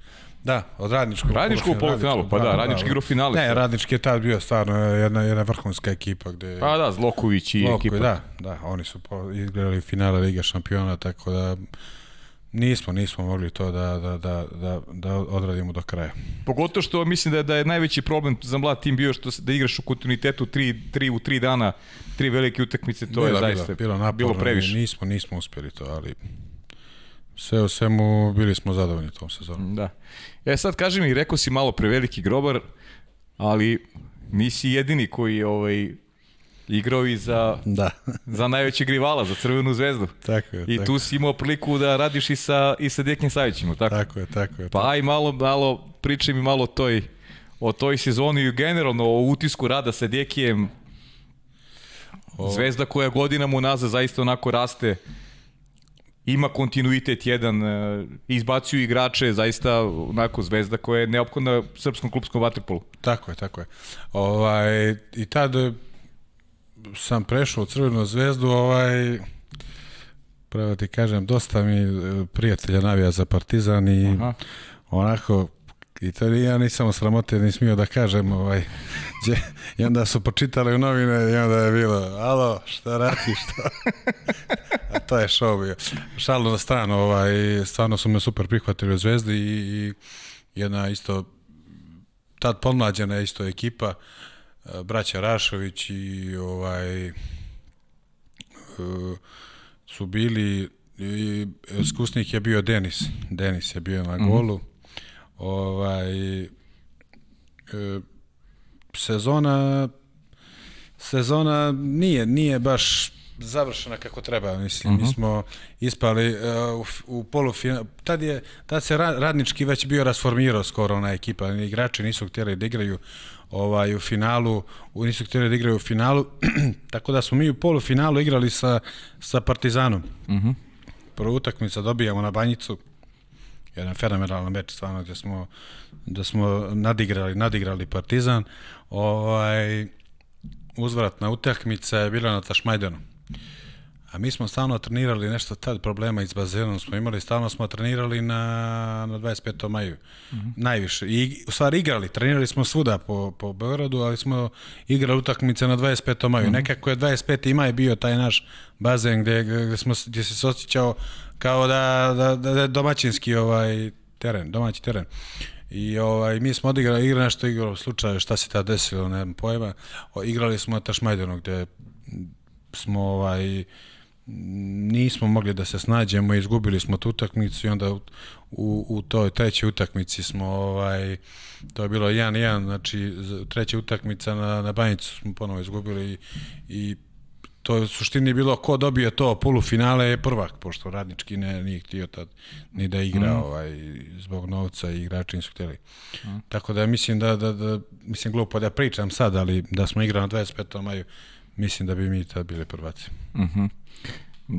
Da, od radničkog. Radničkog u polufinalu, pa da, radnički igrao finale. Ne, radnički je tad bio stvarno jedna, jedna vrhunska ekipa. Gde, pa da, Zloković i Zloković, ekipa. Da, da, oni su igrali finale Liga šampiona, tako da Nismo, nismo mogli to da, da, da, da, da odradimo do kraja. Pogotovo što mislim da je, da je najveći problem za mlad tim bio što da igraš u kontinuitetu 3 3 u 3 dana, tri velike utakmice, to bila, je zaista bila, bilo, naporno, bilo previše. Nismo, nismo uspeli to, ali sve o svemu bili smo zadovoljni tom sezonom. Da. E sad kaži mi, rekao si malo preveliki grobar, ali nisi jedini koji ovaj igrao i za, da. *laughs* za najvećeg rivala, za Crvenu zvezdu. Tako je. I tako. tu si imao priliku da radiš i sa, i sa Dekim Savićima, tako? Tako je, tako je. Pa aj malo, malo, pričaj mi malo o toj, o toj sezoni i generalno o utisku rada sa Dekijem. O... Zvezda koja godinama unazad zaista onako raste, ima kontinuitet jedan, e, izbacuju igrače, zaista onako zvezda koja je neophodna srpskom klubskom vaterpolu. Tako je, tako je. Ovaj, I tad sam prešao u Crvenu zvezdu, ovaj, pravo ti kažem, dosta mi e, prijatelja navija za Partizan i Aha. onako i to ja nisam sramote ni smio da kažem ovaj *laughs* gdje, i onda su počitali u novine i onda je bilo alo šta radiš šta *laughs* a to je show bio šalu na stranu ovaj stvarno su me super prihvatili u Zvezdi i, i jedna isto tad pomlađena isto ekipa braća Rašović i ovaj su bili i iskusnik je bio Denis. Denis je bio na golu. Mm -hmm. Ovaj e, sezona sezona nije nije baš završena kako treba, mislim. Uh -huh. Mi mhm. smo ispali uh, u, u polufinal. Tad, je, tad se radnički već bio rasformirao skoro ona ekipa. Igrači nisu htjeli da igraju ovaj, u finalu, u, nisu htjeli da igraju u finalu, *clears throat* tako da smo mi u polufinalu igrali sa, sa Partizanom. Uh -huh. Prvu utakmicu dobijamo na banjicu, jedan fenomenalan meč stvarno gde smo da smo nadigrali, nadigrali Partizan. Ovaj uzvratna utakmica je bila na Tašmajdanu. A mi smo stalno trenirali nešto tad problema iz bazenom smo imali, stalno smo trenirali na, na 25. maju. Mm -hmm. Najviše. I u stvari igrali, trenirali smo svuda po, po Beogradu, ali smo igrali utakmice na 25. maju. Mm -hmm. Nekako je 25. maj bio taj naš bazen gde, gde, smo, gde se osjećao kao da, da, da je domaćinski ovaj teren, domaći teren. I ovaj, mi smo odigrali igra nešto igrao slučaju šta se tad desilo, ne znam pojma. O, igrali smo na Tašmajdanu gde smo ovaj nismo mogli da se snađemo, izgubili smo tu utakmicu i onda u, u toj trećoj utakmici smo ovaj to je bilo 1-1, znači treća utakmica na na Banjicu smo ponovo izgubili i, i to je u suštini bilo ko dobije to polufinale je prvak, pošto radnički ne, nije htio tad ni da igra mm. ovaj, zbog novca i igrači nisu htjeli. Mm. Tako da mislim da, da, da, mislim glupo da pričam sad, ali da smo igrali na 25. maju, mislim da bi mi tad bili prvaci. Mhm. Mm -hmm.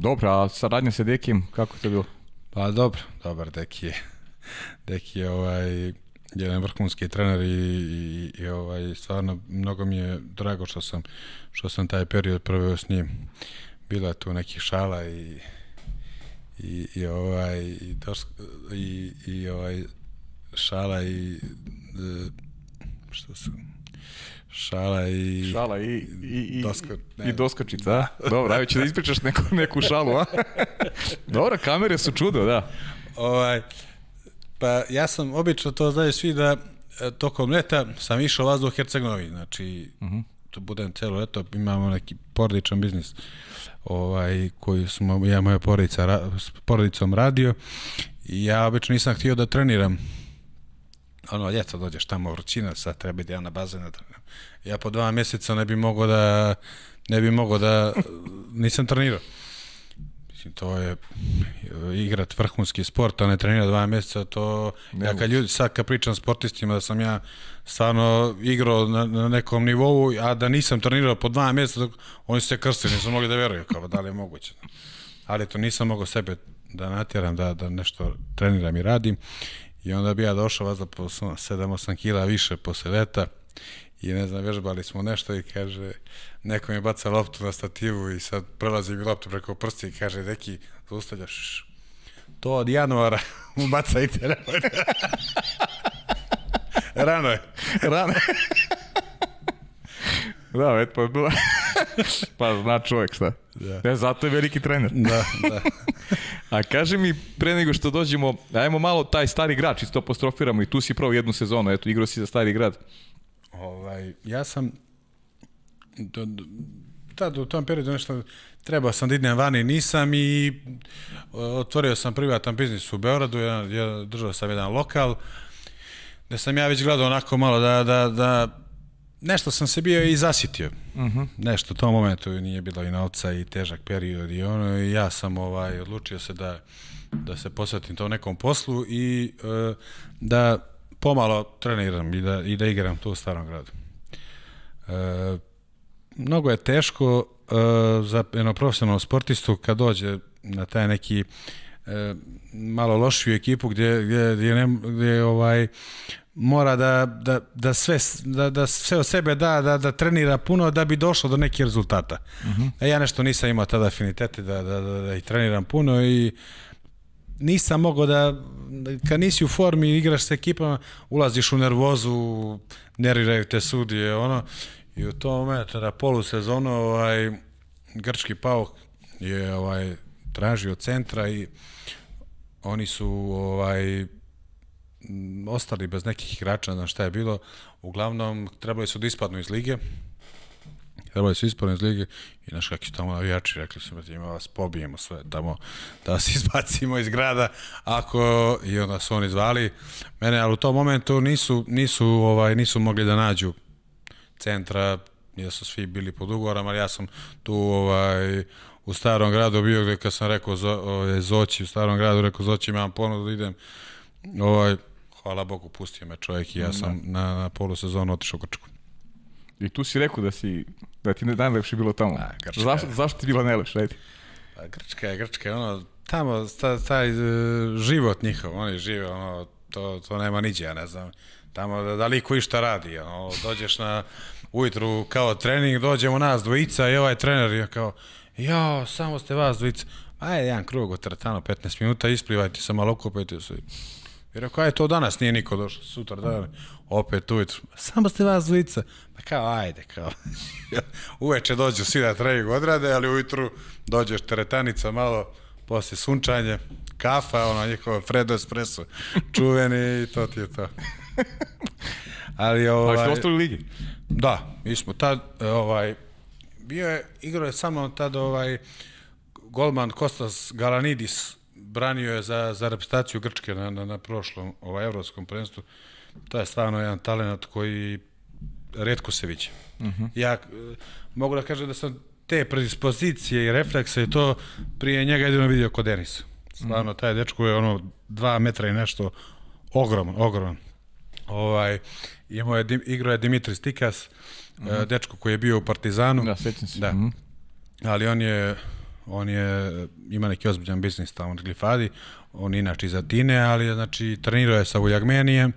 Dobro, a saradnja sa Dekijem, kako je to bilo? Pa dobro, dobar Deki je. *laughs* Deki je ovaj, jedan vrhunski trener i, i, i ovaj, stvarno mnogo mi je drago što sam, što sam taj period proveo s njim. Bila je tu nekih šala i i, i ovaj i, dos, i, i ovaj šala i e, što su šala i... Šala i... I, i, dosko, ne. i doskočica, a? Dobro, ajde će da ispričaš neku, neku šalu, a? *laughs* Dobro, kamere su čudo, da. Ovaj, pa ja sam obično to znaju svi da e, tokom leta sam išao vazduh u Herceg-Novi, znači uh mhm. -huh. tu budem celo leto, imamo neki porodičan biznis ovaj, koji smo, ja moja porodica, ra, s porodicom radio i ja obično nisam htio da treniram ono, ljeto dođeš tamo vrućina, sad treba da ja na bazen da. Ja po dva mjeseca ne bi mogao da, ne bi mogao da, nisam trenirao. Mislim, to je igrat vrhunski sport, a ne trenira dva mjeseca, to, ja kad ljudi, sad kad pričam sportistima da sam ja stvarno igrao na, na nekom nivou, a da nisam trenirao po dva mjeseca, oni su se krstili, nisu mogli da veruju, kao da li je moguće. Ali to nisam mogao sebe da natjeram, da, da nešto treniram i radim. I onda bi ja došao vas da po 7-8 kila više posle leta i ne znam, vežbali smo nešto i kaže, neko mi baca loptu na stativu i sad prelazi mi loptu preko prsti i kaže, neki, zaustavljaš to od januara *laughs* mu bacajte, nemojte. *laughs* Rano je. Rano. *laughs* da, eto, pa bila. pa zna čovjek šta. Da. Ne, zato je veliki trener. Da, da. A kaži mi, pre nego što dođemo, ajmo malo taj stari grad, čisto apostrofiramo i tu si pravo jednu sezonu, eto, igrao si za stari grad. Ovaj, ja sam do, do, tad u tom periodu nešto trebao sam da idem vani, nisam i otvorio sam privatan biznis u Beogradu, ja, ja držao sam jedan lokal, gde sam ja već gledao onako malo da, da, da nešto sam se bio i zasitio. Uh -huh. Nešto u tom momentu nije bilo i novca i težak period i ono i ja sam ovaj odlučio se da da se posvetim tom nekom poslu i e, da pomalo treniram i da, i da igram tu u starom gradu. E, mnogo je teško e, za jednog profesionalnog sportistu kad dođe na taj neki e, malo lošiju ekipu gdje, gdje, gdje, ne, gdje ovaj, mora da, da, da, sve, da, da sve od sebe da, da, da trenira puno da bi došlo do nekih rezultata. Uh -huh. A ja nešto nisam imao tada afinitete da, da, da, da i treniram puno i nisam mogao da, kad nisi u formi igraš sa ekipama, ulaziš u nervozu, nerviraju te sudije, ono, i u tom momentu na polusezonu ovaj, grčki pauk je ovaj, tražio centra i oni su ovaj, ostali bez nekih igrača, na šta je bilo. Uglavnom, trebali su da ispadnu iz lige. Trebali su ispadnu iz lige i naš kakvi tamo navijači rekli su da ima vas pobijemo sve tamo, da vas *laughs* izbacimo iz grada ako i onda su oni zvali mene, ali u tom momentu nisu, nisu, ovaj, nisu mogli da nađu centra, jer su svi bili pod ugovorom, ali ja sam tu ovaj, u starom gradu bio gde kad sam rekao Zo, ovaj, Zoći u starom gradu, rekao Zoći imam ponudu da idem ovaj, hvala Bogu, pustio me čovjek i ja sam da. na, na polusezonu otišao u Grčku. I tu si rekao da si da ti najlepše bilo tamo. A, Grčka, zašto, zašto ti bilo najlepše? Ajde. Pa, Grčka je, Grčka je ono, tamo taj, taj uh, život njihov, oni žive, ono, to, to nema niđe, ja ne znam. Tamo da, da li ko išta radi, ono, dođeš na ujutru kao trening, dođemo nas dvojica i ovaj trener je kao, ja, samo ste vas dvojica. Ajde, jedan krug od teretano, 15 minuta, isplivajte se malo, okupajte se. I rekao, aj to danas nije niko došao, sutra da, opet ujutru. Samo ste vas dvojica. Pa kao, ajde, kao. *laughs* Uveče dođu svi da trening odrade, ali ujutru dođeš teretanica malo, posle sunčanje, kafa, ono njihova Fredo Espresso, čuveni i to ti je to. *laughs* ali ovaj... Ali ste ostali ligi? Da, mi smo tad, ovaj, bio je, igrao je samo tad ovaj, golman Kostas Galanidis, branio je za, za reprezentaciju Grčke na, na, na prošlom ovaj, evropskom prvenstvu. To je stvarno jedan talent koji redko se viđe. Uh Mhm. -huh. Ja mogu da kažem da sam te predispozicije i reflekse i to prije njega jedino vidio kod Denisa. Stvarno, taj dečko je ono dva metra i nešto ogroman, ogroman. Ovaj, imao je, igrao je Dimitri Stikas, mm -hmm. dečko koji je bio u Partizanu. Da, sećam se. Da. Mm -hmm. Ali on je on je ima neki ozbiljan biznis tamo na Glifadi, on inače iz Atine, ali znači trenirao je sa Ujagmenijem,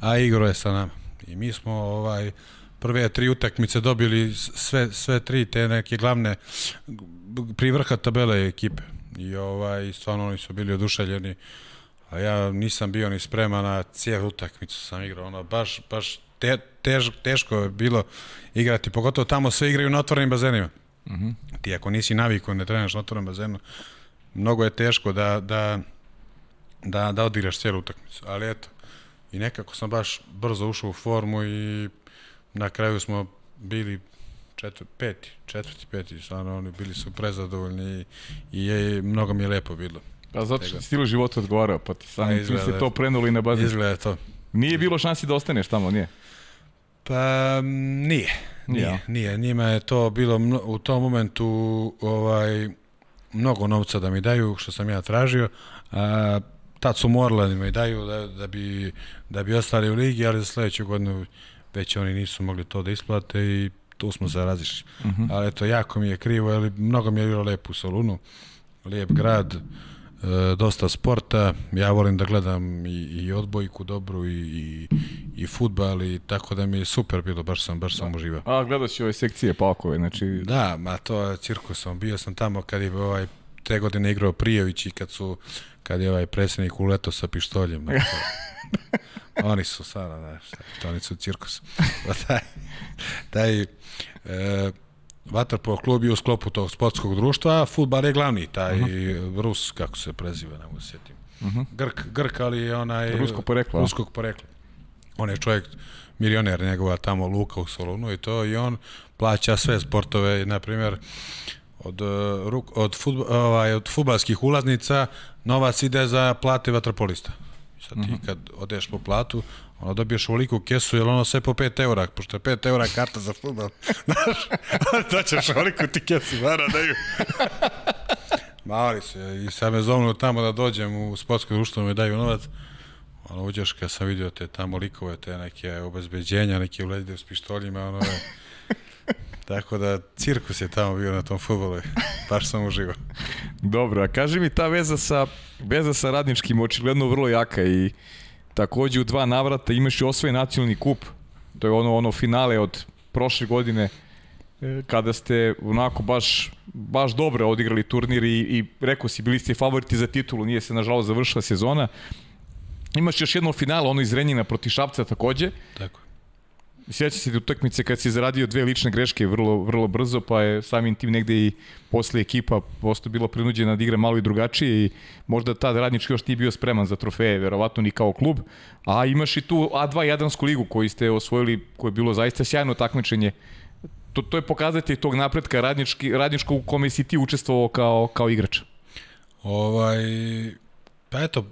a igrao je sa nama. I mi smo ovaj prve tri utakmice dobili sve sve tri te neke glavne pri vrha tabele ekipe. I ovaj stvarno oni su bili oduševljeni. A ja nisam bio ni spreman na cijelu utakmicu sam igrao, ono baš baš te, tež, teško je bilo igrati, pogotovo tamo sve igraju na otvorenim bazenima. Uh -huh. Ti ako nisi navikao ne trenaš na otvorenom bazenu, mnogo je teško da, da, da, da odigraš cijelu utakmicu. Ali eto, i nekako sam baš brzo ušao u formu i na kraju smo bili četvr, peti, četvrti, peti, stvarno oni bili su prezadovoljni i, i je, mnogo mi je lepo bilo. Pa zato što stilu života odgovarao, pa ti sam pa se to prenuli na bazen. Izgleda to. Nije bilo šansi da ostaneš tamo, nije? Pa nije. Nije, nije. Njima je to bilo mno- u tom momentu ovaj, mnogo novca da mi daju, što sam ja tražio. A, tad su morali da mi daju da, da, bi, da bi ostali u ligi, ali za sledeću godinu već oni nisu mogli to da isplate i tu smo se razišli. Uh -huh. Ali eto, jako mi je krivo, ali mnogo mi je bilo lepo u Solunu. Lijep grad, e, dosta sporta. Ja volim da gledam i, i odbojku dobru i, i, i futbal i tako da mi je super bilo, baš sam, baš sam uživao. A, gledao si ove sekcije Palkove, znači... Da, ma to je cirkusom. Bio sam tamo kad je ovaj te godine igrao Prijević i kad su kad je ovaj predsjednik uleto sa pištoljem. *laughs* Oni su sada, znaš, oni su cirkus. *laughs* Pa taj, taj e, Vaterpolo klub je u sklopu tog sportskog društva, a futbal je glavni, taj uh -huh. Rus, kako se preziva, ne mogu se sjetim. Uh -huh. Grk, Grk, ali je onaj... Rusko poreklo? Ruskog porekla. On je čovjek milioner njegova tamo Luka u Solunu i to i on plaća sve sportove, na primjer od, uh, ruk- od, futb ovaj, od futbalskih ulaznica novac ide za plate vaterpolista. I sad ti kad odeš po platu, ono dobiješ ovoliku kesu, jer ono sve po 5 eura, pošto je 5 eura karta za futbal. *laughs* Znaš, *laughs* da ćeš ovoliku ti kesu vara daju. Ma oni se, i sad me zovnu tamo da dođem u sportsko društvo, mi daju novac. Ono, uđeš kad sam vidio te tamo likove, te neke obezbeđenja, neke uledide s pištoljima, ono je... *laughs* Tako da cirkus je tamo bio na tom futbolu. Baš sam uživao. Dobro, a kaži mi ta veza sa, veza sa radničkim očigledno vrlo jaka i takođe u dva navrata imaš i osvojen nacionalni kup. To je ono ono finale od prošle godine e, kada ste onako baš, baš dobro odigrali turnir i, i rekao si bili ste favoriti za titulu, nije se nažalost završila sezona. Imaš još jedno finale, ono iz Renjina proti Šapca takođe. Tako. Sjeća se utakmice kad si zaradio dve lične greške vrlo, vrlo brzo, pa je samim tim negde i posle ekipa posto bila prinuđena da igra malo i drugačije i možda tad radnički još nije bio spreman za trofeje, verovatno ni kao klub. A imaš i tu A2 Jadransku ligu koju ste osvojili, koje je bilo zaista sjajno takmičenje. To, to je pokazatelj tog napretka radnički, radničkog u kome si ti učestvovao kao, kao igrač. Ovaj, pa eto,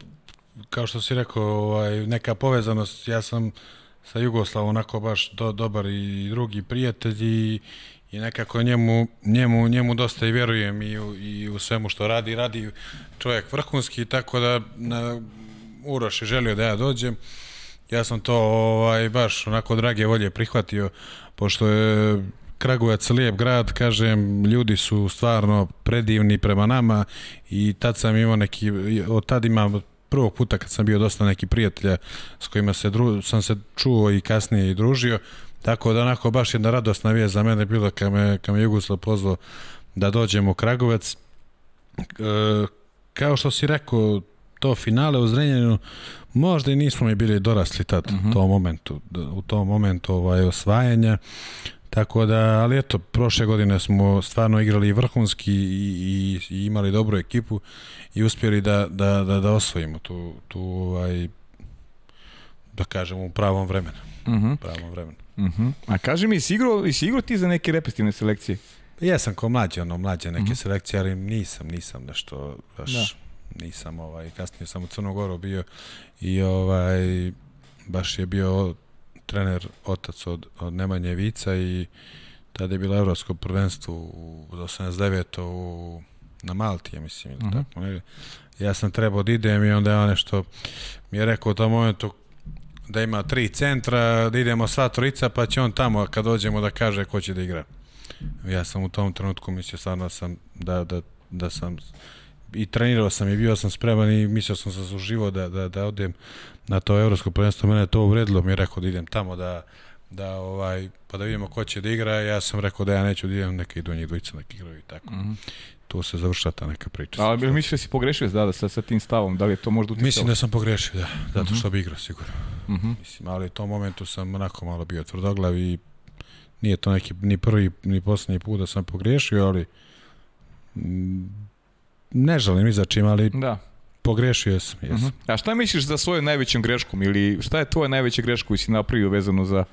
kao što si rekao, ovaj, neka povezanost, ja sam sa Jugoslavom onako baš do, dobar i drugi prijatelj i, i nekako njemu, njemu, njemu dosta i vjerujem i u, i u svemu što radi. Radi čovjek vrhunski, tako da na, Uroš je želio da ja dođem. Ja sam to ovaj, baš onako drage volje prihvatio, pošto je Kragujevac lijep grad, kažem, ljudi su stvarno predivni prema nama i tad sam imao neki, od tad imam prvog puta kad sam bio dosta neki prijatelja s kojima se dru, sam se čuo i kasnije i družio, tako da onako baš jedna radosna vijest za mene bila kad me, kad me Jugoslav pozvao da dođem u Kragovec. E, kao što si rekao, to finale u Zrenjaninu, možda i nismo mi bili dorasli tad, uh -huh. u tom momentu, u tom momentu ovaj, osvajanja, Tako da, ali eto, prošle godine smo stvarno igrali vrhunski i, i, i imali dobru ekipu i uspjeli da, da, da, da osvojimo tu, tu ovaj, da kažemo, u pravom vremenu. Uh -huh. pravom vremenu. Uh -huh. A kaži mi, si igrao, si igrao ti za neke repestivne selekcije? Ja sam kao mlađe, ono, mlađe neke uh -huh. selekcije, ali nisam, nisam nešto, baš, da. nisam, ovaj, kasnije sam u Crnogoru bio i ovaj, baš je bio trener otac od, od Nemanje Vica i tada je bilo evropsko prvenstvo u 89. U, na Malti, ja mislim, ili uh -huh. tako. Ne? Ja sam trebao da idem i onda je on nešto mi je rekao u tom momentu da ima tri centra, da idemo sva trojica, pa će on tamo kad dođemo da kaže ko će da igra. Ja sam u tom trenutku mislio stvarno sam da, da, da sam i trenirao sam i bio sam spreman i mislio sam se zasluživo da, da, da odem na to evropsko prvenstvo. Mene to uvredilo, mi je rekao da idem tamo da, da ovaj, pa da vidimo ko će da igra. Ja sam rekao da ja neću da idem, neka idu njih dvojica, neka igraju i tako. Mm -hmm. Tu se završava ta neka priča. Ali misliš da si pogrešio da, da, sa, sa tim stavom? Da li je to možda uticalo? Mislim da sam pogrešio, da. Zato što bi igrao sigurno. Mm -hmm. Mislim, ali u tom momentu sam onako malo bio tvrdoglav i nije to neki ni prvi ni poslednji put da sam pogrešio, ali ne želim ni za čim, ali da. Pogrešio sam. Jesam. Uh -huh. A šta misliš za svojom najvećom greškom ili šta je tvoja najveća greška koju si napravio vezano za,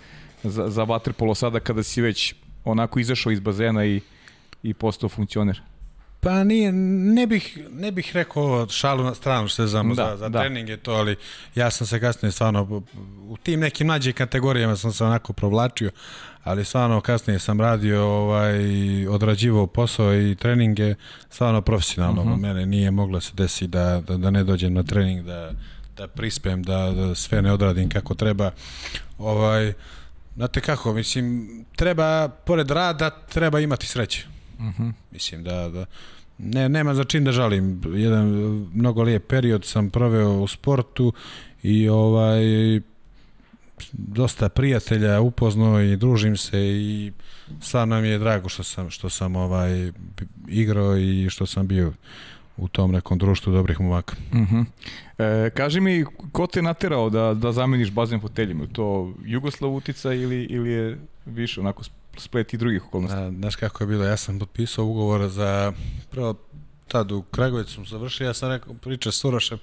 za, za vaterpolo sada kada si već onako izašao iz bazena i, i postao funkcioner? Pa nije, ne bih, ne bih rekao šalu na stranu što znamo Da, za, za da. trening je to, ali ja sam se kasnije stvarno u tim nekim mlađim kategorijama sam se onako provlačio, ali stvarno kasnije sam radio ovaj odrađivao posao i treninge stvarno profesionalno. Uh -huh. Mene nije moglo se desiti da, da, da ne dođem na trening, da, da prispem, da, da sve ne odradim kako treba. Ovaj, znate kako, mislim, treba, pored rada, treba imati sreće. Uh -huh. Mislim da, da ne, nema za čim da žalim. Jedan mnogo lijep period sam proveo u sportu i ovaj dosta prijatelja upoznao i družim se i stvarno mi je drago što sam što sam ovaj igrao i što sam bio u tom nekom društvu dobrih momaka. Uh -huh. e, kaži mi, ko te naterao da, da zameniš bazen foteljima? To Jugoslav utica ili, ili je više onako splet i drugih okolnosti? A, znaš kako je bilo, ja sam potpisao ugovor za, prvo tad u Kragovicu sam završio, ja sam rekao, priča s Urošem,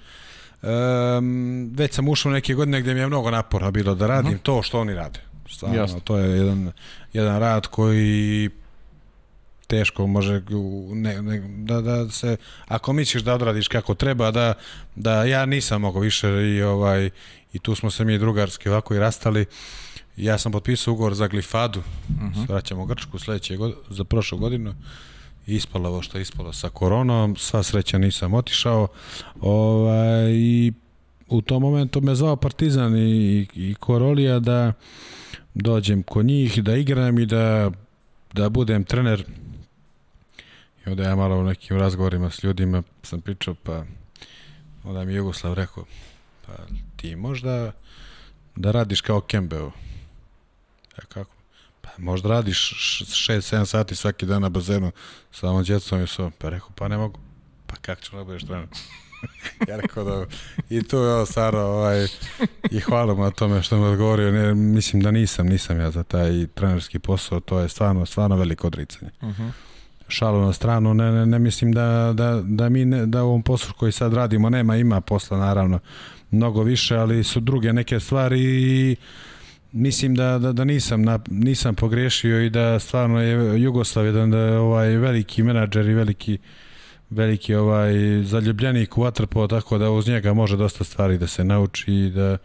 um, već sam ušao neke godine gde mi je mnogo napora bilo da radim uh -huh. to što oni rade. Stvarno, Jasno. to je jedan, jedan rad koji teško može ne, ne, da, da se ako misliš da odradiš kako treba da, da ja nisam mogao više i ovaj i tu smo se mi drugarski ovako i rastali ja sam potpisao ugovor za Glifadu. Uh -huh. vraćamo Grčku sledeće god, za prošlu godinu. Ispalo ovo što je ispalo sa koronom. Sva sreća nisam otišao. Ovaj, i u tom momentu me zvao Partizan i, i, i Korolija da dođem kod njih da igram i da da budem trener. I onda ja malo u nekim razgovorima s ljudima sam pričao, pa onda mi Jugoslav rekao, pa ti možda da radiš kao Kembeo. E kako? Pa možda radiš 6-7 sati svaki dan na bazenu sa ovom djecom i so. Pa rekao, pa ne mogu. Pa kako ću budeš trener? *laughs* ja rekao da i tu je stvarno ovaj, i hvala mu na tome što mi odgovorio ne, mislim da nisam, nisam ja za taj trenerski posao to je stvarno, stvarno veliko odricanje uh -huh šalu na stranu, ne, ne, ne mislim da, da, da mi ne, da u ovom poslu koji sad radimo nema, ima posla naravno mnogo više, ali su druge neke stvari i mislim da, da, da nisam, na, nisam pogrešio i da stvarno je Jugoslav jedan da je ovaj veliki menadžer i veliki veliki ovaj zaljubljenik u vaterpolo tako da uz njega može dosta stvari da se nauči i da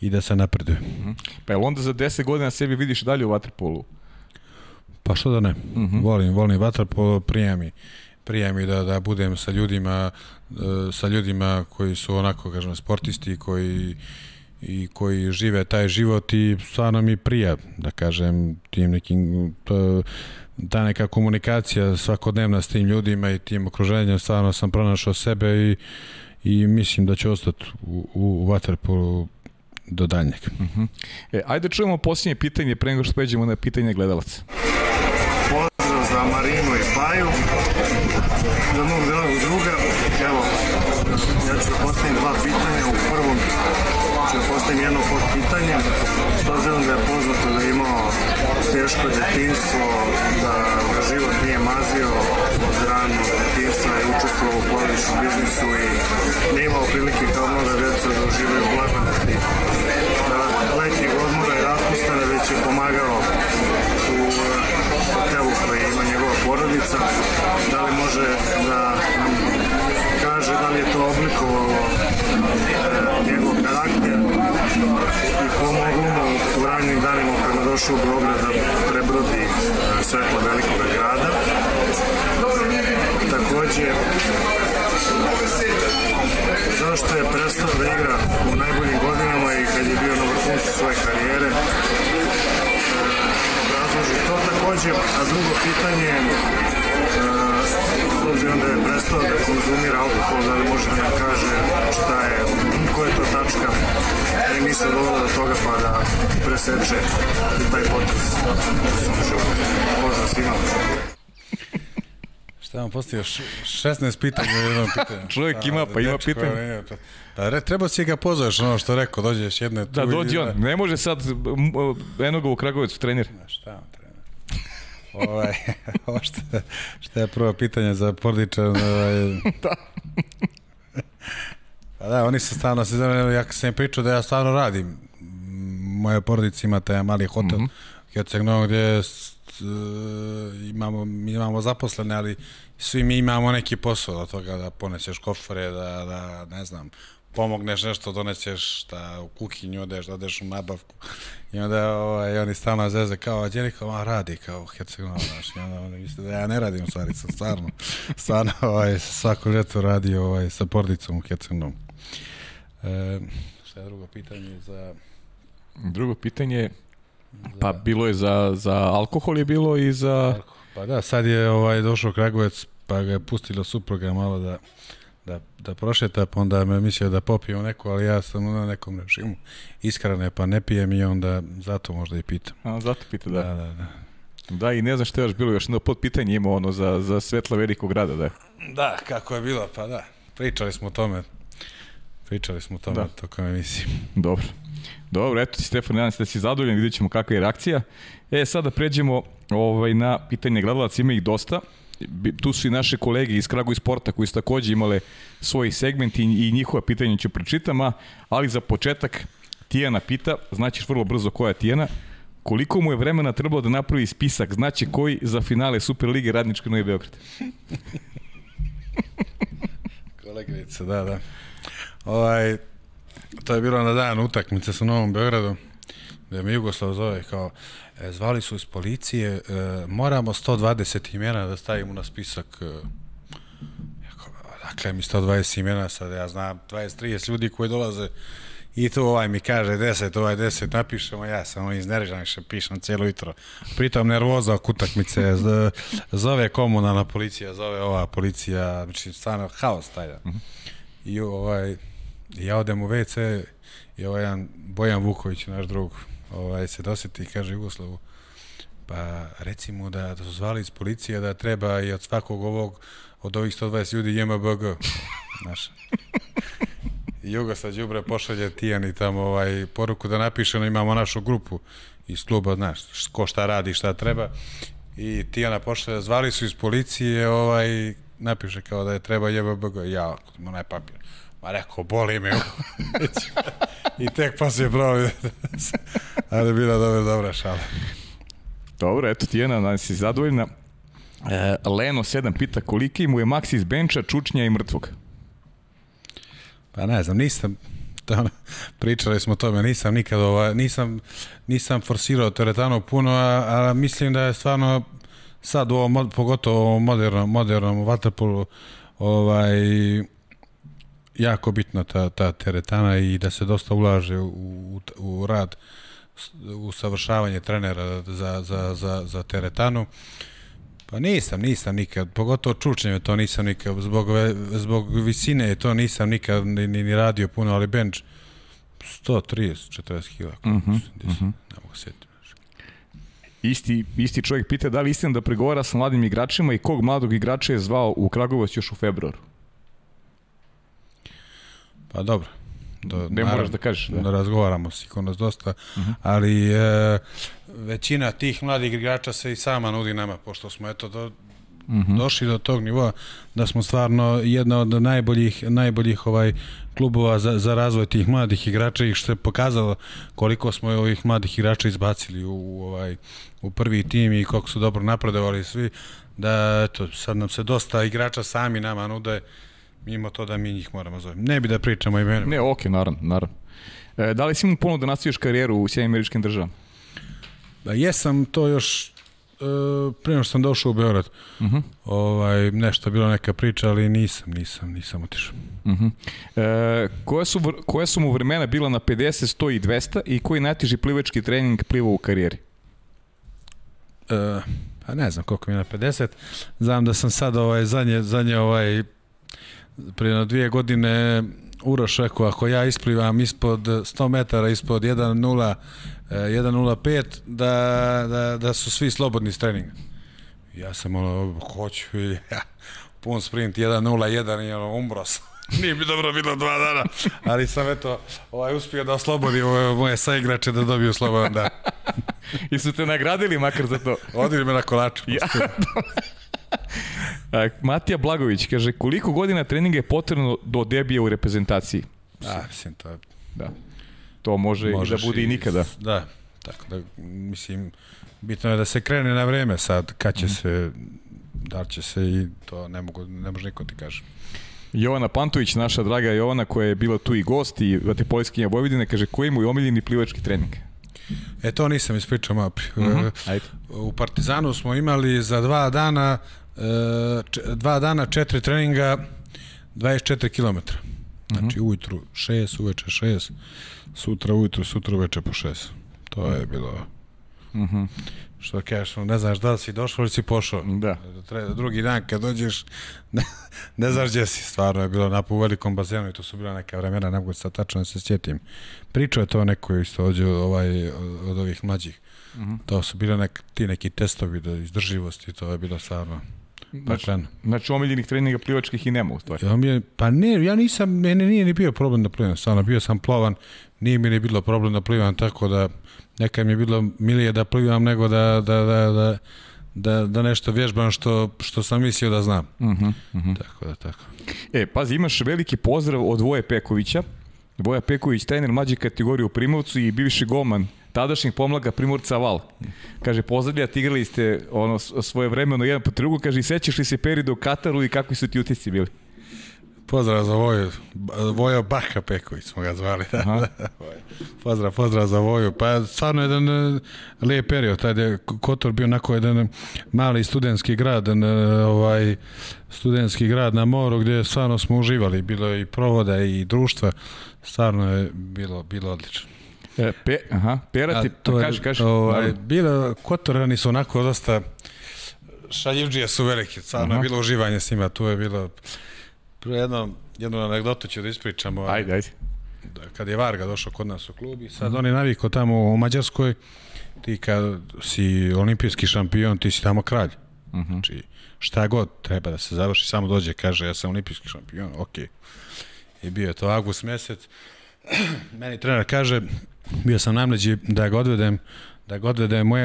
i da se napreduje. Pa je onda za 10 godina sebi vidiš dalje u vaterpolu? Pa što da ne? Uh -huh. Volim, volim vaterpolo, prijemi prijemi da, da budem sa ljudima sa ljudima koji su onako kažem sportisti koji i koji žive taj život i stvarno mi prija da kažem tim nekim ta neka komunikacija svakodnevna s tim ljudima i tim okruženjem stvarno sam pronašao sebe i, i mislim da će ostati u, u, u Waterpolu do daljnjeg. Uh -huh. e, ajde čujemo posljednje pitanje pre nego što pređemo na pitanje gledalaca za Marinu i Paju, za mog dragog druga. Evo, ja ću da postavim dva pitanja. U prvom ću da postavim jedno pod pitanje. S obzirom da je poznato da je imao teško detinstvo, da život nije mazio od ranog detinstva i učestvovao u porodičnom biznisu i ne imao prilike kao mnoga djeca da uživaju blagodati može da nam kaže da li je to oblikovalo e, njegov karakter i pomoglo mu u ranjim danima kada došao u Beograd da prebrodi e, svetla velikog grada. Takođe, zašto je prestao da igra u najboljim godinama i kad je bio na vrhuncu svoje karijere, obrazloži to takođe, a drugo pitanje je s obzirom da je prestao da konzumira alkohol, da li može da nam kaže šta je, koja je to tačka da je misle dovela do toga pa da preseče taj potez u svom životu. Pozdrav svima. Šta vam postavio? 16 pitanja u jednom pitanju. *laughs* Čovjek ima, pa ima pitanje. Pa re, treba si ga pozoveš, ono što rekao, dođeš jedne tu. Da, dođi on. Ne može sad Enogovu Kragovicu trener. Šta on trener? Ovaj, *laughs* ovo što, što je prvo pitanje za porodičan. Ovaj, *laughs* da. *laughs* pa da, oni se stalno se znaju, ja sam im pričao da ja stvarno radim. Moja porodica ima taj mali hotel, mm -hmm. Herceg gdje imamo, mi imamo zaposlene, ali svi mi imamo neki posao od toga da poneseš kofere, da, da ne znam, pomogneš nešto, doneseš da u kuhinju odeš, da odeš u nabavku. I onda ovaj, oni stalno zeze kao, gdje niko radi kao Hercegovina, znaš, i onda oni misle da ja ne radim stvari, sam stvarno, stvarno ovaj, svako ljeto radi ovaj, sa porodicom u Hercegovinom. E, šta je drugo pitanje za... Drugo pitanje, pa bilo je za, za alkohol je bilo i za... Pa da, sad je ovaj, došao Kragovec, pa ga je pustilo supruga malo da da, da prošeta, pa onda me mislio da popijem neku, ali ja sam na nekom režimu iskrane, pa ne pijem i onda zato možda i pitam. A, zato pita, da. Da, da, da. Da, i ne znam što je još bilo, još jedno pod pitanje imao ono za, za svetla velikog grada, da. Da, kako je bilo, pa da. Pričali smo o tome. Pričali smo o tome da. tokom emisije. Dobro. Dobro, eto ti Stefan, nadam se da si zadovoljan, vidjet ćemo kakva je reakcija. E, sada pređemo ovaj, na pitanje gledalaca, ima ih dosta tu su i naše kolege iz Kragu i Sporta koji su takođe imale svoj segment i, i njihova pitanja ću pročitama, ali za početak Tijana pita, znaćeš vrlo brzo koja je Tijana, koliko mu je vremena trebalo da napravi spisak, znaće koji za finale Superlige Radničke Novi Beograd? *laughs* Koleginica, da, da. Ovaj, to je bilo na dan utakmice sa Novom Beogradom, gde me Jugoslav zove kao, zvali su iz policije, e, moramo 120 imena da stavimo na spisak. E, dakle, mi 120 imena, sad ja znam 20-30 ljudi koji dolaze i tu ovaj mi kaže 10, ovaj 10 napišemo, ja sam iznerežan što pišem cijelo jutro. Pritom nervoza oko utakmice, zove komunalna policija, zove ova policija, znači stvarno haos taj da. Uh -huh. I ovaj, ja odem u WC i ovaj jedan Bojan Vuković, naš drug, ovaj, se doseti i kaže Jugoslavu, pa recimo da, da su zvali iz policije da treba i od svakog ovog, od ovih 120 ljudi JMBG. Znaš. I Jugoslav Đubre pošalje Tijani tamo ovaj, poruku da napiše, no imamo našu grupu iz kluba, znaš, ko šta radi, šta treba. I Tijana pošalje, zvali su iz policije, ovaj, napiše kao da je treba JBBG. Ja, onaj papir. Ma rekao, boli me. *laughs* I tek poslije broj. *laughs* Ali bila dobra, dobra šala. Dobro, eto ti jedna, da si zadovoljna. E, Leno 7 pita koliki mu je maks iz benča, čučnja i mrtvog. Pa ne znam, nisam to, pričali smo o tome, nisam nikad ovaj, nisam, nisam forsirao teretanu puno, a, a mislim da je stvarno sad u ovom, pogotovo u modernom, modernom vaterpolu ovaj, jako bitna ta, ta teretana i da se dosta ulaže u, u, u rad u savršavanje trenera za, za, za, za teretanu. Pa nisam, nisam nikad, pogotovo čučnjeve to nisam nikad, zbog, zbog visine to nisam nikad ni, ni, ni radio puno, ali bench 130, 40 kila. Uh -huh, uh -huh. Ne mogu sjetiti. Isti, isti čovjek pita da li istina da pregovara sa mladim igračima i kog mladog igrača je zvao u Kragovac još u februaru? Pa dobro. Da, ne naravno, moraš da kažeš. Da, da razgovaramo sigurno dosta, uh mhm. -huh. ali e, većina tih mladih igrača se i sama nudi nama, pošto smo eto do, mhm. -huh. došli do tog nivoa da smo stvarno jedna od najboljih najboljih ovaj klubova za, za razvoj tih mladih igrača i što je pokazalo koliko smo ovih mladih igrača izbacili u, u ovaj u prvi tim i koliko su dobro napredovali svi da eto sad nam se dosta igrača sami nama nude mimo to da mi njih moramo zovem. Ne bi da pričamo imenom. Ne, okej, okay, naravno, naravno. E, da li si imao ponudu da nastaviš karijeru u Sjedinim američkim državama? Da, jesam to još e, prije što sam došao u Beograd. Uh mhm. -huh. ovaj, nešto je bilo neka priča, ali nisam, nisam, nisam otišao. Uh mhm. -huh. e, koje, su, koje su mu vremena bila na 50, 100 i 200 i koji najteži plivački trening plivao u karijeri? E, pa ne znam koliko mi je na 50. Znam da sam sad ovaj, zadnje, zadnje ovaj, prije na dvije godine Uroš rekao, ako ja isplivam ispod 100 metara, ispod 1.0, 1.05, eh, da, da, da su svi slobodni s treninga. Ja sam ono, hoću, *laughs* ja, pun sprint, 1.01 i ono, umro sam. *laughs* Nije mi dobro bilo dva dana, ali sam eto ovaj, uspio da oslobodim ove moje saigrače da dobiju slobodan dan. *laughs* I su te nagradili makar za to? Odili me na kolaču. Ja, *laughs* Matija Blagović kaže, koliko godina treninga je potrebno do debija u reprezentaciji? Da, mislim, to Da. To može i da bude i, i nikada. Da, tako da, mislim, bitno je da se krene na vreme sad, kad će se, da će se i to ne, mogu, ne može niko ti kaže. Jovana Pantović, naša draga Jovana koja je bila tu i gost i vaterpoliskinja Vojvodine, kaže koji mu je omiljeni plivački trening? E, to nisam ispričao malo prije. -huh. Ajde. U Partizanu smo imali za dva dana, e, dva dana četiri treninga, 24 km. Znači ujutru 6, uveče 6, sutra ujutru, sutra uveče po 6. To je bilo... Mhm. Što kažeš, ne znaš da li si došao ili si pošao. Da. Treba, drugi dan kad dođeš, *laughs* ne, ne znaš gdje si. Stvarno je bilo na u velikom bazenu i to su bila neka vremena, ne mogu sad tačno da se sjetim. Pričao je to neko isto ođe ovaj, od ovih mlađih. Mhm. To su bile nek, ti neki testovi da izdrživosti, to je bilo stvarno Znači, pakleno. znači omiljenih treninga plivačkih i nema u stvari. Ja mi pa ne, ja nisam, mene nije ni bio problem da plivam, stvarno, bio sam plovan, nije mi ni bilo problem da plivam, tako da neka mi je bilo milije da plivam nego da, da, da, da, da, da nešto vježbam što, što sam mislio da znam. Uh -huh, uh -huh. Tako da, tako. E, pazi, imaš veliki pozdrav od Voje Pekovića. Voja Peković, trener mlađe kategorije u Primovcu i bivši golman tadašnjih pomlaga Primorca Val. Kaže, pozdravljate, igrali ste ono, svoje vremeno jedan po drugu, kaže, sećaš li se perioda u Kataru i kakvi su ti utisci bili? Pozdrav za Voju, Vojo Baka Peković smo ga zvali. Da, da. pozdrav, pozdrav za Voju. Pa stvarno jedan e, lijep period, tad je Kotor bio onako jedan mali studentski grad, ovaj, studentski grad na moru gdje stvarno smo uživali, bilo je i provoda i društva, stvarno je bilo, bilo odlično. E, pe, aha, pera ti, to je, kaži, kaži. Ovaj, bilo, Kotorani su onako dosta šaljivđije su veliki, stvarno je bilo uživanje s njima, tu je bilo jedno, jednu anegdotu ću da ispričam. Ajde, ajde. da kad je Varga došao kod nas u klub i sad on je navikao tamo u Mađarskoj, ti kad si olimpijski šampion, ti si tamo kralj. Znači, šta god treba da se završi, samo dođe, kaže, ja sam olimpijski šampion, ok. I bio je to avgust mesec. *clears throat* Meni trener kaže, bio sam najmlađi da ga odvedem da ga odvedem u,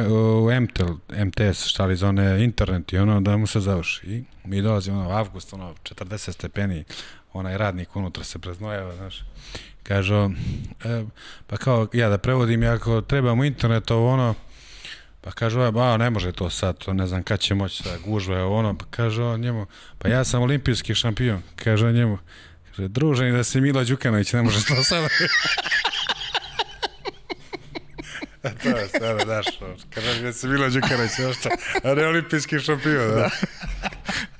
u MTL, MTS, šta li za internet i ono, da mu se završi. I mi dolazimo ono, avgust, ono, 40 stepeni, onaj radnik unutra se preznojava, znaš. Kaže, e, pa kao ja da prevodim, ja ako trebam u internet, ovo ono, pa kaže, ovaj, a ne može to sad, to ne znam kad će moći da gužve, ovo ono, pa kaže on njemu, pa ja sam olimpijski šampion, kaže on njemu, kaže, druženi da si Milo Đukanović, ne može to sada. *laughs* to je stvarno, znaš, kaže da si Milo Đukanović, znaš šta, a ne olimpijski šampion, da.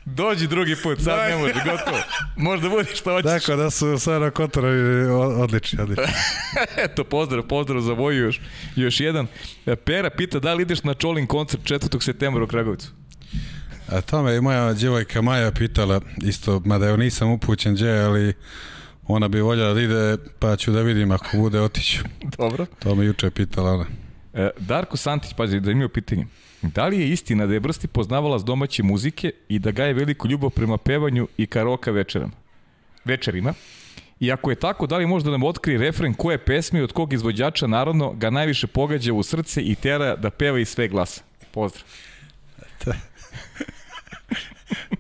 Dođi drugi put, sad Da. ne može, gotovo. Možda bude što hoćeš. Tako da su stvarno Kotorovi odlični, odlični. *laughs* Eto, pozdrav, pozdrav za Voju još, još jedan. E, Pera pita da li ideš na Čolin koncert 4. septembra u Kragovicu? A to me i moja djevojka Maja pitala, isto, mada evo nisam upućen gdje, ali ona bi voljela da ide, pa ću da vidim ako bude otiću. Dobro. To me juče pitala ona. E, Darko Santić, pazi, da imaju pitanje. Da li je istina da je Brsti poznavala s domaće muzike i da gaje veliku ljubav prema pevanju i karoka večeram? Večerima. I ako je tako, da li možda nam otkrije refren koje pesme i od kog izvođača naravno ga najviše pogađa u srce i tera da peva iz sve glasa? Pozdrav. *laughs*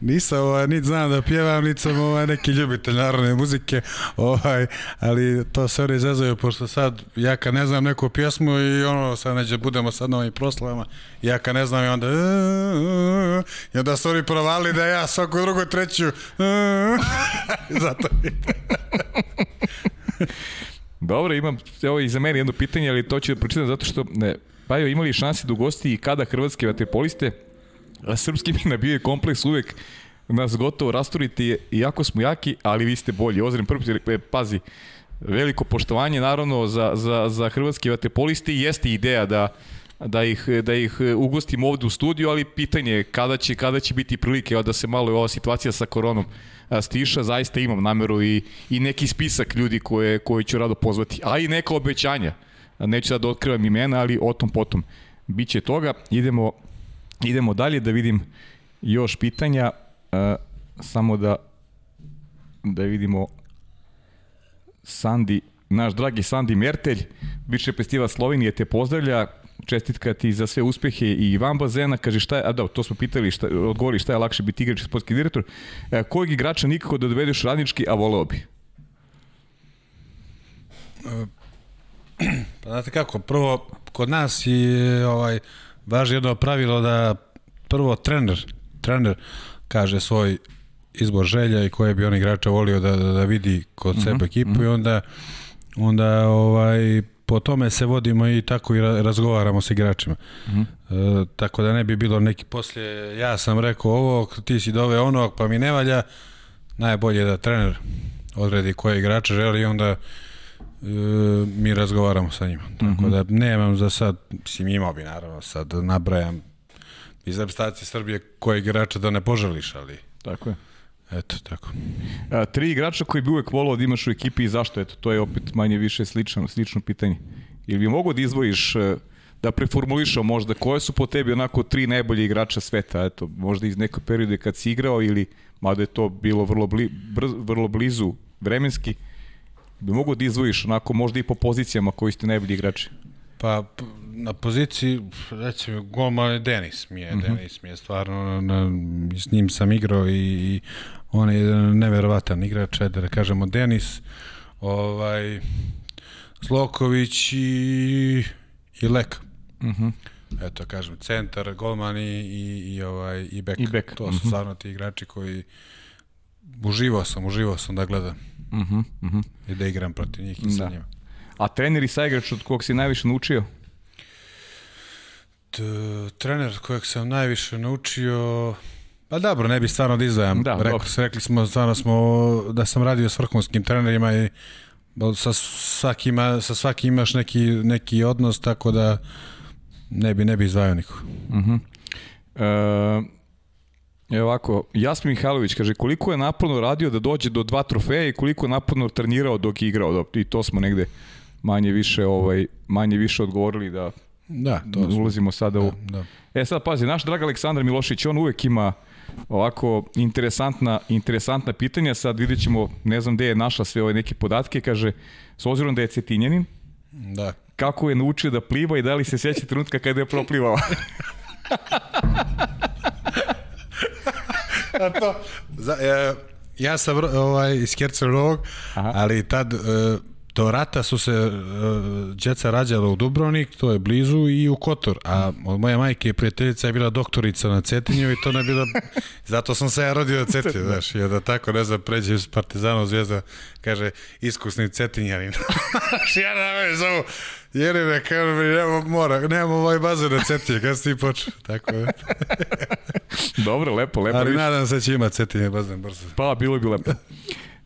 Nisam, ovaj, niti znam da pjevam, niti sam ovaj, neki ljubitelj narodne muzike, ovaj, ali to se oni izazaju, pošto sad, ja kad ne znam neku pjesmu i ono, sad neđe budemo sad na ovim proslavama, ja kad ne znam i onda i onda su oni provali da ja svaku drugu treću *laughs* zato *laughs* Dobro, imam evo i za mene jedno pitanje, ali to ću da pročitam zato što ne, pa jo, imali šanse da ugosti i kada hrvatske vaterpoliste, srpski *laughs* mi nabijaju kompleks uvek nas gotovo rasturiti, iako smo jaki, ali vi ste bolji. Ozren prvi, e, pazi, veliko poštovanje naravno za, za, za hrvatske vaterpoliste i jeste ideja da da ih, da ih ugostimo ovde u studiju, ali pitanje je kada će, kada će biti prilike da se malo ova situacija sa koronom stiša, zaista imam nameru i, i neki spisak ljudi koje, koje ću rado pozvati, a i neka obećanja. Neću sad da otkrivam imena, ali o tom potom. Biće toga. Idemo, idemo dalje da vidim još pitanja. A, samo da da vidimo Sandi, naš dragi Sandi Mertelj, bivši festival Slovenije te pozdravlja, čestitka ti za sve uspehe i van bazena, kaže šta je, a da, to smo pitali, šta, odgovori šta je lakše biti igrač i sportski direktor, e, kojeg igrača nikako da dovedeš radnički, a voleo bi? *clears throat* Pa znate kako, prvo, kod nas je ovaj, važi jedno pravilo da prvo trener, trener kaže svoj izbor želja i koje bi on igrača volio da, da, da vidi kod sebe uh -huh, ekipu uh -huh. i onda onda ovaj po tome se vodimo i tako i razgovaramo sa igračima. Uh -huh. e, tako da ne bi bilo neki poslije ja sam rekao ovo, ti si dove onog, pa mi ne valja. Najbolje je da trener odredi koje igrače želi i onda mi razgovaramo sa njima. Tako uh -huh. da nemam za sad, mislim imao bi naravno sad nabrajam iz reprezentacije Srbije koje igrača da ne poželiš, ali... Tako je. Eto, tako. A, tri igrača koji bi uvek volao da imaš u ekipi i zašto? Eto, to je opet manje više slično, slično pitanje. Ili bi mogo da izvojiš, e, da preformulišao možda koje su po tebi onako tri najbolje igrača sveta, eto, možda iz nekog perioda kad si igrao ili, mada je to bilo vrlo, bli, brz, vrlo blizu vremenski, bi mogo da izvojiš onako možda i po pozicijama koji ste najbolji igrači? Pa na poziciji, recimo, golman je Denis mi je, mm -hmm. Denis mi je stvarno, na, s njim sam igrao i, i on je jedan neverovatan igrač, da kažemo Denis, ovaj, Zloković i, i Lek. Mm -hmm. Eto, kažem, centar, golman i, i, i, ovaj, i bek. I bek. To su mm -hmm. stvarno ti igrači koji uživao sam, uživao sam da gledam. Mm -hmm. Mm -hmm. I da igram protiv njih i sa da. njima. A trener i saigrač od kog si najviše naučio? T, trener kojeg sam najviše naučio... Pa dobro, ne bi stvarno da izdvajam. Da, Rekli, rekli smo, stvarno smo, da sam radio s vrhunskim trenerima i sa svakim, sa svakim imaš neki, neki odnos, tako da ne bi, ne bi izdvajao niko. Uh -huh. e, Evo ovako, Jasmin Mihajlović kaže koliko je naporno radio da dođe do dva trofeja i koliko je naporno trenirao dok je igrao. I to smo negde manje više ovaj manje više odgovorili da da to ulazimo sada da, u da. E sad pazi, naš drag Aleksandar Milošić, on uvek ima ovako interesantna interesantna pitanja, sad videćemo, ne znam gde je našla sve ove neke podatke, kaže s obzirom da je Cetinjanin, da. kako je naučio da pliva i da li se seća trenutka kada je proplivao? *laughs* To, za, ja, e, ja sam ovaj, iz Kercerovog, ali tad uh, do rata su se uh, djeca rađala u Dubrovnik, to je blizu, i u Kotor. A od moje majke prijateljica je bila doktorica na Cetinju i to ne bila... *laughs* Zato sam se ja rodio na Cetinju, znaš. I da tako, ne znam, pređe iz Partizanov zvijezda, kaže, iskusni Cetinjanin. *laughs* ja da me zovu, jer je kaže mi, nema mora, nemamo ovaj bazen na Cetinje, kada si ti počeo. Tako je. *laughs* Dobro, lepo, lepo. Ali nadam se da će ima Cetinje bazen brzo. Pa, bilo bi lepo.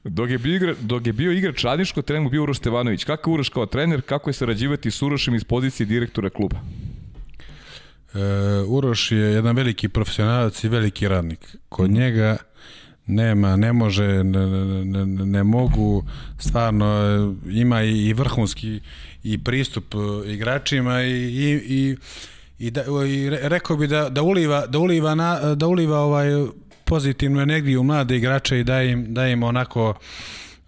Dok je bio, igra, dok je bio igrač Radničko, trener mu bio Uroš Stevanović. Kako je Uroš kao trener, kako je sarađivati s Urošem iz pozicije direktora kluba? E, Uroš je jedan veliki profesionalac i veliki radnik. Kod mm. njega nema, ne može, ne, ne, ne mogu, stvarno ima i, i vrhunski i pristup e, igračima i, i, i, i, da, i rekao bi da, da uliva, da uliva, na, da uliva ovaj pozitivnu energiju mlade igrače i da im, da im onako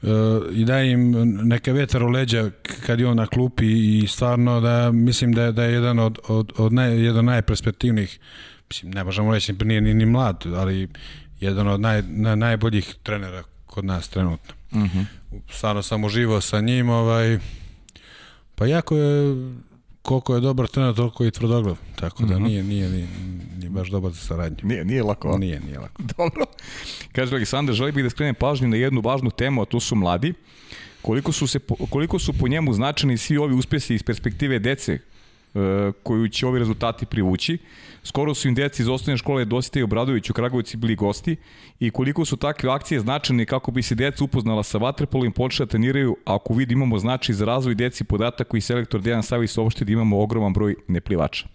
uh, i da im neke vetar u leđa kad je on na klupi i stvarno da mislim da je, da je jedan od, od, od naj, jedan najperspektivnijih mislim ne možemo reći nije ni, ni mlad ali jedan od naj, na, najboljih trenera kod nas trenutno. Uh mhm. -huh. Stvarno sam uživao sa njim, ovaj, pa jako je koliko je dobar trener, toliko i tvrdoglav. Tako da mm -hmm. nije, nije, nije, nije baš dobar za saradnju. Nije, nije lako. Nije, nije lako. *laughs* Dobro. Kaže Aleksandar, želi bih da skrenem pažnju na jednu važnu temu, a to su mladi. Koliko su, se, koliko su po njemu značajni svi ovi uspesi iz perspektive dece koju će ovi rezultati privući. Skoro su im deci iz osnovne škole Dosita i Obradović u Kragovici bili gosti i koliko su takve akcije značajne kako bi se deca upoznala sa vaterpolom i počela da treniraju, a ako vidi imamo značaj za razvoj deci podatak koji selektor Dejan Savić saopšti da imamo ogroman broj neplivača.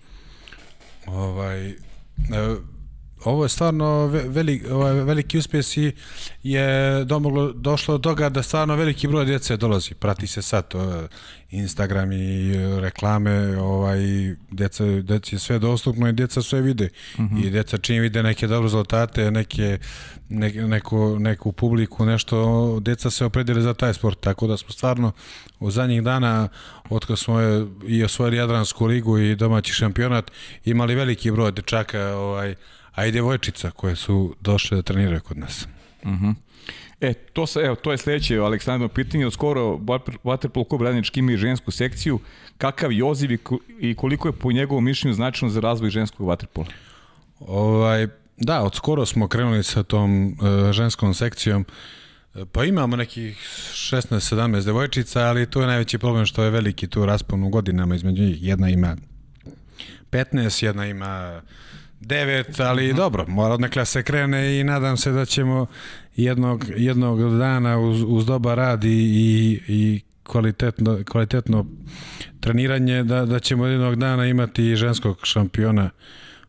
Ovaj, e, ovo je stvarno velik, ovaj, veliki uspjes i je domoglo, došlo do toga da stvarno veliki broj djece dolazi. Prati se sad to, Instagram i reklame, ovaj, djeca, djeci je sve dostupno i djeca sve vide. Mhm. -huh. I djeca čim vide neke dobre rezultate, neke, ne, neku, neku publiku, nešto, djeca se opredili za taj sport. Tako da smo stvarno u zadnjih dana, od smo i osvojili Jadransku ligu i domaći šampionat, imali veliki broj dečaka ovaj, a i devojčica koje su došle da treniraju kod nas. E, to, sa, evo, to je sledeće, Aleksandro, pitanje. Od skoro Waterpolo klub radnički ima i žensku sekciju. Kakav je oziv i ko- i koliko je po njegovom mišljenju značajno za razvoj ženskog Waterpola? Ovaj, da, od skoro smo krenuli sa tom e, ženskom sekcijom. E, Pa imamo nekih 16-17 devojčica, ali to je najveći problem što je veliki tu raspon u godinama između njih. Jedna ima 15, jedna ima 9, ali dobro, mora odnekle se krene i nadam se da ćemo jednog, jednog dana uz, uz dobar rad i, i, i kvalitetno, kvalitetno treniranje da, da ćemo jednog dana imati ženskog šampiona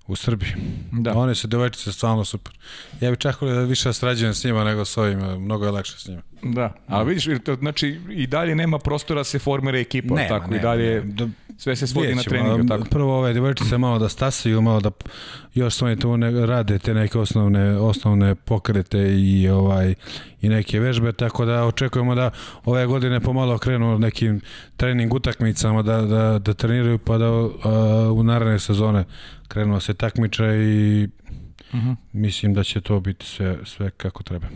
u Srbiji. Da. One su devojčice stvarno super. Ja bih čak da više srađujem s njima nego s ovim, mnogo je lakše s njima. Da, ali vidiš, znači i dalje nema prostora da se formira ekipa, Nema, tako i nema, dalje nema. Sve se svodi na treningu, a, tako. Prvo ove devojčice malo da stasaju, malo da još s oni tu ne, rade te neke osnovne, osnovne pokrete i ovaj i neke vežbe, tako da očekujemo da ove godine pomalo krenu nekim trening utakmicama da, da, da treniraju pa da a, u naredne sezone krenu da se takmiče i Mhm. mislim da će to biti sve, sve kako treba.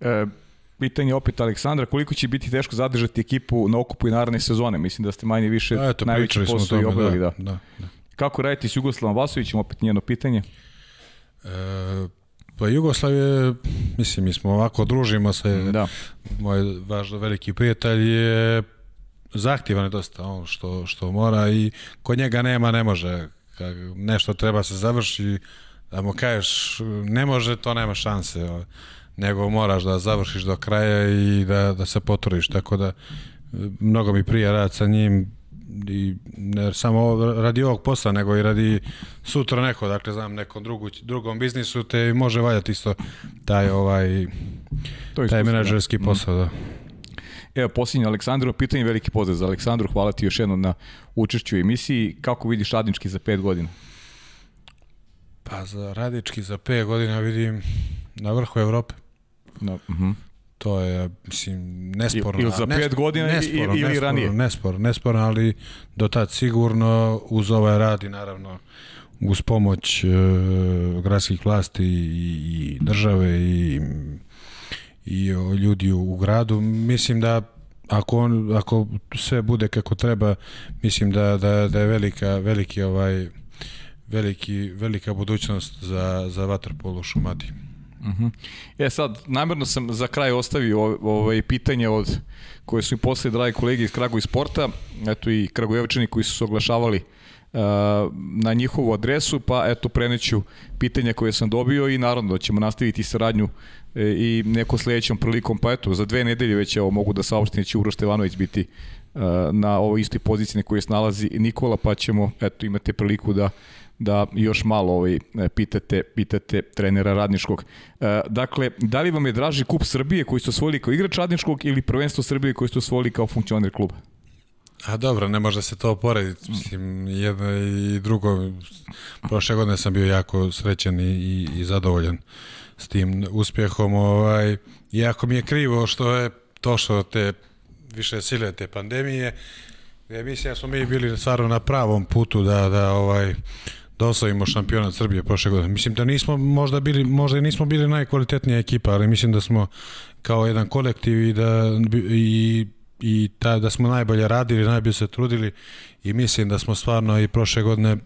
E, pitanje opet Aleksandra, koliko će biti teško zadržati ekipu na okupu i naredne sezone? Mislim da ste manje više A, eto, najveći posao i tome, obavili, da, da. da, da. Kako raditi s Jugoslavom Vasovićem, opet njeno pitanje? E, pa Jugoslav je, mislim, mi smo ovako družimo se, Da. moj vaš veliki prijatelj je zahtjevan je dosta on što, što mora i kod njega nema, ne može. Kad nešto treba se završi, da mu kažeš ne može, to nema šanse. Nego moraš da završiš do kraja i da, da se potrudiš. Tako da mnogo mi prija rad sa njim i ne samo radi ovog posla, nego i radi sutra neko, dakle znam nekom drugu, drugom biznisu te može valjati isto taj ovaj taj iskustvo, menadžerski da. posao, da. Evo, posljednje Aleksandru, pitanje, veliki pozdrav za Aleksandru, hvala ti još jednom na učešću u emisiji. Kako vidiš radnički za pet godina? Pa za radički za 5 godina vidim na vrhu Evrope. No, uh -huh. To je, mislim, nesporno. Ili za Nesporno, pet godina nesporno, ili nesporno, ranije? Nesporno, nesporno, ali do tad sigurno uz ovaj rad i naravno uz pomoć e, gradskih vlasti i, i države i, i ljudi u, gradu. Mislim da ako, on, ako sve bude kako treba, mislim da, da, da je velika, veliki ovaj veliki, velika budućnost za, za vaterpolo u Šumadiji. E sad, namjerno sam za kraj ostavio ove pitanje od koje su mi poslali dragi kolege iz Kragu i sporta, eto i Kragujevčani koji su se oglašavali uh, na njihovu adresu, pa eto preneću pitanja koje sam dobio i naravno da ćemo nastaviti saradnju i neko sledećom prilikom, pa eto, za dve nedelje već evo, mogu da saopštim da će Uroš Stevanović biti uh, na ovoj istoj poziciji na kojoj se nalazi Nikola, pa ćemo eto, imate priliku da da još malo ovaj, e, pitate, pitate trenera Radničkog. E, dakle, da li vam je draži kup Srbije koji ste osvojili kao igrač Radničkog ili prvenstvo Srbije koji ste osvojili kao funkcioner kluba? A dobro, ne može se to porediti. Mislim, jedno i drugo. Prošle godine sam bio jako srećan i, i, i zadovoljan s tim uspjehom. Ovaj, iako mi je krivo što je došlo te više sile te pandemije, gdje mislim da smo mi bili stvarno na pravom putu da, da ovaj, da osvojimo šampionat Srbije prošle godine. Mislim da nismo možda bili, možda i nismo bili najkvalitetnija ekipa, ali mislim da smo kao jedan kolektiv i da i i ta, da smo najbolje radili, najbolje se trudili i mislim da smo stvarno i prošle godine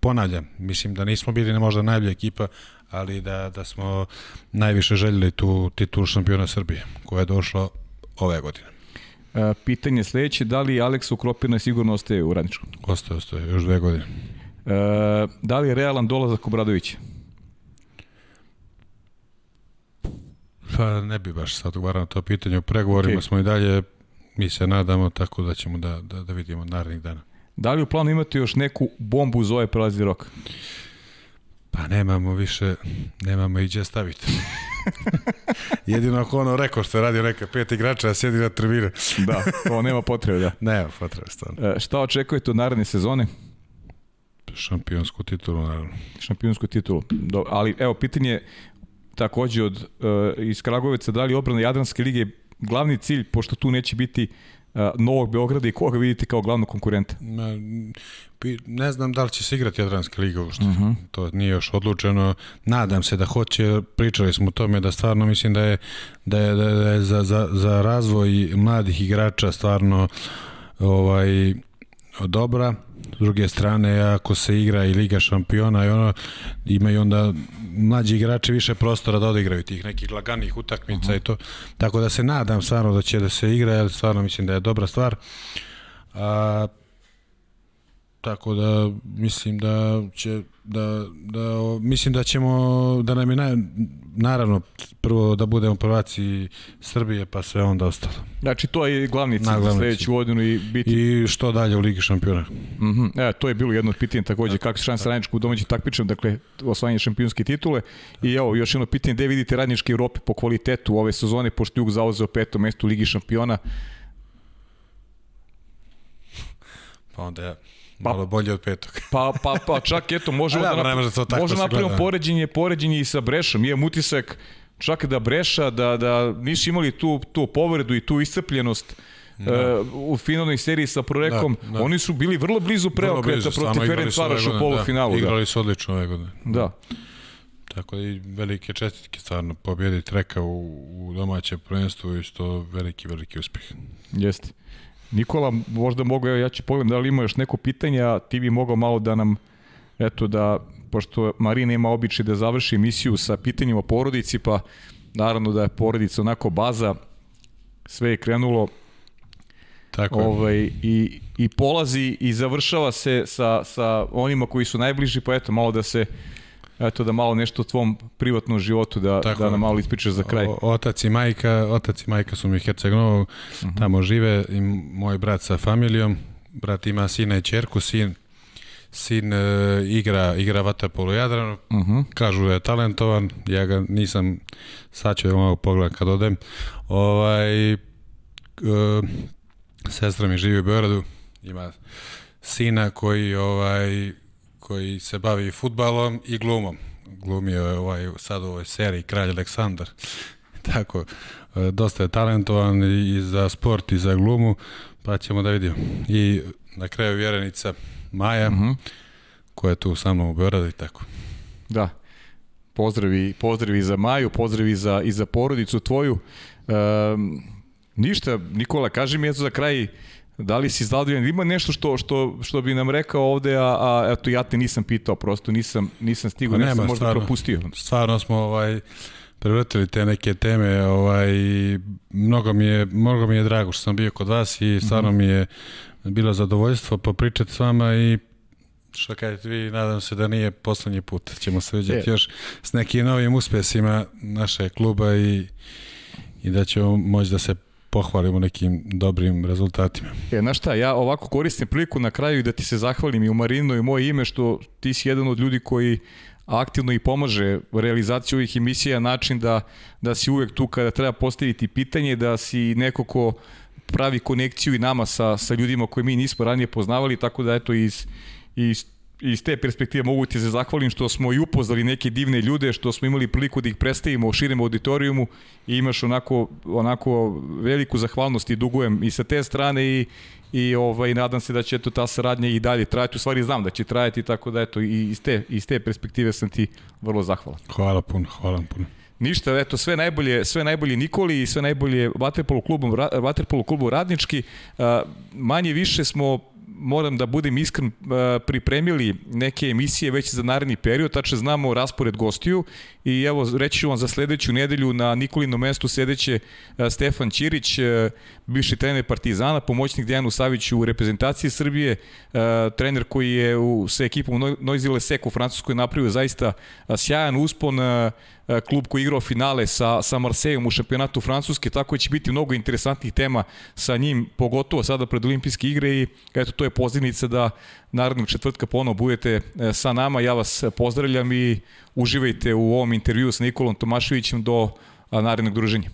ponavljam, mislim da nismo bili možda najbolja ekipa, ali da, da smo najviše željeli tu titulu šampiona Srbije, koja je došla ove godine. E, pitanje sledeće, da li Aleks Ukropina sigurno ostaje u Radničkom? Ostaje, ostaje, još dve godine. E, da li je realan dolazak Obradovića? Pa ne bi baš sad odgovarao na to pitanje. U pregovorima Ok. smo i dalje, mi se nadamo tako da ćemo da, da, da vidimo narednih dana. Da li u planu imate još neku bombu uz ovaj prelazi rok? Pa nemamo više, nemamo i gdje staviti. *laughs* Jedino ako ono rekao što je radio neka pet igrača, a sjedi na tribine. Da, to nema potrebe, da. *laughs* Nema potrebe, stvarno. E, šta očekujete od naredne sezone? Šampionsku titulu, naravno. Šampionsku titulu. Do, ali evo, pitanje takođe od, uh, iz Kragovica, da li obrana Jadranske lige glavni cilj, pošto tu neće biti Novog Beograda i koga vidite kao glavnog konkurenta? Ne znam da li će se igrati Jadranska liga uopšte. Uh -huh. To nije još odlučeno. Nadam se da hoće. Pričali smo o tome da stvarno mislim da je, da je, da je za, za, za razvoj mladih igrača stvarno ovaj dobra. S druge strane, ako se igra i Liga šampiona, i ono, imaju onda mlađi igrači više prostora da odigraju tih nekih laganih utakmica uh -huh. i to. Tako da se nadam stvarno da će da se igra, jer stvarno mislim da je dobra stvar. A, tako da mislim da će da, da mislim da ćemo da nam je na, naravno prvo da budemo prvaci Srbije pa sve onda ostalo. Znači to je glavni cilj za sledeću godinu i biti i što dalje u Ligi šampiona. Mhm. Mm e, to je bilo jedno od pitanja takođe kako se radničkog u domaćem takmičenju, dakle osvajanje šampionske titule i evo još jedno pitanje gde vidite radničke Evrope po kvalitetu ove sezone pošto Jug zauzeo peto mesto u Ligi šampiona. Pa onda ja Pa, Malo bolje od petog. *laughs* pa, pa, pa čak eto, možemo da, da, može da možemo napravimo poređenje, poređenje i sa Brešom. Imam utisak čak da Breša, da, da nisu imali tu, tu povredu i tu iscrpljenost da. uh, u finalnoj seriji sa Prorekom, da, da. oni su bili vrlo blizu preokreta protiv Ferenc Varoš u polufinalu. Da, igrali su odlično ove godine. Da. Tako da i velike čestitke stvarno pobjedi Treka u, u domaćem prvenstvu i to veliki, veliki uspeh. Jeste. Nikola, možda mogu, ja ću pogledam da li ima još neko pitanje, a ti bi mogao malo da nam, eto da, pošto Marina ima običaj da završi emisiju sa pitanjima porodici, pa naravno da je porodica onako baza, sve je krenulo Tako je. ovaj, i, i polazi i završava se sa, sa onima koji su najbliži, pa eto, malo da se eto da malo nešto o tvom privatnom životu da, Tako, da nam malo ispričaš za kraj. O, otac i majka, otac i majka su mi Herceg-Novog, uh mhm. -huh. tamo žive i moj brat sa familijom, brat ima sina i čerku, sin sin e, igra igra vaterpolo Jadranu. Uh mhm. -huh. Kažu da je talentovan, ja ga nisam sad ću malo pogledam kad odem. Ovaj e, sestra mi živi u Beogradu, ima sina koji ovaj koji se bavi futbalom i glumom. Glumio je ovaj, sad u ovoj seriji Kralj Aleksandar. *laughs* Tako, e, dosta je talentovan i za sport i za glumu, pa ćemo da vidimo. I na kraju vjerenica Maja, uh mhm. -huh. koja je tu sa mnom u Beogradu i tako. Da. Pozdravi, pozdravi za Maju, pozdravi za, i za porodicu tvoju. Um, ništa, Nikola, kaži mi eto za kraj, Da li si zadovoljan? Ima nešto što, što, što bi nam rekao ovde, a, a eto, ja te nisam pitao, prosto nisam, nisam stigao, pa nema, možda stvarno, propustio. Stvarno smo ovaj, prevrtili te neke teme, ovaj, mnogo, mi je, mnogo mi je drago što sam bio kod vas i stvarno mm -hmm. mi je bilo zadovoljstvo popričati s vama i što kažete vi, nadam se da nije poslednji put. Ćemo se vidjeti e. još s nekim novim uspesima naše kluba i, i da ćemo moći da se pohvalimo nekim dobrim rezultatima. E, znaš šta, ja ovako koristim priliku na kraju da ti se zahvalim i u Marino i moje ime što ti si jedan od ljudi koji aktivno i pomaže realizaciju ovih emisija način da, da si uvek tu kada treba postaviti pitanje, da si neko ko pravi konekciju i nama sa, sa ljudima koje mi nismo ranije poznavali, tako da eto iz, iz iz te perspektive mogu ti se zahvalim što smo i upoznali neke divne ljude, što smo imali priliku da ih predstavimo u širem auditorijumu i imaš onako, onako veliku zahvalnost i dugujem i sa te strane i, i ovaj, nadam se da će eto, ta saradnja i dalje trajati. U stvari znam da će trajati, tako da eto, i iz te, iz te perspektive sam ti vrlo zahvalan. Hvala puno, hvala puno. Ništa, eto, sve najbolje, sve najbolje Nikoli i sve najbolje Vaterpolu klubu, Vaterpolu klubu Radnički. Manje više smo moram da budem iskren, pripremili neke emisije već za naredni period, tačno znamo raspored gostiju i evo reći ću vam za sledeću nedelju na Nikolinom mestu sedeće Stefan Ćirić, bivši trener Partizana, pomoćnik Dejanu Saviću u reprezentaciji Srbije, trener koji je u, sa ekipom Noisy Lesek u Francuskoj napravio zaista sjajan uspon, klub koji igrao finale sa, sa Marsejom u šampionatu Francuske, tako će biti mnogo interesantnih tema sa njim, pogotovo sada pred olimpijske igre i eto, to je pozivnica da narednog četvrtka ponovo budete e, sa nama. Ja vas pozdravljam i uživajte u ovom intervju sa Nikolom Tomaševićem do narednog druženja.